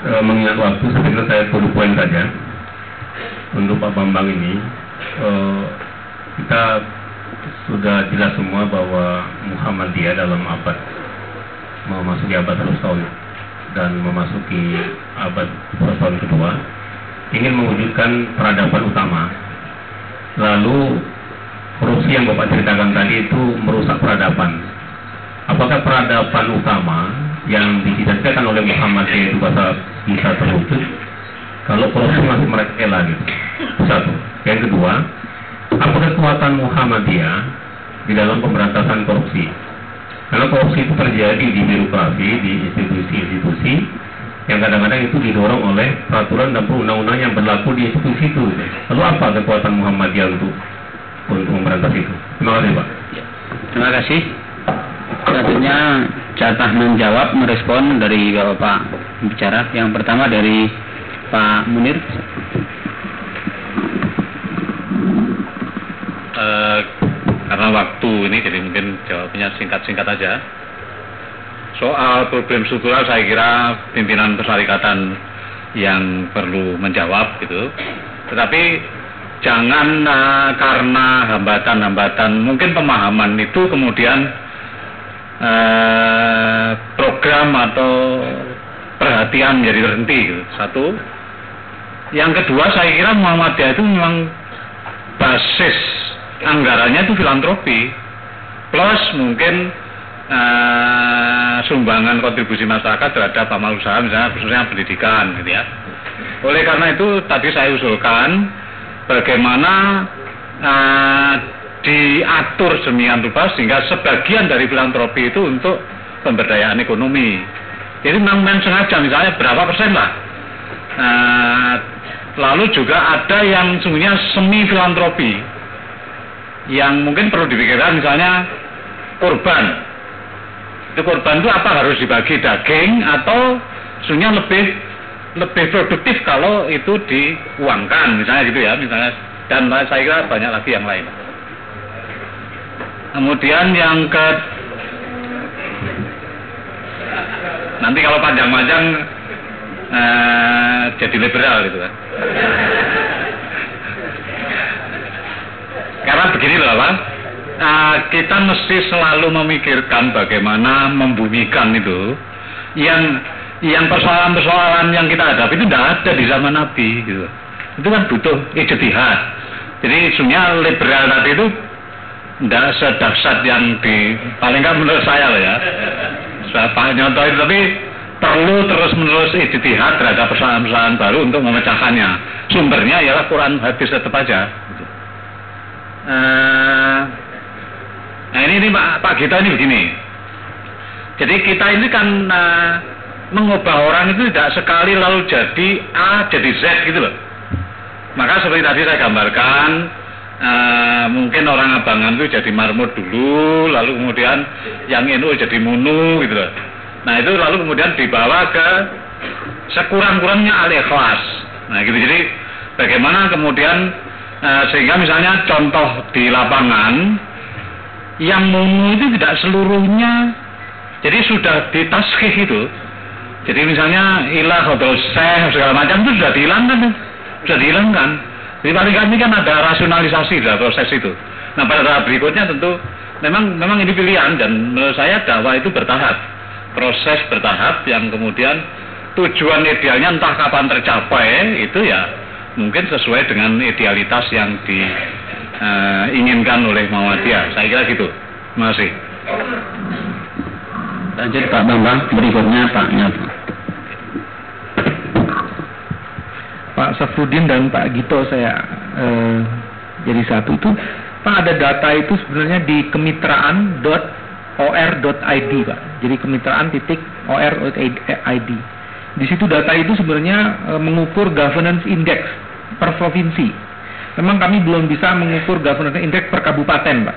E, mengingat waktu, kira saya perlu poin saja untuk Pak Bambang ini. E, kita sudah jelas semua bahwa Muhammadiyah dalam abad memasuki abad terus tahun dan memasuki abad terus tahun kedua ingin mewujudkan peradaban utama. Lalu korupsi yang Bapak ceritakan tadi itu merusak peradaban. Apakah peradaban utama yang dicita-citakan oleh Muhammad itu bahasa bisa terwujud kalau korupsi masih mereka rela gitu. Satu. Yang kedua, apa kekuatan Muhammadiyah di dalam pemberantasan korupsi? Karena korupsi itu terjadi di birokrasi, di institusi-institusi yang kadang-kadang itu didorong oleh peraturan dan perundang-undang yang berlaku di institusi itu. Lalu apa kekuatan Muhammadiyah untuk untuk memberantas itu? Terima kasih Pak. Terima kasih. Selanjutnya jatah menjawab merespon dari Bapak bicara. Yang pertama dari Pak Munir. Uh, karena waktu ini jadi mungkin jawabnya singkat-singkat aja. Soal problem struktural saya kira pimpinan persyarikatan yang perlu menjawab gitu. Tetapi jangan uh, karena hambatan-hambatan mungkin pemahaman itu kemudian uh, program atau perhatian menjadi terhenti gitu. Satu. Yang kedua saya kira Muhammadiyah itu memang basis anggarannya itu filantropi plus mungkin uh, sumbangan kontribusi masyarakat terhadap amal usaha misalnya khususnya pendidikan gitu ya Oleh karena itu tadi saya usulkan bagaimana uh, diatur semian rupa sehingga sebagian dari filantropi itu untuk pemberdayaan ekonomi. Jadi memang sengaja misalnya berapa persen lah. Uh, lalu juga ada yang sungguhnya semi filantropi yang mungkin perlu dipikirkan misalnya korban. Itu korban itu apa harus dibagi daging atau sungguhnya lebih lebih produktif kalau itu diuangkan misalnya gitu ya misalnya dan saya kira banyak lagi yang lain. Kemudian yang ke nanti kalau panjang-panjang eh, jadi liberal gitu kan. Karena begini loh Pak, uh, kita mesti selalu memikirkan bagaimana membumikan itu yang yang persoalan-persoalan yang kita hadapi itu tidak ada di zaman Nabi gitu. Itu kan butuh ijtihad. Jadi sebenarnya liberal tadi itu tidak sedahsyat yang di paling nggak menurut saya loh ya. Pak nyontoh itu tapi perlu terus menerus ijtihad terhadap persoalan-persoalan baru untuk memecahkannya. Sumbernya ialah Quran hadis tetap aja. Gitu. Uh, nah ini, ini Pak, Pak Gita ini begini. Jadi kita ini kan uh, mengubah orang itu tidak sekali lalu jadi A jadi Z gitu loh. Maka seperti tadi saya gambarkan, uh, mungkin orang abangan itu jadi marmut dulu, lalu kemudian yang NU jadi munu gitu loh. Nah itu lalu kemudian dibawa ke sekurang-kurangnya al-ikhlas. Nah gitu jadi bagaimana kemudian uh, sehingga misalnya contoh di lapangan yang munu itu tidak seluruhnya jadi sudah ditaskih itu jadi misalnya ilah hotel seh segala macam itu sudah dihilangkan, sudah dihilangkan. Jadi paling kami kan ada rasionalisasi dalam proses itu. Nah pada tahap berikutnya tentu memang memang ini pilihan dan menurut saya dakwah itu bertahap, proses bertahap yang kemudian tujuan idealnya entah kapan tercapai itu ya mungkin sesuai dengan idealitas yang diinginkan uh, oleh Muhammadiyah. Saya kira gitu. Kasih. Lanjut Pak Bambang, berikutnya Pak Nyat. Pak Safrudin dan Pak Gito saya eh, jadi satu itu Pak ada data itu sebenarnya di kemitraan.or.id Pak. Jadi kemitraan titik or.id. Di situ data itu sebenarnya eh, mengukur governance index per provinsi. Memang kami belum bisa mengukur governance index per kabupaten Pak.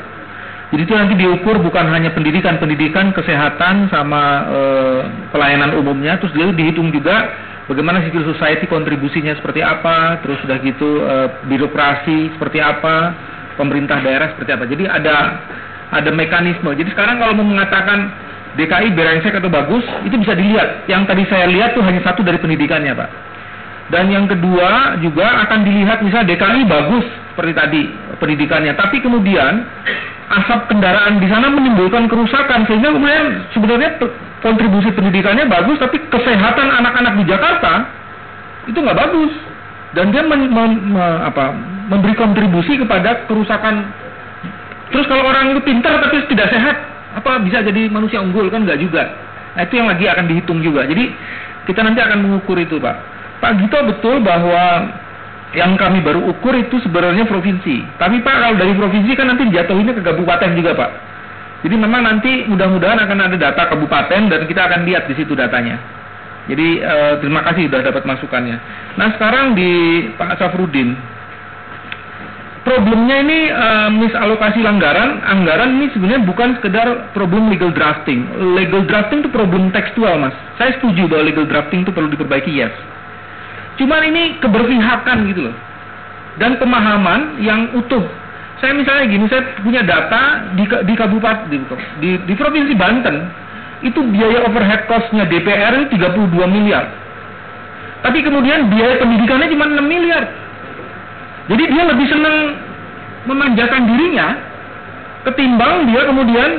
Jadi itu nanti diukur bukan hanya pendidikan-pendidikan, kesehatan sama e, pelayanan umumnya, terus dia dihitung juga bagaimana civil society kontribusinya seperti apa, terus sudah gitu e, birokrasi seperti apa, pemerintah daerah seperti apa. Jadi ada ada mekanisme. Jadi sekarang kalau mau mengatakan DKI berengsek atau bagus, itu bisa dilihat. Yang tadi saya lihat tuh hanya satu dari pendidikannya, Pak. Dan yang kedua juga akan dilihat misalnya DKI bagus seperti tadi pendidikannya, tapi kemudian asap kendaraan di sana menimbulkan kerusakan sehingga kemudian sebenarnya kontribusi pendidikannya bagus tapi kesehatan anak-anak di Jakarta itu nggak bagus. Dan dia men, men, me, apa, memberi kontribusi kepada kerusakan. Terus kalau orang itu pintar tapi tidak sehat apa bisa jadi manusia unggul? Kan nggak juga. Nah itu yang lagi akan dihitung juga. Jadi kita nanti akan mengukur itu pak. Pak Gito betul bahwa yang kami baru ukur itu sebenarnya provinsi. Tapi Pak kalau dari provinsi kan nanti dijatuhinnya ke kabupaten juga Pak jadi memang nanti mudah-mudahan akan ada data kabupaten dan kita akan lihat di situ datanya. Jadi eh, terima kasih sudah dapat masukannya. Nah sekarang di Pak Safrudin, problemnya ini eh, misalokasi anggaran. Anggaran ini sebenarnya bukan sekedar problem legal drafting. Legal drafting itu problem tekstual mas. Saya setuju bahwa legal drafting itu perlu diperbaiki yes. Cuman ini keberpihakan gitu loh. Dan pemahaman yang utuh saya misalnya gini, saya punya data di, di kabupaten di, di, di provinsi Banten itu biaya overhead costnya DPR itu 32 miliar. Tapi kemudian biaya pendidikannya cuma 6 miliar. Jadi dia lebih senang memanjakan dirinya ketimbang dia kemudian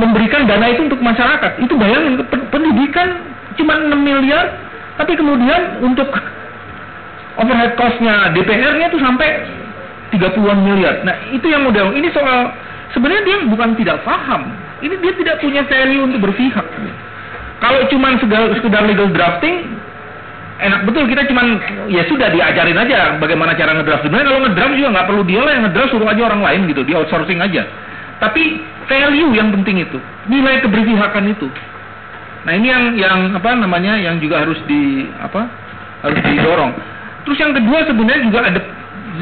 memberikan dana itu untuk masyarakat. Itu bayangin pendidikan cuma 6 miliar, tapi kemudian untuk overhead costnya DPR-nya itu sampai 30-an miliar. Nah, itu yang model. Ini soal sebenarnya dia bukan tidak paham. Ini dia tidak punya value untuk berpihak. Kalau cuma sekedar, legal drafting, enak betul kita cuman ya sudah diajarin aja bagaimana cara ngedraft. Sebenarnya kalau ngedraft juga nggak perlu dia lah yang ngedraft suruh aja orang lain gitu, di outsourcing aja. Tapi value yang penting itu, nilai keberpihakan itu. Nah ini yang yang apa namanya yang juga harus di apa harus didorong. Terus yang kedua sebenarnya juga ada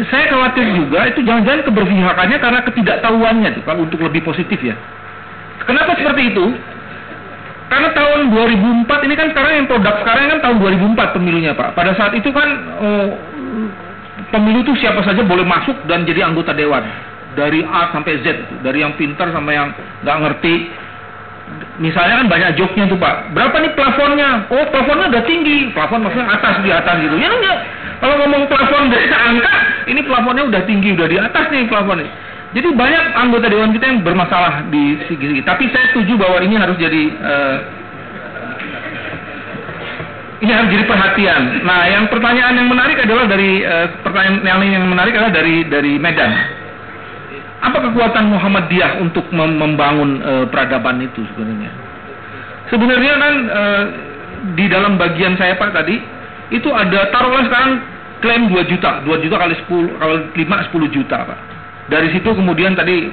saya khawatir juga itu jangan-jangan keberpihakannya karena ketidaktahuannya tuh kalau untuk lebih positif ya. Kenapa seperti itu? Karena tahun 2004 ini kan sekarang yang produk sekarang kan tahun 2004 pemilunya Pak. Pada saat itu kan oh, pemilu itu siapa saja boleh masuk dan jadi anggota dewan dari A sampai Z, dari yang pintar sampai yang nggak ngerti. Misalnya kan banyak joknya tuh Pak. Berapa nih plafonnya? Oh plafonnya udah tinggi. Plafon maksudnya atas di atas gitu. Ya enggak. Kalau ngomong plafon dari angka, ini plafonnya udah tinggi, udah di atas nih plafonnya. Jadi banyak anggota dewan kita yang bermasalah di segi-segi. Tapi saya setuju bahwa ini harus jadi uh, ini harus jadi perhatian. Nah, yang pertanyaan yang menarik adalah dari uh, pertanyaan yang yang menarik adalah dari dari Medan. Apa kekuatan Muhammadiyah untuk mem membangun uh, peradaban itu sebenarnya? Sebenarnya kan uh, di dalam bagian saya Pak tadi itu ada taruhlah sekarang klaim 2 juta, 2 juta kali 10 kalau 5 10 juta Pak. Dari situ kemudian tadi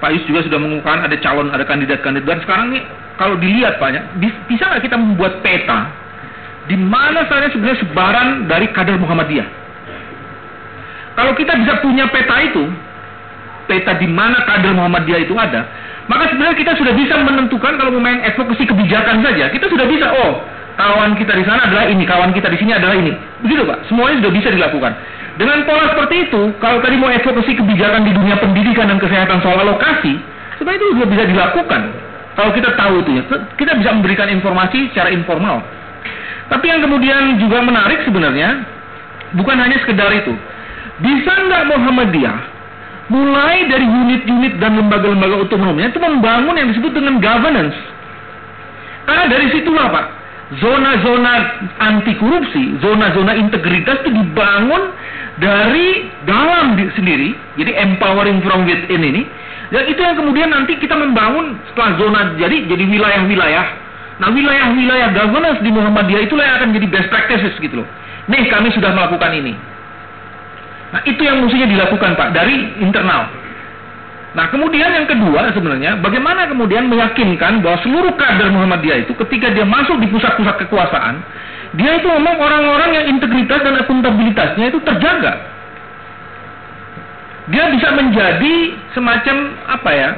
Pak Yus juga sudah mengumumkan ada calon, ada kandidat-kandidat. Dan sekarang nih kalau dilihat Pak, ya, bisa nggak kita membuat peta di mana saja sebenarnya sebaran dari kader Muhammadiyah? Kalau kita bisa punya peta itu, peta di mana kader Muhammadiyah itu ada, maka sebenarnya kita sudah bisa menentukan kalau mau main advokasi kebijakan saja, kita sudah bisa, oh kawan kita di sana adalah ini, kawan kita di sini adalah ini. Begitu Pak, semuanya sudah bisa dilakukan. Dengan pola seperti itu, kalau tadi mau advokasi kebijakan di dunia pendidikan dan kesehatan soal alokasi, sebenarnya itu juga bisa dilakukan. Kalau kita tahu itu ya, kita bisa memberikan informasi secara informal. Tapi yang kemudian juga menarik sebenarnya, bukan hanya sekedar itu. Bisa nggak Muhammadiyah mulai dari unit-unit dan lembaga-lembaga otonomnya itu membangun yang disebut dengan governance. Karena dari situlah Pak, zona-zona anti korupsi, zona-zona integritas itu dibangun dari dalam sendiri, jadi empowering from within ini, dan itu yang kemudian nanti kita membangun setelah zona jadi jadi wilayah-wilayah. Nah wilayah-wilayah governance di Muhammadiyah itulah yang akan jadi best practices gitu loh. Nih kami sudah melakukan ini. Nah itu yang mestinya dilakukan Pak dari internal. Nah kemudian yang kedua sebenarnya bagaimana kemudian meyakinkan bahwa seluruh kader Muhammadiyah itu ketika dia masuk di pusat-pusat kekuasaan dia itu memang orang-orang yang integritas dan akuntabilitasnya itu terjaga. Dia bisa menjadi semacam apa ya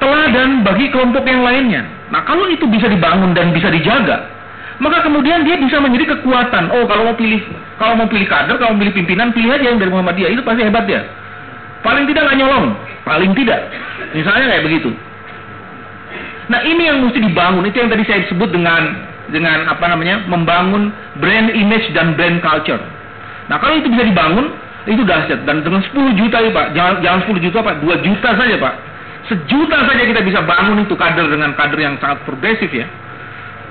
teladan bagi kelompok yang lainnya. Nah kalau itu bisa dibangun dan bisa dijaga, maka kemudian dia bisa menjadi kekuatan. Oh kalau mau pilih kalau mau pilih kader, kalau mau pilih pimpinan, pilih aja yang dari Muhammadiyah itu pasti hebat dia. Paling tidak nggak nyolong, paling tidak. Misalnya kayak begitu. Nah ini yang mesti dibangun, itu yang tadi saya sebut dengan dengan apa namanya membangun brand image dan brand culture. Nah kalau itu bisa dibangun, itu dahsyat. Dan dengan 10 juta ya Pak, jangan, jangan 10 juta Pak, 2 juta saja Pak. Sejuta saja kita bisa bangun itu kader dengan kader yang sangat progresif ya.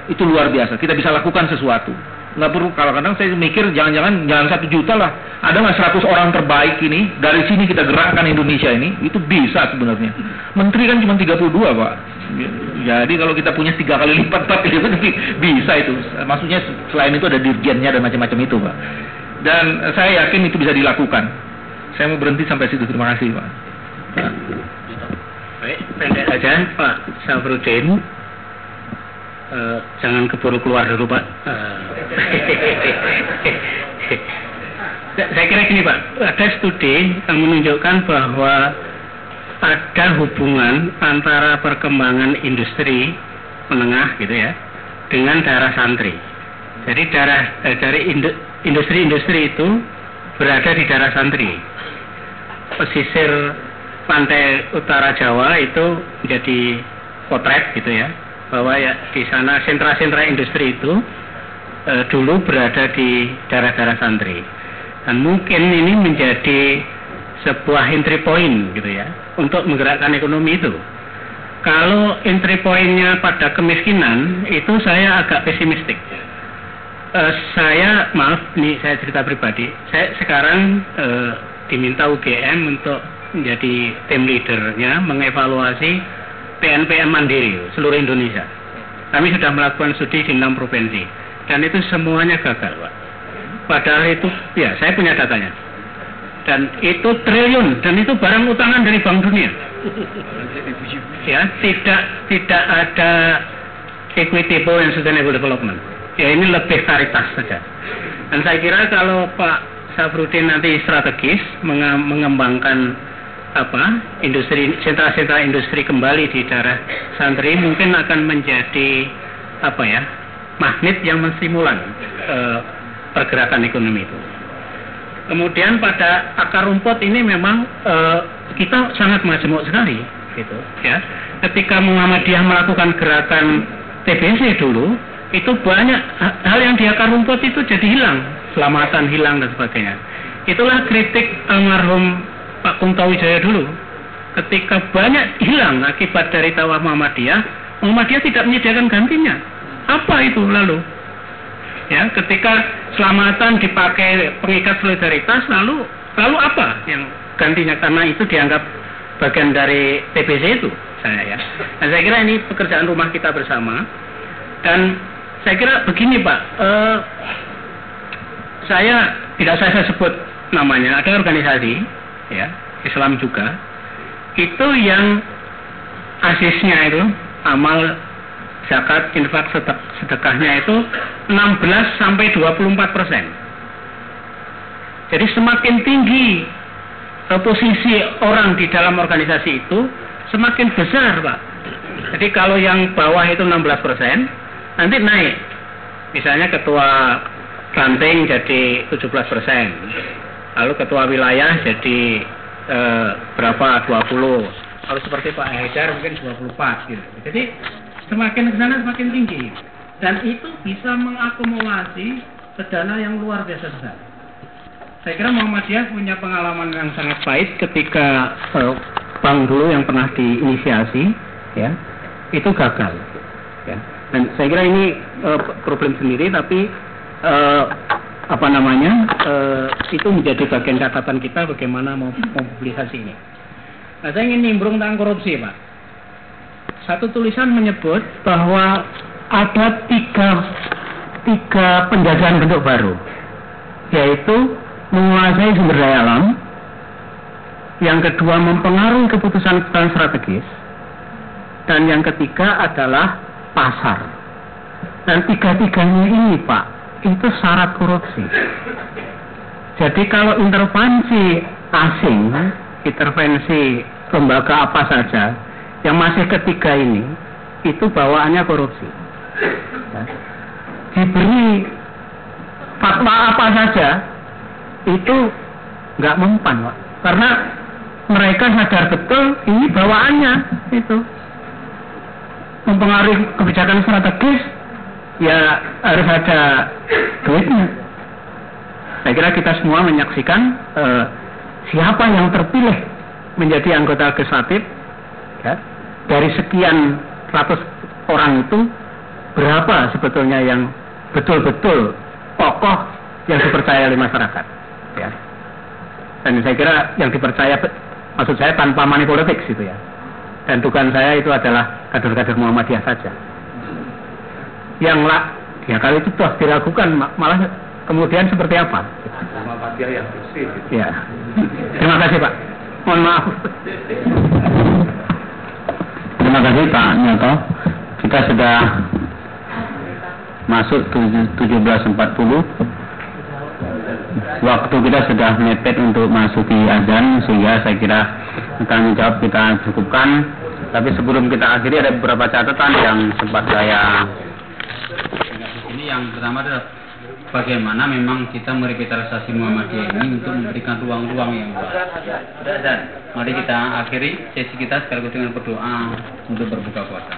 Itu luar biasa, kita bisa lakukan sesuatu nggak perlu. Kalau kadang saya mikir jangan-jangan jangan satu juta lah. Ada nggak seratus orang terbaik ini dari sini kita gerakkan Indonesia ini? Itu bisa sebenarnya. Menteri kan cuma 32 pak. Jadi kalau kita punya tiga kali lipat lipat bisa itu. Maksudnya selain itu ada dirjennya dan macam-macam itu pak. Dan saya yakin itu bisa dilakukan. Saya mau berhenti sampai situ. Terima kasih pak. Baik pendek aja Pak Safrudin Uh, jangan keburu keluar dulu Pak. Uh, saya kira gini Pak, ada studi yang menunjukkan bahwa ada hubungan antara perkembangan industri menengah gitu ya dengan darah santri. Jadi darah eh, dari industri-industri itu berada di darah santri. Pesisir pantai utara Jawa itu menjadi potret gitu ya bahwa ya di sana sentra-sentra industri itu e, dulu berada di daerah-daerah santri. Dan mungkin ini menjadi sebuah entry point gitu ya untuk menggerakkan ekonomi itu. Kalau entry pointnya pada kemiskinan itu saya agak pesimistik. E, saya maaf ini saya cerita pribadi. Saya sekarang e, diminta UGM untuk menjadi tim leadernya mengevaluasi PNPM mandiri seluruh Indonesia. Kami sudah melakukan studi di enam provinsi. dan itu semuanya gagal pak. Padahal itu ya saya punya datanya. Dan itu triliun dan itu barang utangan dari Bank Dunia. Ya tidak tidak ada equitable and sustainable development. Ya ini lebih karitas saja. Dan saya kira kalau Pak Safrudin nanti strategis mengembangkan apa industri sentra-sentra industri kembali di daerah santri mungkin akan menjadi apa ya magnet yang menstimulan eh, pergerakan ekonomi itu. Kemudian pada akar rumput ini memang eh, kita sangat majemuk sekali gitu ya. Ketika Muhammadiyah melakukan gerakan TBC dulu itu banyak hal yang di akar rumput itu jadi hilang, selamatan hilang dan sebagainya. Itulah kritik almarhum Pak Kunto Wijaya dulu ketika banyak hilang akibat dari tawaf Muhammadiyah Muhammadiyah tidak menyediakan gantinya. Apa itu lalu? Ya ketika selamatan dipakai pengikat solidaritas lalu lalu apa yang gantinya? Karena itu dianggap bagian dari TBC itu saya ya. Dan saya kira ini pekerjaan rumah kita bersama. Dan saya kira begini Pak eh, saya tidak saya sebut namanya ada organisasi ya Islam juga itu yang asisnya itu amal zakat infak sedekahnya itu 16 sampai 24 persen. Jadi semakin tinggi posisi orang di dalam organisasi itu semakin besar pak. Jadi kalau yang bawah itu 16 persen nanti naik. Misalnya ketua ranting jadi 17 persen, lalu ketua wilayah jadi eh, berapa? 20 kalau seperti Pak Haidar mungkin 24 gitu. Jadi semakin ke sana semakin tinggi. Dan itu bisa mengakumulasi dana yang luar biasa besar. Saya kira Muhammadiyah punya pengalaman yang sangat baik ketika eh, bank dulu yang pernah diinisiasi ya itu gagal ya. Dan saya kira ini uh, problem sendiri tapi uh, apa namanya uh, itu menjadi bagian catatan kita bagaimana mau mobilisasi ini. Nah saya ingin nimbrung tentang korupsi pak. Satu tulisan menyebut bahwa ada tiga tiga penjajahan bentuk baru, yaitu menguasai sumber daya alam, yang kedua mempengaruhi keputusan-keputusan strategis, dan yang ketiga adalah pasar. Dan tiga-tiganya ini, Pak, itu syarat korupsi. Jadi kalau intervensi asing, intervensi lembaga apa saja yang masih ketiga ini, itu bawaannya korupsi. Ya. Diberi fatwa apa saja, itu nggak mempan, Pak. Karena mereka sadar betul ini bawaannya itu mempengaruhi kebijakan strategis ya harus ada duitnya. Saya kira kita semua menyaksikan eh, siapa yang terpilih menjadi anggota legislatif ya, dari sekian ratus orang itu berapa sebetulnya yang betul-betul tokoh yang dipercaya oleh masyarakat ya. Dan saya kira yang dipercaya maksud saya tanpa money politics itu ya. Dan dugaan saya itu adalah kader-kader Muhammadiyah saja. Yang lah, ya kalau itu toh dilakukan malah kemudian seperti apa? Yang bersih. Ya. Terima kasih Pak. Mohon maaf. Terima kasih Pak Nyoto. Kita sudah masuk 17.40 waktu kita sudah mepet untuk masuki azan sehingga saya kira tanggung jawab kita cukupkan tapi sebelum kita akhiri ada beberapa catatan yang sempat saya ini yang pertama adalah bagaimana memang kita merevitalisasi Muhammadiyah ini untuk memberikan ruang-ruang yang luas. Dan mari kita akhiri sesi kita sekaligus dengan berdoa untuk berbuka puasa